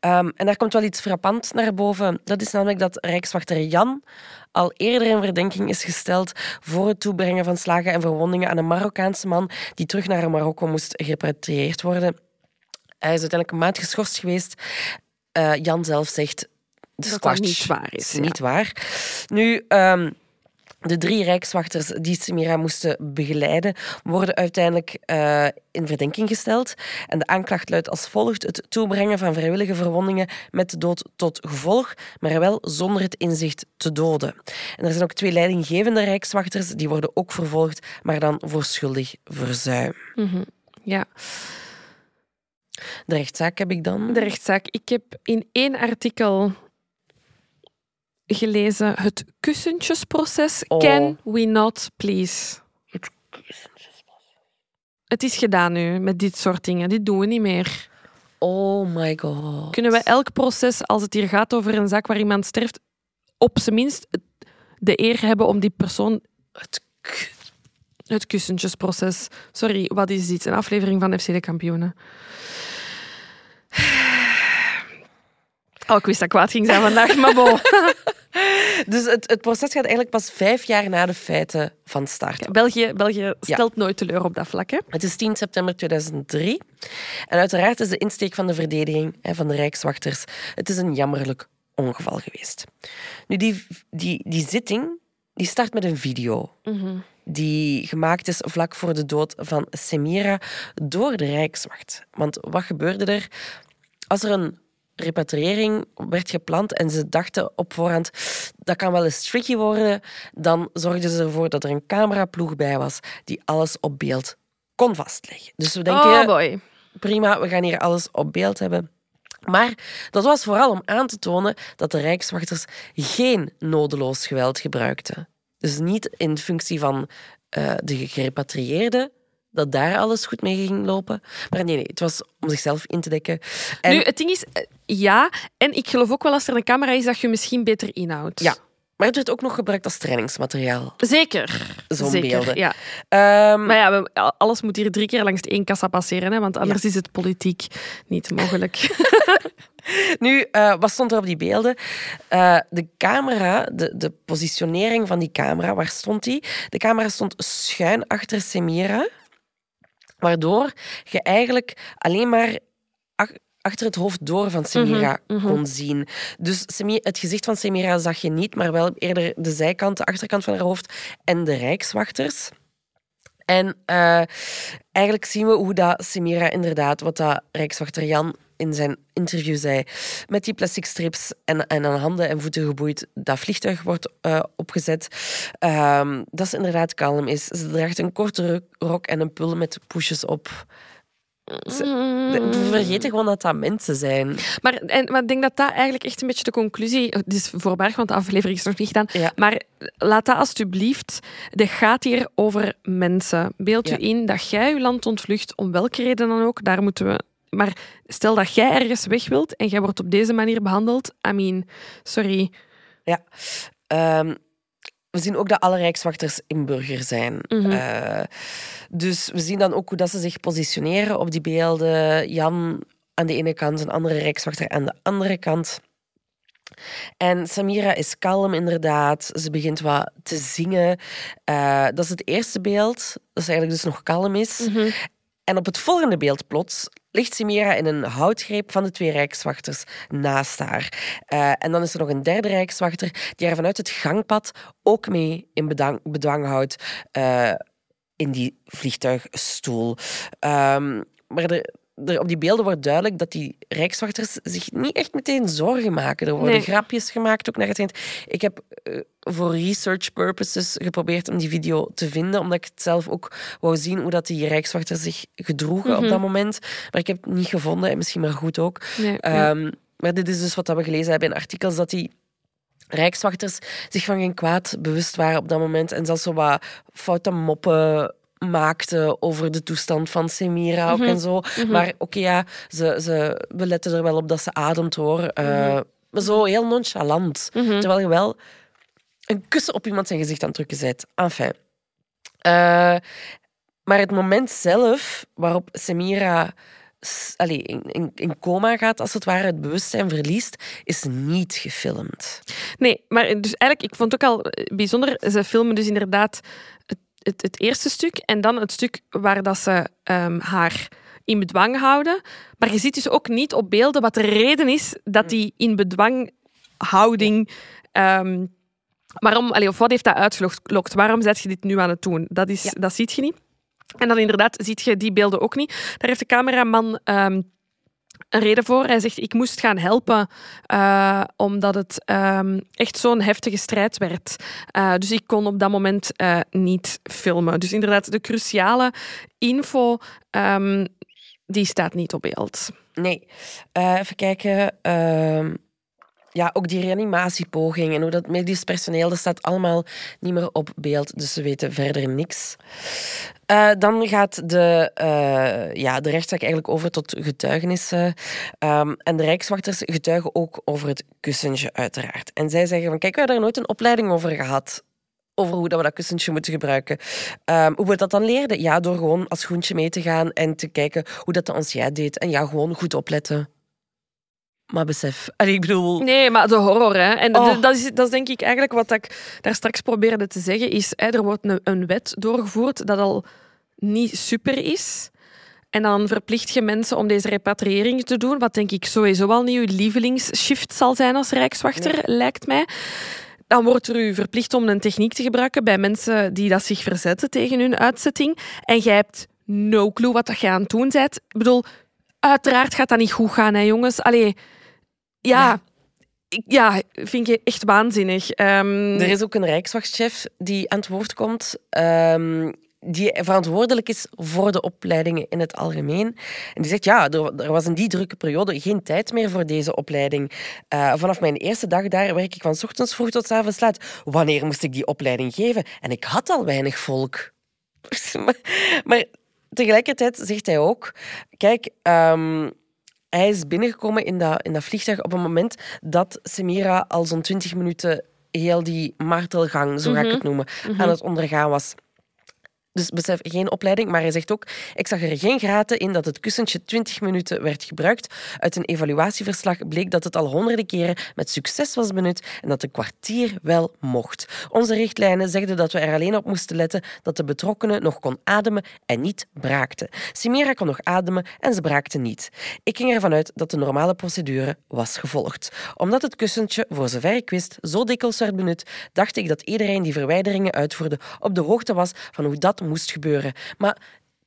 A: Ehm, en daar komt wel iets frappant naar boven. Dat is namelijk dat Rijkswachter Jan al eerder in verdenking is gesteld voor het toebrengen van slagen en verwondingen aan een Marokkaanse man die terug naar Marokko moest gerepatrieerd worden. Hij is uiteindelijk een maand geschorst geweest. Eh, Jan zelf zegt...
B: dat
A: squash.
B: niet waar is, ja.
A: niet waar. Nu... ehm, de drie rijkswachters die Samira moesten begeleiden, worden uiteindelijk eh, in verdenking gesteld. En de aanklacht luidt als volgt: het toebrengen van vrijwillige verwondingen met de dood tot gevolg, maar wel zonder het inzicht te doden. En er zijn ook twee leidinggevende rijkswachters, die worden ook vervolgd, maar dan voor schuldig verzuim.
B: Mhm. Ja,
A: De rechtszaak heb ik dan.
B: de rechtszaak. Ik heb in één artikel gelezen het kussentjesproces.
A: Oh.
B: Can we not, please? Het is gedaan nu met dit soort dingen. Dit doen we niet meer.
A: Oh my god.
B: Kunnen we elk proces, als het hier gaat over een zaak waar iemand sterft, op zijn minst de eer hebben om die persoon
A: Het
B: het kussentjesproces. Sorry, wat is dit? Een aflevering van FC de Kampioenen. Oh, ik wist dat ik kwaad ging zijn vandaag, maar bon.
A: Dus het, het proces gaat eigenlijk pas vijf jaar na de feiten van start.
B: België, België stelt nooit teleur op dat vlak. Hè?
A: Het is 10 september 2003. En uiteraard is de insteek van de verdediging hè, van de Rijkswachters. Het is een jammerlijk ongeval geweest. Nu, die, die, die zitting die start met een video. Die gemaakt is vlak voor de dood van Semira door de Rijkswacht. Want wat gebeurde er? Als er een repatriëring werd gepland en ze dachten op voorhand dat kan wel eens tricky worden, dan zorgden ze ervoor dat er een cameraploeg bij was die alles op beeld kon vastleggen. Dus we denken,
B: Oh boy.
A: prima, we gaan hier alles op beeld hebben. Maar dat was vooral om aan te tonen dat de Rijkswachters geen nodeloos geweld gebruikten. Dus niet in functie van eh, de gerepatrieerden, dat daar alles goed mee ging lopen. Maar nee, nee, het was om zichzelf in te dekken. En,
B: Nu, het ding is, eh, ja, en ik geloof ook wel als er een camera is dat je misschien beter inhoudt.
A: Ja. Maar het werd ook nog gebruikt als trainingsmateriaal.
B: Zeker.
A: Zo'n beelden.
B: Ja.
A: Ehm,
B: Maar ja, alles moet hier drie keer langs één kassa passeren, hè, want anders is het politiek niet mogelijk.
A: Nu, eh, wat stond er op die beelden? Eh, de camera, de, de positionering van die camera, waar stond die? De camera stond schuin achter Semira, waardoor je eigenlijk alleen maar ach- achter het hoofd door van Semira kon zien. Dus het gezicht van Semira zag je niet, maar wel eerder de zijkant, de achterkant van haar hoofd en de rijkswachters. En eh, eigenlijk zien we hoe dat Semira inderdaad, wat dat Rijkswachter Jan in zijn interview zei, met die plastic strips en, en aan handen en voeten geboeid, dat vliegtuig wordt eh, opgezet, ehm, dat ze inderdaad kalm is. Ze draagt een korte rok en een pul met poesjes op. Ze- We vergeten gewoon dat dat mensen zijn.
B: Maar, en, maar ik denk dat dat eigenlijk echt een beetje de conclusie... Het is voorbarig, want de aflevering is nog niet gedaan.
A: Ja.
B: Maar laat dat alstublieft... Het gaat hier over mensen. Beeld
A: Ja.
B: u in dat jij je land ontvlucht, om welke reden dan ook. Daar moeten we... Maar stel dat jij ergens weg wilt en jij wordt op deze manier behandeld. I mean, sorry.
A: Ja. Ehm, we zien ook dat alle rijkswachters inburger zijn. Eh, dus we zien dan ook hoe dat ze zich positioneren op die beelden. Jan aan de ene kant, een andere rijkswachter aan de andere kant. En Samira is kalm, inderdaad. Ze begint wat te zingen. Eh, dat is het eerste beeld, dat ze eigenlijk dus nog kalm is. En op het volgende beeld plots ligt Samira in een houtgreep van de twee rijkswachters naast haar. Eh, en dan is er nog een derde rijkswachter die haar vanuit het gangpad ook mee in bedwang, bedwang houdt eh, in die vliegtuigstoel. Ehm, maar er, er, op die beelden wordt duidelijk dat die rijkswachters zich niet echt meteen zorgen maken. Er worden
B: Nee.
A: grapjes gemaakt, ook naar het eind. Ik heb eh, voor research purposes geprobeerd om die video te vinden, omdat ik het zelf ook wou zien hoe dat die rijkswachters zich gedroegen op dat moment. Maar ik heb het niet gevonden, en misschien maar goed ook.
B: Nee.
A: Ehm, maar dit is dus wat we gelezen hebben in artikels, dat die rijkswachters zich van geen kwaad bewust waren op dat moment en zelfs zo wat foute moppen maakten over de toestand van Semira ook en zo. Maar oké, ja, ze, ze, we letten er wel op dat ze ademt, hoor. Eh, Maar zo heel nonchalant. Terwijl je wel een kussen op iemand zijn gezicht aan het drukken bent. Enfin. Eh, maar het moment zelf waarop Semira allee, in, in, in coma gaat, als het ware het bewustzijn verliest, is niet gefilmd.
B: Nee, maar dus eigenlijk, ik vond het ook al eh, bijzonder. Ze filmen dus inderdaad het, het, eerste stuk en dan het stuk waar dat ze ehm, haar in bedwang houden. Maar je ziet dus ook niet op beelden wat de reden is dat die in bedwanghouding. ehm waarom, allee, of wat heeft dat uitgelokt? Waarom zet je dit nu aan het doen? Dat, is, dat ziet je niet. En dan inderdaad ziet je die beelden ook niet. Daar heeft de cameraman ehm, een reden voor. Hij zegt, ik moest gaan helpen eh, omdat het ehm, echt zo'n heftige strijd werd. Eh, dus ik kon op dat moment eh, niet filmen. Dus inderdaad, de cruciale info, ehm, die staat niet op beeld.
A: Nee. Even kijken. Ehm, ja, ook die reanimatiepoging en hoe dat medisch personeel, dat staat allemaal niet meer op beeld. Dus ze weten verder niks. Eh, dan gaat de, eh, ja, de rechtszaak eigenlijk over tot getuigenissen. Ehm, en de rijkswachters getuigen ook over het kussentje, uiteraard. En zij zeggen van, kijk, we hebben daar nooit een opleiding over gehad. Over hoe dat we dat kussentje moeten gebruiken. Ehm, hoe we dat dan leerden? Ja, door gewoon als groentje mee te gaan en te kijken hoe dat de ons jij deed. En ja, gewoon goed opletten. Maar besef, allee, ik bedoel...
B: Nee, maar de horror, hè. En
A: Oh.
B: de- dat, is, dat is denk ik eigenlijk wat ik daar straks probeerde te zeggen, is hè, er wordt een, een wet doorgevoerd dat al niet super is. En dan verplicht je mensen om deze repatriëring te doen, wat denk ik sowieso al niet uw lievelingsshift zal zijn als rijkswachter, lijkt mij. Dan wordt er u verplicht om een techniek te gebruiken bij mensen die dat zich verzetten tegen hun uitzetting. En jij hebt no clue wat dat je aan het doen bent. Ik bedoel, uiteraard gaat dat niet goed gaan, hè, jongens. Allee, ja,
A: ja,
B: vind je echt waanzinnig. Ehm,
A: Er is ook een rijkswachtchef die aan het woord komt. ehm, die verantwoordelijk is voor de opleidingen in het algemeen. En die zegt, ja, er, er was in die drukke periode geen tijd meer voor deze opleiding. Eh, vanaf mijn eerste dag daar werk ik van ochtends vroeg tot avonds laat. Wanneer moest ik die opleiding geven? En ik had al weinig volk. maar, maar tegelijkertijd zegt hij ook, kijk... ehm, hij is binnengekomen in dat, in dat vliegtuig op een moment dat Semira al zo'n 20 minuten heel die martelgang, zo ga ik het noemen, aan het ondergaan was. Dus besef, geen opleiding, maar hij zegt ook, ik zag er geen graten in dat het kussentje 20 minuten werd gebruikt. Uit een evaluatieverslag bleek dat het al honderden keren met succes was benut en dat een kwartier wel mocht. Onze richtlijnen zegden dat we er alleen op moesten letten dat de betrokkenen nog kon ademen en niet braakte. Simira kon nog ademen en ze braakte niet. Ik ging ervan uit dat de normale procedure was gevolgd. Omdat het kussentje, voor zover ik wist, zo dikwijls werd benut, dacht ik dat iedereen die verwijderingen uitvoerde op de hoogte was van hoe dat moest gebeuren. Maar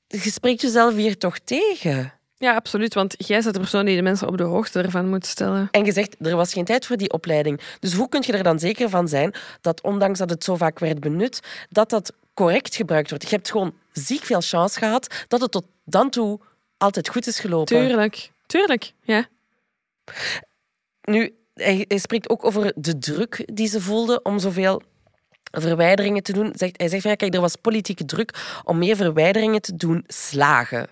A: je spreekt jezelf hier toch tegen?
B: Ja, absoluut. Want jij bent de persoon die de mensen op de hoogte ervan moet stellen.
A: En je zegt, er was geen tijd voor die opleiding. Dus hoe kun je er dan zeker van zijn dat, ondanks dat het zo vaak werd benut, dat dat correct gebruikt wordt? Je hebt gewoon ziek veel chance gehad dat het tot dan toe altijd goed is gelopen.
B: Tuurlijk. Tuurlijk, ja.
A: Nu, hij, hij spreekt ook over de druk die ze voelde om zoveel verwijderingen te doen. Zegt, hij zegt van ja, kijk, er was politieke druk om meer verwijderingen te doen slagen.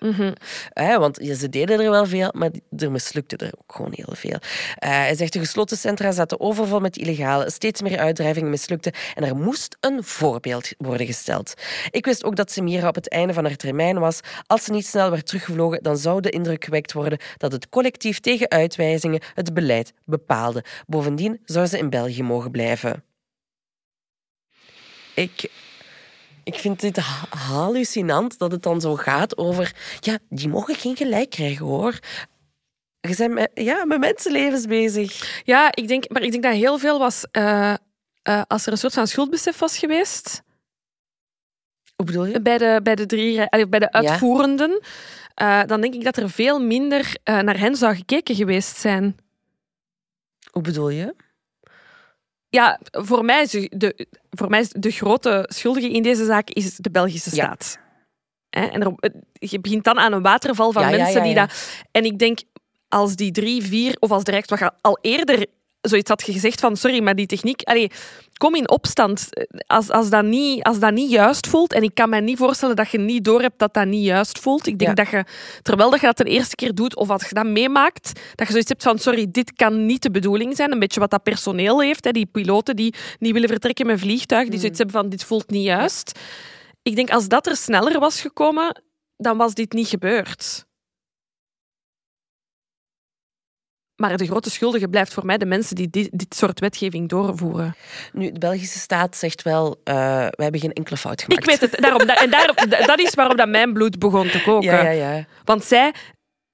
A: want ja, ze deden er wel veel, maar er mislukte er ook gewoon heel veel. Eh, hij zegt de gesloten centra zaten overvol met illegale, steeds meer uitdrijvingen mislukten en er moest een voorbeeld worden gesteld. Ik wist ook dat Semira op het einde van haar termijn was. Als ze niet snel werd teruggevlogen, dan zou de indruk gewekt worden dat het collectief tegen uitwijzingen het beleid bepaalde. Bovendien zou ze in België mogen blijven ik, ik vind dit hallucinant dat het dan zo gaat over... Ja, die mogen geen gelijk krijgen, hoor. Je bent met, ja, met mensenlevens bezig.
B: Ja, ik denk, maar ik denk dat heel veel was... Uh, uh, als er een soort van schuldbesef was geweest...
A: Hoe bedoel je?
B: Bij de, bij de, drie, bij de uitvoerenden... Ja. Uh, dan denk ik dat er veel minder naar hen zou gekeken geweest zijn.
A: Hoe bedoel je?
B: Ja, voor mij, is de, voor mij is de grote schuldige in deze zaak is de Belgische staat. En er, je begint dan aan een waterval van mensen die dat... En ik denk, als die drie, vier, of als de Rijkswacht al eerder zoiets had gezegd van sorry, maar die techniek, allee, kom in opstand als, als, dat niet, als dat niet juist voelt. En ik kan me niet voorstellen dat je niet doorhebt dat dat niet juist voelt. Ik denk dat je, terwijl dat je dat de eerste keer doet, of als je dat meemaakt, dat je zoiets hebt van sorry, dit kan niet de bedoeling zijn. Een beetje wat dat personeel heeft, hè, die piloten die niet willen vertrekken met vliegtuig, die zoiets hebben van dit voelt niet juist. Ik denk als dat er sneller was gekomen, dan was dit niet gebeurd. Maar de grote schuldige blijft voor mij de mensen die dit, dit soort wetgeving doorvoeren.
A: Nu, de Belgische staat zegt wel, uh, wij hebben geen enkele fout gemaakt.
B: Ik weet het. Daarom, en daarom, dat is waarom dat mijn bloed begon te koken.
A: Ja, ja, ja.
B: Want zij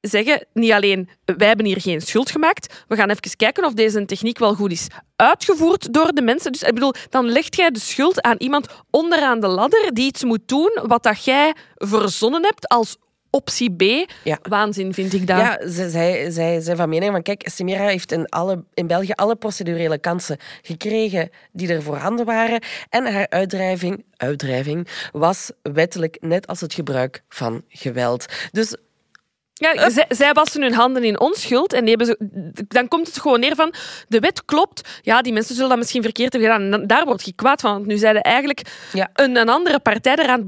B: zeggen niet alleen, wij hebben hier geen schuld gemaakt, we gaan even kijken of deze techniek wel goed is uitgevoerd door de mensen. Dus ik bedoel, dan legt jij de schuld aan iemand onderaan de ladder die iets moet doen wat dat jij verzonnen hebt als optie B. Ja. Waanzin vind ik dat.
A: Ja, zij, zij zijn van mening van kijk, Semira heeft in, alle, in België alle procedurele kansen gekregen die er voorhanden waren. En haar uitdrijving, uitdrijving was wettelijk net als het gebruik van geweld. Dus
B: ja, zij, zij, wassen hun handen in onschuld en die hebben ze, dan komt het gewoon neer van de wet klopt. Ja, die mensen zullen dat misschien verkeerd hebben gedaan. En daar word je kwaad van. Want nu zeiden eigenlijk ja. een, een andere partij eraan...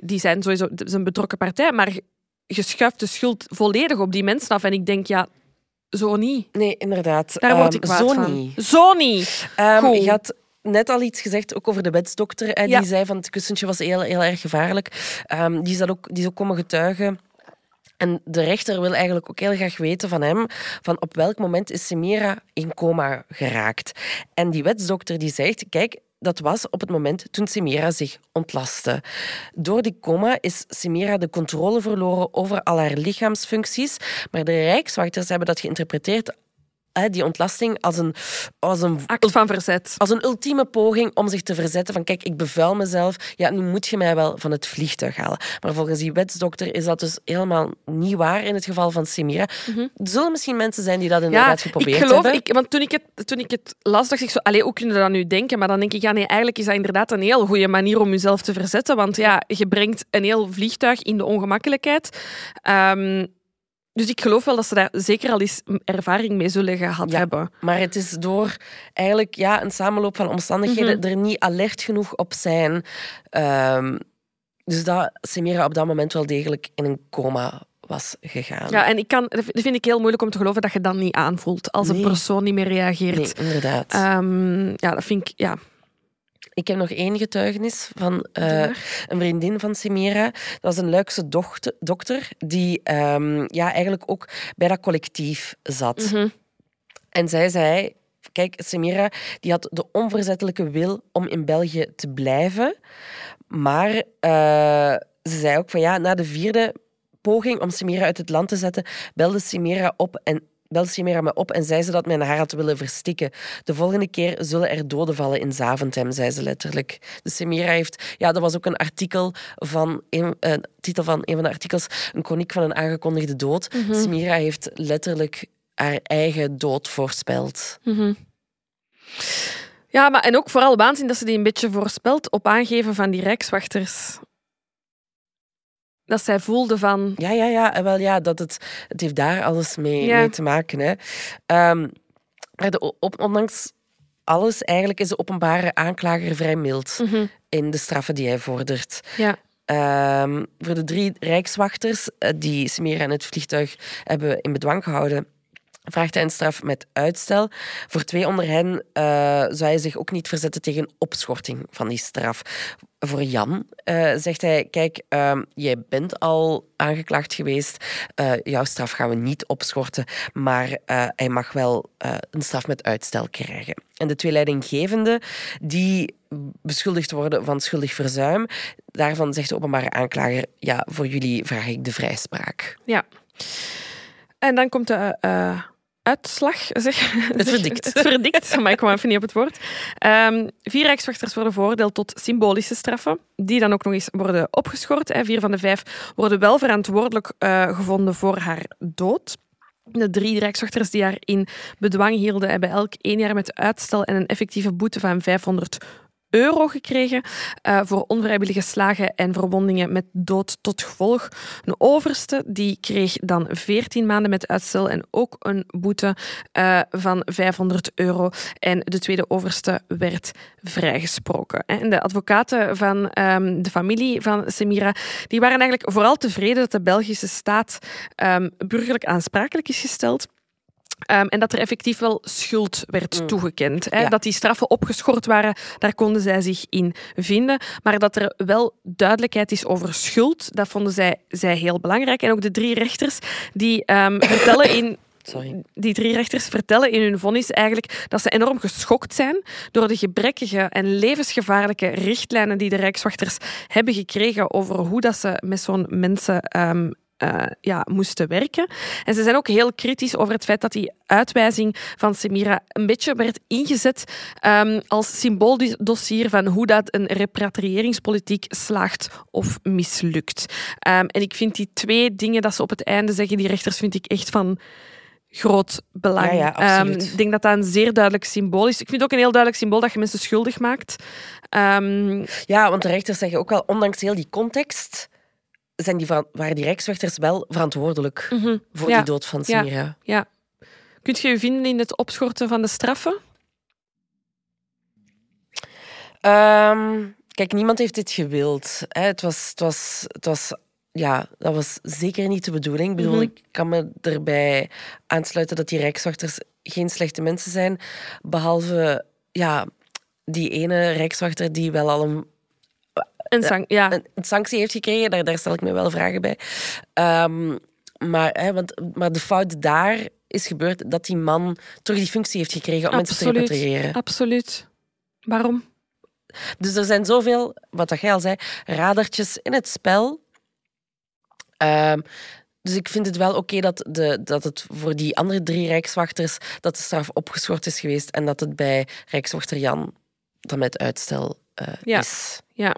B: Die zijn sowieso een betrokken partij, maar je schuift de schuld volledig op die mensen af. En ik denk, ja, zo niet.
A: Nee, inderdaad.
B: Daar word ik
A: um,
B: zo van. Niet. Zo niet.
A: Um, je had net al iets gezegd, ook over de wetsdokter. Eh, die zei van het kussentje was heel, heel erg gevaarlijk. Um, die, is ook, die is ook komen getuigen. En de rechter wil eigenlijk ook heel graag weten van hem van op welk moment is Semira in coma geraakt. En die wetsdokter die zegt, kijk, dat was op het moment toen Semira zich ontlastte. Door die coma is Semira de controle verloren over al haar lichaamsfuncties, maar de Rijkswachters hebben dat geïnterpreteerd die ontlasting als een, als een
B: act van verzet.
A: Als een ultieme poging om zich te verzetten van kijk, ik bevuil mezelf. Ja, nu moet je mij wel van het vliegtuig halen. Maar volgens die wetsdokter is dat dus helemaal niet waar in het geval van Simira. Mhm. Er zullen misschien mensen zijn die dat inderdaad ja, geprobeerd
B: ik geloof,
A: hebben.
B: Ik, want toen ik, het, toen ik het las, dacht ik zo, allee, hoe kunnen we dat nu denken? Maar dan denk ik, ja nee, eigenlijk is dat inderdaad een heel goede manier om jezelf te verzetten. Want ja, je brengt een heel vliegtuig in de ongemakkelijkheid. Um, dus ik geloof wel dat ze daar zeker al eens ervaring mee zullen gehad hebben.
A: Maar het is door eigenlijk ja, een samenloop van omstandigheden mhm. er niet alert genoeg op zijn. Um, dus dat Semira op dat moment wel degelijk in een coma was gegaan.
B: Ja, en ik kan, dat vind ik heel moeilijk om te geloven dat je dat niet aanvoelt als een persoon niet meer reageert.
A: nee, inderdaad.
B: Ehm, ja, dat vind ik, ja.
A: Ik heb nog één getuigenis van eh, een vriendin van Semira. Dat was een Luikse dochter, dokter die ehm, ja, eigenlijk ook bij dat collectief zat.
B: Mhm.
A: En zij zei... Kijk, Semira die had de onverzettelijke wil om in België te blijven. Maar eh, ze zei ook van ja, na de vierde poging om Semira uit het land te zetten, belde Semira op en belde Semira me op en zei ze dat men haar had willen verstikken. De volgende keer zullen er doden vallen in Zaventem, zei ze letterlijk. Dus Semira heeft... Ja, dat was ook een artikel van... Een, een titel van een van de artikels, een chroniek van een aangekondigde dood. Semira heeft letterlijk haar eigen dood voorspeld.
B: Mhm. Ja, maar en ook vooral waanzin dat ze die een beetje voorspelt op aangeven van die rijkswachters. Dat zij voelde van...
A: Ja, ja, ja. En wel, ja dat het, het heeft daar alles mee,
B: Ja.
A: mee te maken. Hè. Ehm, maar de, op, ondanks alles, eigenlijk is de openbare aanklager vrij mild
B: Mhm.
A: in de straffen die hij vordert.
B: Ja.
A: Ehm, voor de drie rijkswachters eh, die Semira en het vliegtuig hebben in bedwang gehouden, vraagt hij een straf met uitstel. Voor twee onder hen eh, zou hij zich ook niet verzetten tegen opschorting van die straf. Voor Jan eh, zegt hij: Kijk, ehm, jij bent al aangeklaagd geweest. Eh, jouw straf gaan we niet opschorten, maar eh, hij mag wel een straf met uitstel krijgen. En de twee leidinggevenden die beschuldigd worden van schuldig verzuim, daarvan zegt de openbare aanklager: Ja, voor jullie vraag ik de vrijspraak.
B: Ja. En dan komt de uitslag, zeg.
A: Het verdict.
B: Het verdict, maar ik kwam even niet op het woord. Ehm, vier rijkswachters worden veroordeeld tot symbolische straffen, die dan ook nog eens worden opgeschort. Vier van de vijf worden wel verantwoordelijk eh, gevonden voor haar dood. De drie rijkswachters die haar in bedwang hielden, hebben elk één jaar met uitstel en een effectieve boete van 500 euro gekregen eh, voor onvrijwillige slagen en verwondingen met dood tot gevolg. Een overste die kreeg dan 14 maanden met uitstel en ook een boete eh, van 500 euro. En de tweede overste werd vrijgesproken. En de advocaten van ehm, de familie van Semira die waren eigenlijk vooral tevreden dat de Belgische staat ehm, burgerlijk aansprakelijk is gesteld. Ehm, en dat er effectief wel schuld werd
A: Mm.
B: toegekend. Hè.
A: Ja.
B: Dat die straffen opgeschort waren, daar konden zij zich in vinden. Maar dat er wel duidelijkheid is over schuld, dat vonden zij, zij heel belangrijk. En ook de drie rechters die ehm, vertellen in
A: Sorry.
B: die drie rechters vertellen in hun vonnis eigenlijk dat ze enorm geschokt zijn door de gebrekkige en levensgevaarlijke richtlijnen die de Rijkswachters hebben gekregen over hoe dat ze met zo'n mensen ehm, eh, ja, moesten werken. En ze zijn ook heel kritisch over het feit dat die uitwijzing van Semira een beetje werd ingezet ehm, als symbooldossier van hoe dat een repatriëringspolitiek slaagt of mislukt. Ehm, en ik vind die twee dingen dat ze op het einde zeggen, die rechters, vind ik echt van groot belang.
A: Ja, ja, absoluut.
B: Ehm, ik denk dat dat een zeer duidelijk symbool is. Ik vind het ook een heel duidelijk symbool dat je mensen schuldig maakt.
A: Ja, want de rechters zeggen ook wel, ondanks heel die context, zijn die, waren die rijkswachters wel verantwoordelijk
B: mhm,
A: voor
B: Ja.
A: die dood van
B: Ja.
A: Semira.
B: ja. Kunt je je vinden in het opschorten van de straffen?
A: Ehm, kijk, niemand heeft dit gewild. Hè. Het was, het was, het was, ja, dat was zeker niet de bedoeling. Ik bedoel,
B: Mhm.
A: ik kan me erbij aansluiten dat die rijkswachters geen slechte mensen zijn, behalve ja, die ene rijkswachter die wel al een
B: Een ja.
A: een, een sanctie heeft gekregen, daar, daar stel ik me wel vragen bij. Ehm, maar, hè, want, maar de fout daar is gebeurd dat die man toch die functie heeft gekregen om mensen te repatriëren.
B: Absoluut. Waarom?
A: Dus er zijn zoveel, wat dat jij al zei, radertjes in het spel. Ehm, dus ik vind het wel oké dat, de, dat het voor die andere drie rijkswachters dat de straf opgeschort is geweest en dat het bij rijkswachter Jan dan met uitstel
B: Ja.
A: is.
B: Ja.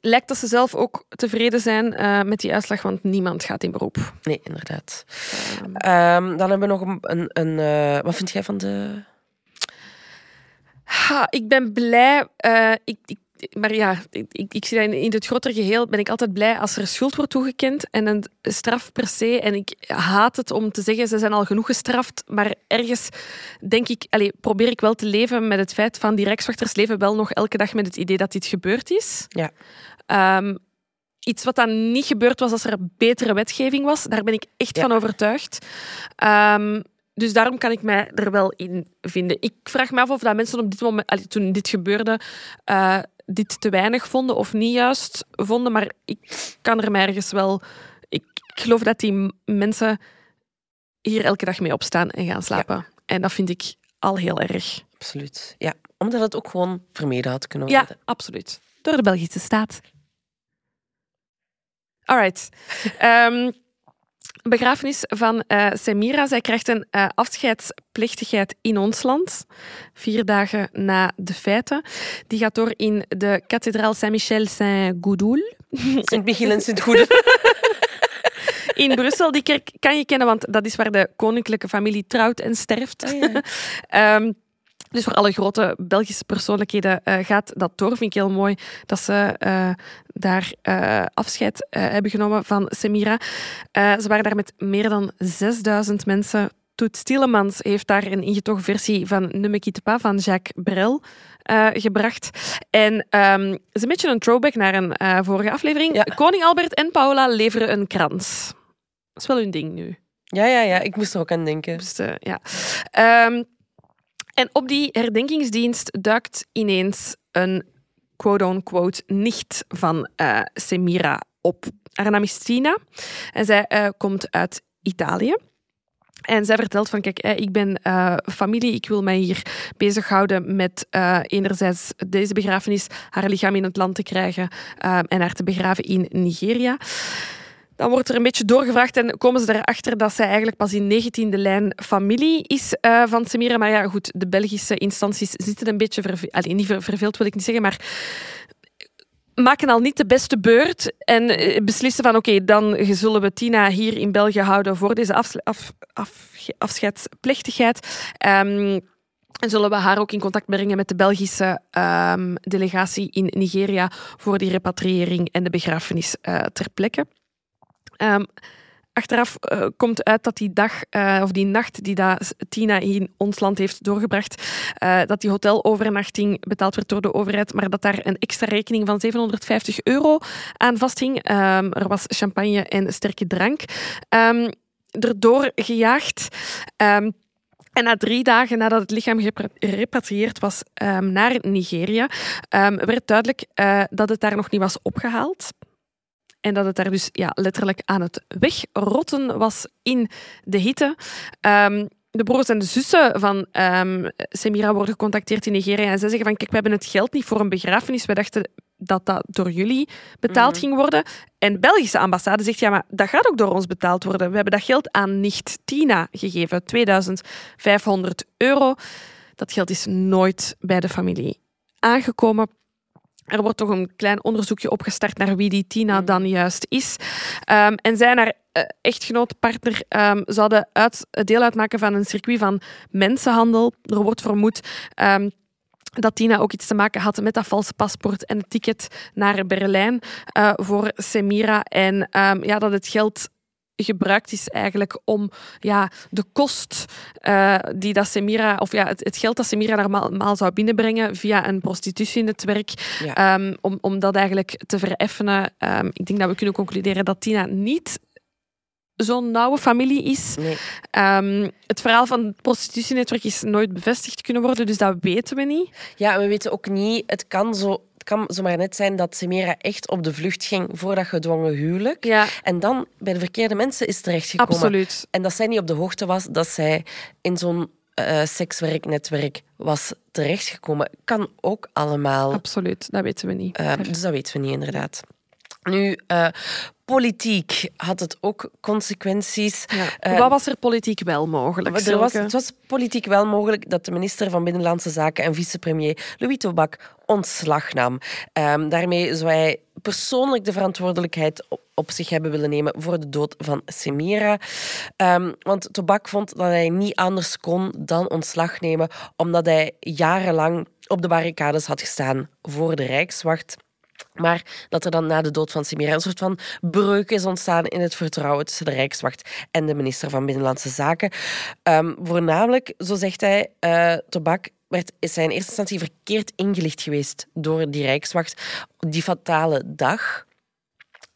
B: Lijkt dat ze zelf ook tevreden zijn eh, met die uitslag, want niemand gaat in beroep.
A: Nee, inderdaad.
B: Ehm,
A: Ehm, dan hebben we nog een... een, een eh, wat vind jij van de...
B: Ha, ik ben blij. eh, ik, ik, maar ja, ik, ik, ik zie dat in, het grotere geheel ben ik altijd blij als er schuld wordt toegekend en een straf per se. En ik haat het om te zeggen, ze zijn al genoeg gestraft. Maar ergens denk ik, allee, probeer ik wel te leven met het feit van die rijkswachters leven wel nog elke dag met het idee dat dit gebeurd is.
A: Ja.
B: Ehm, iets wat dan niet gebeurd was als er betere wetgeving was. Daar ben ik echt
A: Ja.
B: van overtuigd. Ehm, dus daarom kan ik mij er wel in vinden. Ik vraag me af of dat mensen op dit moment, allee, toen dit gebeurde, eh, dit te weinig vonden of niet juist vonden. Maar ik kan er mij ergens wel. Ik, ik geloof dat die mensen hier elke dag mee opstaan en gaan slapen. En dat vind ik al heel erg.
A: Absoluut. Ja, omdat het ook gewoon vermeden had kunnen
B: Ja,
A: worden.
B: absoluut. Door de Belgische staat. Alright. Ehm begrafenis van eh, Semira. Zij krijgt een eh, afscheidsplechtigheid in ons land. Vier dagen na de feiten. Die gaat door in de kathedraal Saint-Michel-Saint-Goudoul
A: Sint-Michiel en Sint-Goede.
B: in Brussel. Die kerk kan je kennen, want dat is waar de koninklijke familie trouwt en sterft. Ehm, dus voor alle grote Belgische persoonlijkheden eh, gaat dat door. Vind ik heel mooi dat ze eh, daar eh, afscheid hebben genomen van Semira. Ze waren daar met meer dan 6000 mensen. Toet Stielemans heeft daar een ingetogen versie van Ne me quitte pas van Jacques Brel gebracht. En ehm, het is een beetje een throwback naar een vorige aflevering.
A: Ja.
B: Koning Albert en Paula leveren een krans. Dat is wel hun ding nu.
A: Ja, ja, ja. Ik moest er ook aan denken.
B: Dus, ja. Ehm, en op die herdenkingsdienst duikt ineens een quote-unquote nicht van eh, Semira op. Haar naam is Tina en zij eh, komt uit Italië. En zij vertelt van, kijk, eh, ik ben familie, ik wil mij hier bezighouden met enerzijds deze begrafenis, haar lichaam in het land te krijgen en haar te begraven in Nigeria. Dan wordt er een beetje doorgevraagd en komen ze erachter dat zij eigenlijk pas in 19e lijn familie is eh, van Semira. Maar ja, goed, de Belgische instanties zitten een beetje verve Allee, niet ver- verveeld, wil ik niet zeggen, maar maken al niet de beste beurt en eh, beslissen van oké, dan zullen we Tina hier in België houden voor deze af, af, afscheidsplechtigheid. Ehm, en zullen we haar ook in contact brengen met de Belgische ehm, delegatie in Nigeria voor die repatriëring en de begrafenis eh, ter plekke. Ehm, achteraf eh, komt uit dat die dag eh, of die nacht die Tina in ons land heeft doorgebracht, eh, dat die hotelovernachting betaald werd door de overheid, maar dat daar een extra rekening van 750 euro aan vasthing. Ehm, er was champagne en sterke drank. Ehm erdoor gejaagd. En na drie dagen nadat het lichaam gerepatrieerd was naar Nigeria, werd duidelijk dat het daar nog niet was opgehaald. En dat het daar dus ja, letterlijk aan het wegrotten was in de hitte. Ehm, de broers en de zussen van ehm, Semira worden gecontacteerd in Nigeria en zij zeggen van kijk, we hebben het geld niet voor een begrafenis. We dachten dat dat door jullie betaald
A: Mhm.
B: ging worden. En de Belgische ambassade zegt ja, maar dat gaat ook door ons betaald worden. We hebben dat geld aan nicht Tina gegeven, 2500 euro. Dat geld is nooit bij de familie aangekomen. Er wordt toch een klein onderzoekje opgestart naar wie die Tina dan juist is. Ehm, en zij eh, echtgenoot, partner, ehm, zouden uit, deel uitmaken van een circuit van mensenhandel. Er wordt vermoed ehm, dat Tina ook iets te maken had met dat valse paspoort en het ticket naar Berlijn eh, voor Semira. En ja, dat het geld gebruikt is eigenlijk om ja, de kost eh, die dat Semira, of ja, het, het geld dat Semira normaal zou binnenbrengen via een prostitutienetwerk,
A: Ja.
B: ehm, om, om dat eigenlijk te vereffenen. Ehm, ik denk dat we kunnen concluderen dat Tina niet zo'n nauwe familie is.
A: Nee.
B: Ehm, het verhaal van het prostitutienetwerk is nooit bevestigd kunnen worden, dus dat weten we niet.
A: Ja, we weten ook niet, het kan, zo, kan zomaar net zijn dat Semira echt op de vlucht ging voor dat gedwongen huwelijk.
B: Ja,
A: En dan bij de verkeerde mensen is terechtgekomen.
B: absoluut.
A: En dat zij niet op de hoogte was dat zij in zo'n eh, sekswerknetwerk was terechtgekomen. Kan ook allemaal.
B: Absoluut, dat weten we niet.
A: Eh, dus dat weten we niet, inderdaad. Nu, eh, politiek had het ook consequenties.
B: Ja.
A: eh,
B: Wat was er politiek wel mogelijk?
A: Er was, het was politiek wel mogelijk dat de minister van Binnenlandse Zaken en vicepremier Louis Tobak ontslag nam. Ehm, daarmee zou hij persoonlijk de verantwoordelijkheid op, op zich hebben willen nemen voor de dood van Semira. Ehm, want Tobak vond dat hij niet anders kon dan ontslag nemen, omdat hij jarenlang op de barricades had gestaan voor de Rijkswacht. Maar dat er dan na de dood van Semira een soort van breuk is ontstaan in het vertrouwen tussen de Rijkswacht en de minister van Binnenlandse Zaken. Ehm, voornamelijk, zo zegt hij, eh Tobak werd, is hij in eerste instantie verkeerd ingelicht geweest door die Rijkswacht die fatale dag.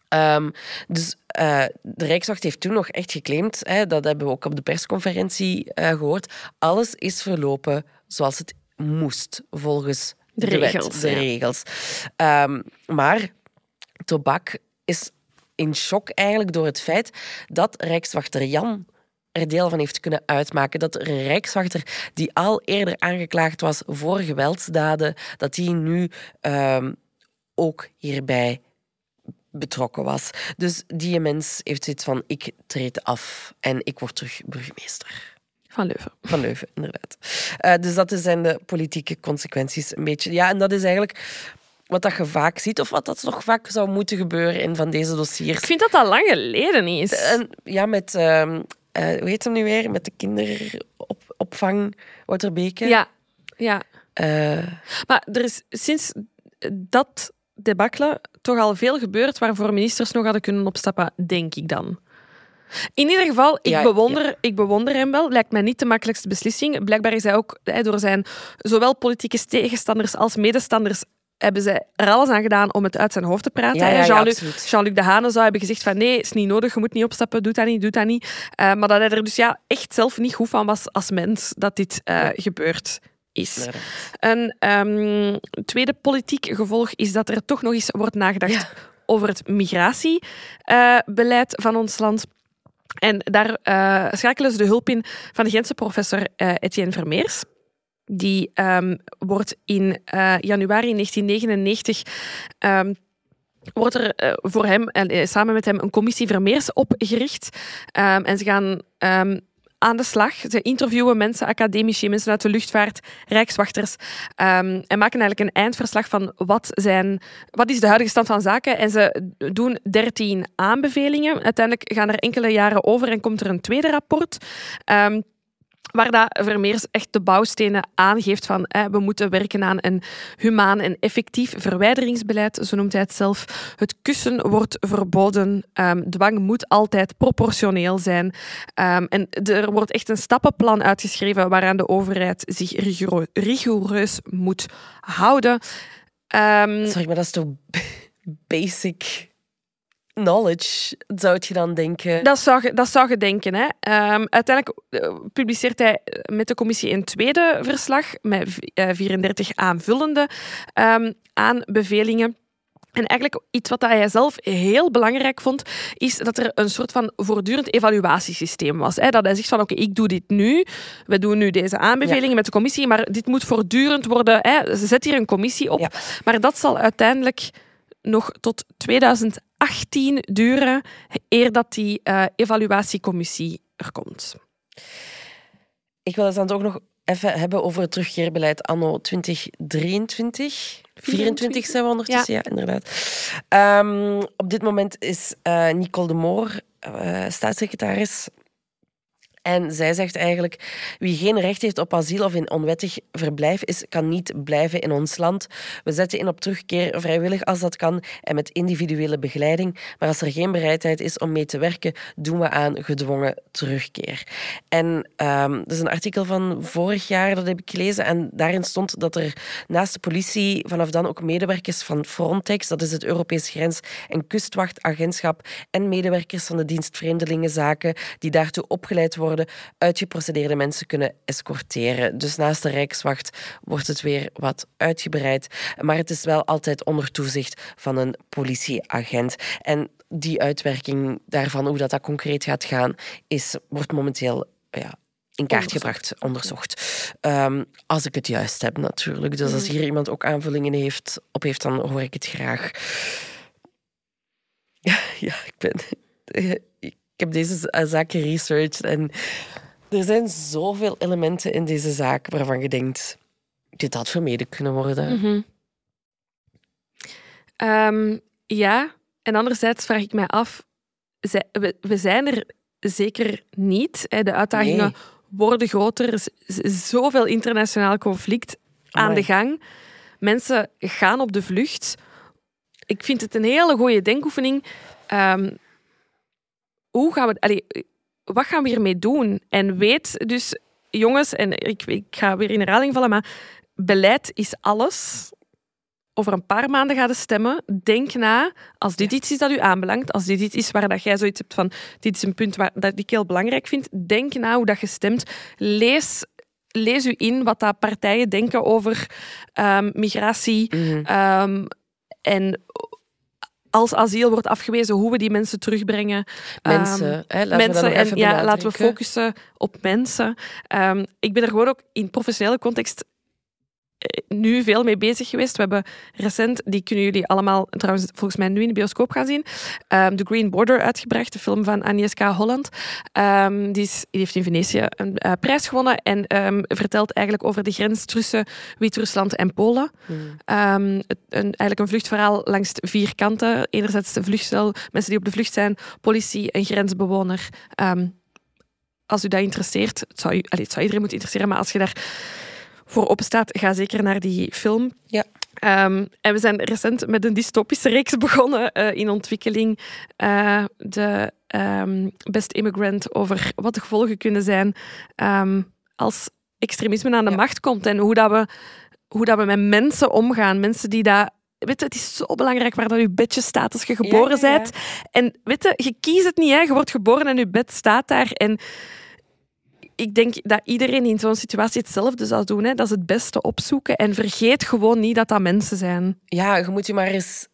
A: Ehm, dus uh, de Rijkswacht heeft toen nog echt geclaimd, hè, dat hebben we ook op de persconferentie uh, gehoord, alles is verlopen zoals het moest, volgens de, de regels. Wet, de ja. regels. Um, maar Tobak is in shock eigenlijk door het feit dat Rijkswachter Jan er deel van heeft kunnen uitmaken. Dat er een rijkswachter die al eerder aangeklaagd was voor geweldsdaden, dat die nu um, ook hierbij betrokken was. Dus die mens heeft zoiets van, ik treed af en ik word terug burgemeester.
B: Van Leuven.
A: Van Leuven, inderdaad. Uh, dus dat zijn de politieke consequenties een beetje. Ja, en dat is eigenlijk wat dat je vaak ziet, of wat dat nog vaak zou moeten gebeuren in van deze dossiers.
B: Ik vind dat dat lang geleden is.
A: En, ja, met... Uh, uh, hoe heet hem nu weer? Met de kinderopvang, Wouter Beke.
B: Ja, ja. Uh, maar er is sinds dat debakkelen toch al veel gebeurd waarvoor ministers nog hadden kunnen opstappen, denk ik dan. In ieder geval, ik, bewonder, ik bewonder hem wel. Lijkt mij niet de makkelijkste beslissing. Blijkbaar is hij ook door zijn zowel politieke tegenstanders als medestanders hebben zij er alles aan gedaan om het uit zijn hoofd te praten. Jean-Luc Jean de Hane zou hebben gezegd van nee, is niet nodig, je moet niet opstappen, doe dat niet, doe dat niet. Uh, maar dat hij er dus ja, echt zelf niet goed van was als mens dat dit uh, gebeurt is. Een um, tweede politiek gevolg is dat er toch nog eens wordt nagedacht over het migratiebeleid uh, van ons land. En daar uh, schakelen ze de hulp in van de Gentse professor uh, Etienne Vermeers. Die um, wordt in januari 1999 um, wordt er voor hem en samen met hem een commissie Vermeers opgericht. Um, en ze gaan aan de slag. Ze interviewen mensen, academici, mensen uit de luchtvaart, rijkswachters um, en maken eigenlijk een eindverslag van wat, zijn, wat is de huidige stand van zaken. En ze doen dertien aanbevelingen. Uiteindelijk gaan er enkele jaren over en komt er een tweede rapport. Um, waar dat Vermeers echt de bouwstenen aangeeft van we moeten werken aan een humaan en effectief verwijderingsbeleid, zo noemt hij het zelf. Het kussen wordt verboden, um, dwang moet altijd proportioneel zijn um, en er wordt echt een stappenplan uitgeschreven waaraan de overheid zich rigoureus moet houden.
A: Um, Sorry, maar dat is toch basic knowledge, zou je dan denken?
B: Dat zou je, dat zou je denken. Hè. Um, uiteindelijk uh, publiceert hij met de commissie een tweede verslag met uh, 34 aanvullende um, aanbevelingen. En eigenlijk iets wat hij zelf heel belangrijk vond, is dat er een soort van voortdurend evaluatiesysteem was. Dat hij zegt van oké, ik doe dit nu, we doen nu deze aanbevelingen ja. met de commissie, maar dit moet voortdurend worden. Hè. Zet hier een commissie op. Ja. Maar dat zal uiteindelijk nog tot 2018 duren eer dat die uh, evaluatiecommissie er komt.
A: Ik wil het dan ook nog even hebben over het terugkeerbeleid anno 2023. 24 zijn we ondertussen, ja, ja inderdaad. Um, op dit moment is uh, Nicole de Moor uh, staatssecretaris en zij zegt eigenlijk, wie geen recht heeft op asiel of in onwettig verblijf is, kan niet blijven in ons land. We zetten in op terugkeer vrijwillig als dat kan en met individuele begeleiding. Maar als er geen bereidheid is om mee te werken, doen we aan gedwongen terugkeer. En um, dat is een artikel van vorig jaar, dat heb ik gelezen. En daarin stond dat er naast de politie vanaf dan ook medewerkers van Frontex, dat is het Europees Grens- en Kustwachtagentschap, en medewerkers van de dienst Vreemdelingenzaken, die daartoe opgeleid worden uitgeprocedeerde mensen kunnen escorteren. Dus naast de Rijkswacht wordt het weer wat uitgebreid. Maar het is wel altijd onder toezicht van een politieagent. En die uitwerking daarvan, hoe dat, dat concreet gaat gaan, is, wordt momenteel ja, in kaart gebracht, onderzocht. Um, als ik het juist heb, natuurlijk. Dus als mhm. hier iemand ook aanvullingen heeft, op heeft, dan hoor ik het graag. Ja, ja ik ben heb deze eh, zaak geresearched en er zijn zoveel elementen in deze zaak waarvan je denkt, dit had vermeden kunnen worden. Mm
B: -hmm. um, ja, en anderzijds vraag ik mij af, we zijn er zeker niet. De uitdagingen nee. worden groter, er is zoveel internationaal conflict aan Amai. de gang. Mensen gaan op de vlucht. Ik vind het een hele goede denkoefening. Um, hoe gaan we, allee, wat gaan we hiermee doen? En weet dus, jongens, en ik, ik ga weer in herhaling vallen, maar beleid is alles over een paar maanden gaat stemmen, denk na, als dit iets is dat u aanbelangt, als dit iets is waar dat jij zoiets hebt van, dit is een punt waar, dat ik heel belangrijk vind, denk na hoe dat je stemt. Lees lees u in wat dat partijen denken over ehm, migratie.
A: Mhm.
B: ehm, en als asiel wordt afgewezen, hoe we die mensen terugbrengen.
A: Mensen,
B: Ehm,
A: hè, laten we
B: mensen en
A: even
B: ja, laten we focussen op mensen. Ehm, ik ben er gewoon ook in professionele context nu veel mee bezig geweest. We hebben recent, die kunnen jullie allemaal trouwens volgens mij nu in de bioscoop gaan zien, ehm, The Green Border uitgebracht, de film van Agnieszka Holland. Ehm, die, is, die heeft in Venetië een eh, prijs gewonnen en ehm, vertelt eigenlijk over de grens tussen Wit-Rusland en Polen.
A: Hmm.
B: Het- een, eigenlijk een vluchtverhaal langs vier kanten. Enerzijds de vluchtstel, mensen die op de vlucht zijn, politie, een grensbewoner. Als u dat interesseert, het zou, u, allee, het zou iedereen moeten interesseren, maar als je daar voor open staat, ga zeker naar die film.
A: Ja.
B: Ehm, en we zijn recent met een dystopische reeks begonnen eh, in ontwikkeling. Eh, de ehm, Best Immigrant over wat de gevolgen kunnen zijn ehm, als extremisme aan de
A: Ja.
B: macht komt en hoe dat we, hoe dat we met mensen omgaan. Mensen die dat Weet je, het is zo belangrijk waar dat je bedje staat als je geboren
A: ja, ja.
B: bent. En weet je, je kiest het niet. Hè. Je wordt geboren en je bed staat daar. En ik denk dat iedereen in zo'n situatie hetzelfde zou doen. Hè. Dat is het beste opzoeken. En vergeet gewoon niet dat dat mensen zijn.
A: Ja, je moet je maar eens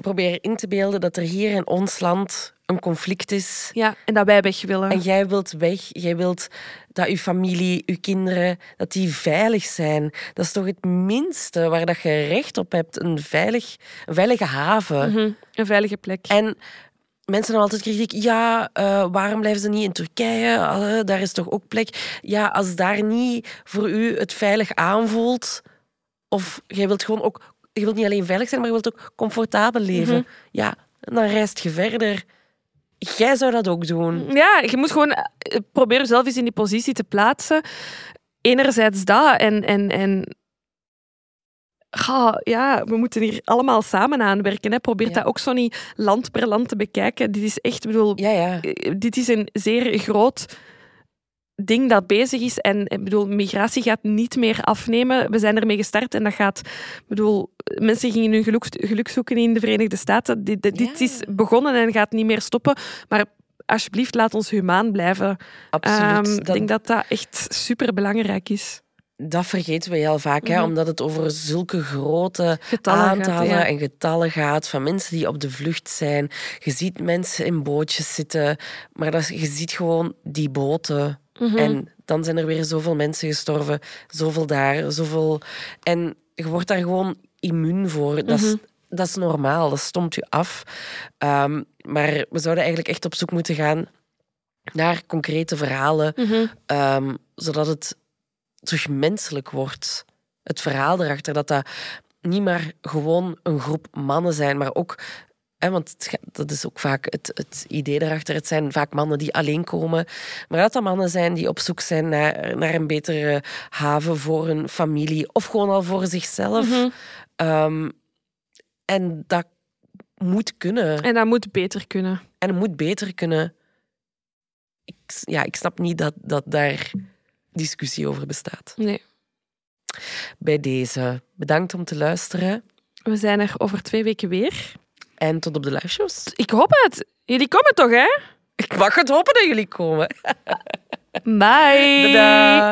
A: proberen in te beelden dat er hier in ons land een conflict is.
B: Ja, en dat wij weg willen.
A: En jij wilt weg. Jij wilt dat je familie, je kinderen, dat die veilig zijn. Dat is toch het minste waar dat je recht op hebt. Een, veilig, een veilige haven.
B: Mhm, Een veilige plek.
A: En mensen hebben altijd kritiek. Ja, eh, waarom blijven ze niet in Turkije? Daar is toch ook plek? Ja, als daar niet voor u het veilig aanvoelt... Of jij wilt gewoon ook... Je wilt niet alleen veilig zijn, maar je wilt ook comfortabel leven.
B: Mhm.
A: Ja, en dan reist je verder. Jij zou dat ook doen.
B: Ja, je moet gewoon eh, proberen jezelf eens in die positie te plaatsen. Enerzijds dat en... en, en Ja, we moeten hier allemaal samen aan werken. Hè. Probeer
A: Ja.
B: dat ook zo niet land per land te bekijken. Dit is echt, ik bedoel,
A: Ja, ja.
B: eh, dit is een zeer groot ding dat bezig is. En ik bedoel, migratie gaat niet meer afnemen. We zijn ermee gestart en dat gaat... Ik bedoel, mensen gingen hun geluk, geluk zoeken in de Verenigde Staten. Dit, dit is begonnen en gaat niet meer stoppen. Maar alsjeblieft, laat ons humaan blijven.
A: Absoluut.
B: Ehm,
A: dat,
B: Ik denk dat dat echt super belangrijk is.
A: Dat vergeten we heel vaak, hè,
B: Mhm.
A: omdat het over zulke grote
B: Getallen gaat,
A: aantallen
B: ja.
A: en getallen gaat van mensen die op de vlucht zijn. Je ziet mensen in bootjes zitten, maar dat, je ziet gewoon die boten.
B: Mhm.
A: En dan zijn er weer zoveel mensen gestorven, zoveel daar, zoveel... En je wordt daar gewoon immuun voor. Dat, is,
B: Mhm.
A: dat is normaal, dat stomt je af. Ehm, maar we zouden eigenlijk echt op zoek moeten gaan naar concrete verhalen, ehm, zodat het terug menselijk wordt. Het verhaal erachter, dat dat niet maar gewoon een groep mannen zijn, maar ook... Hè, want het dat is ook vaak het, het idee erachter. Het zijn vaak mannen die alleen komen. Maar dat dat mannen zijn die op zoek zijn naar, naar een betere haven voor hun familie. Of gewoon al voor zichzelf.
B: Mhm.
A: Ehm, en dat moet kunnen.
B: En dat moet beter kunnen.
A: En het moet beter kunnen. Ik, ja, ik snap niet dat, dat daar discussie over bestaat.
B: Nee.
A: Bij deze, bedankt om te luisteren.
B: We zijn er over twee weken weer.
A: En tot op de live shows.
B: Ik hoop het. Jullie komen toch, hè?
A: Ik mag het hopen dat jullie komen.
B: Bye.
A: Tada.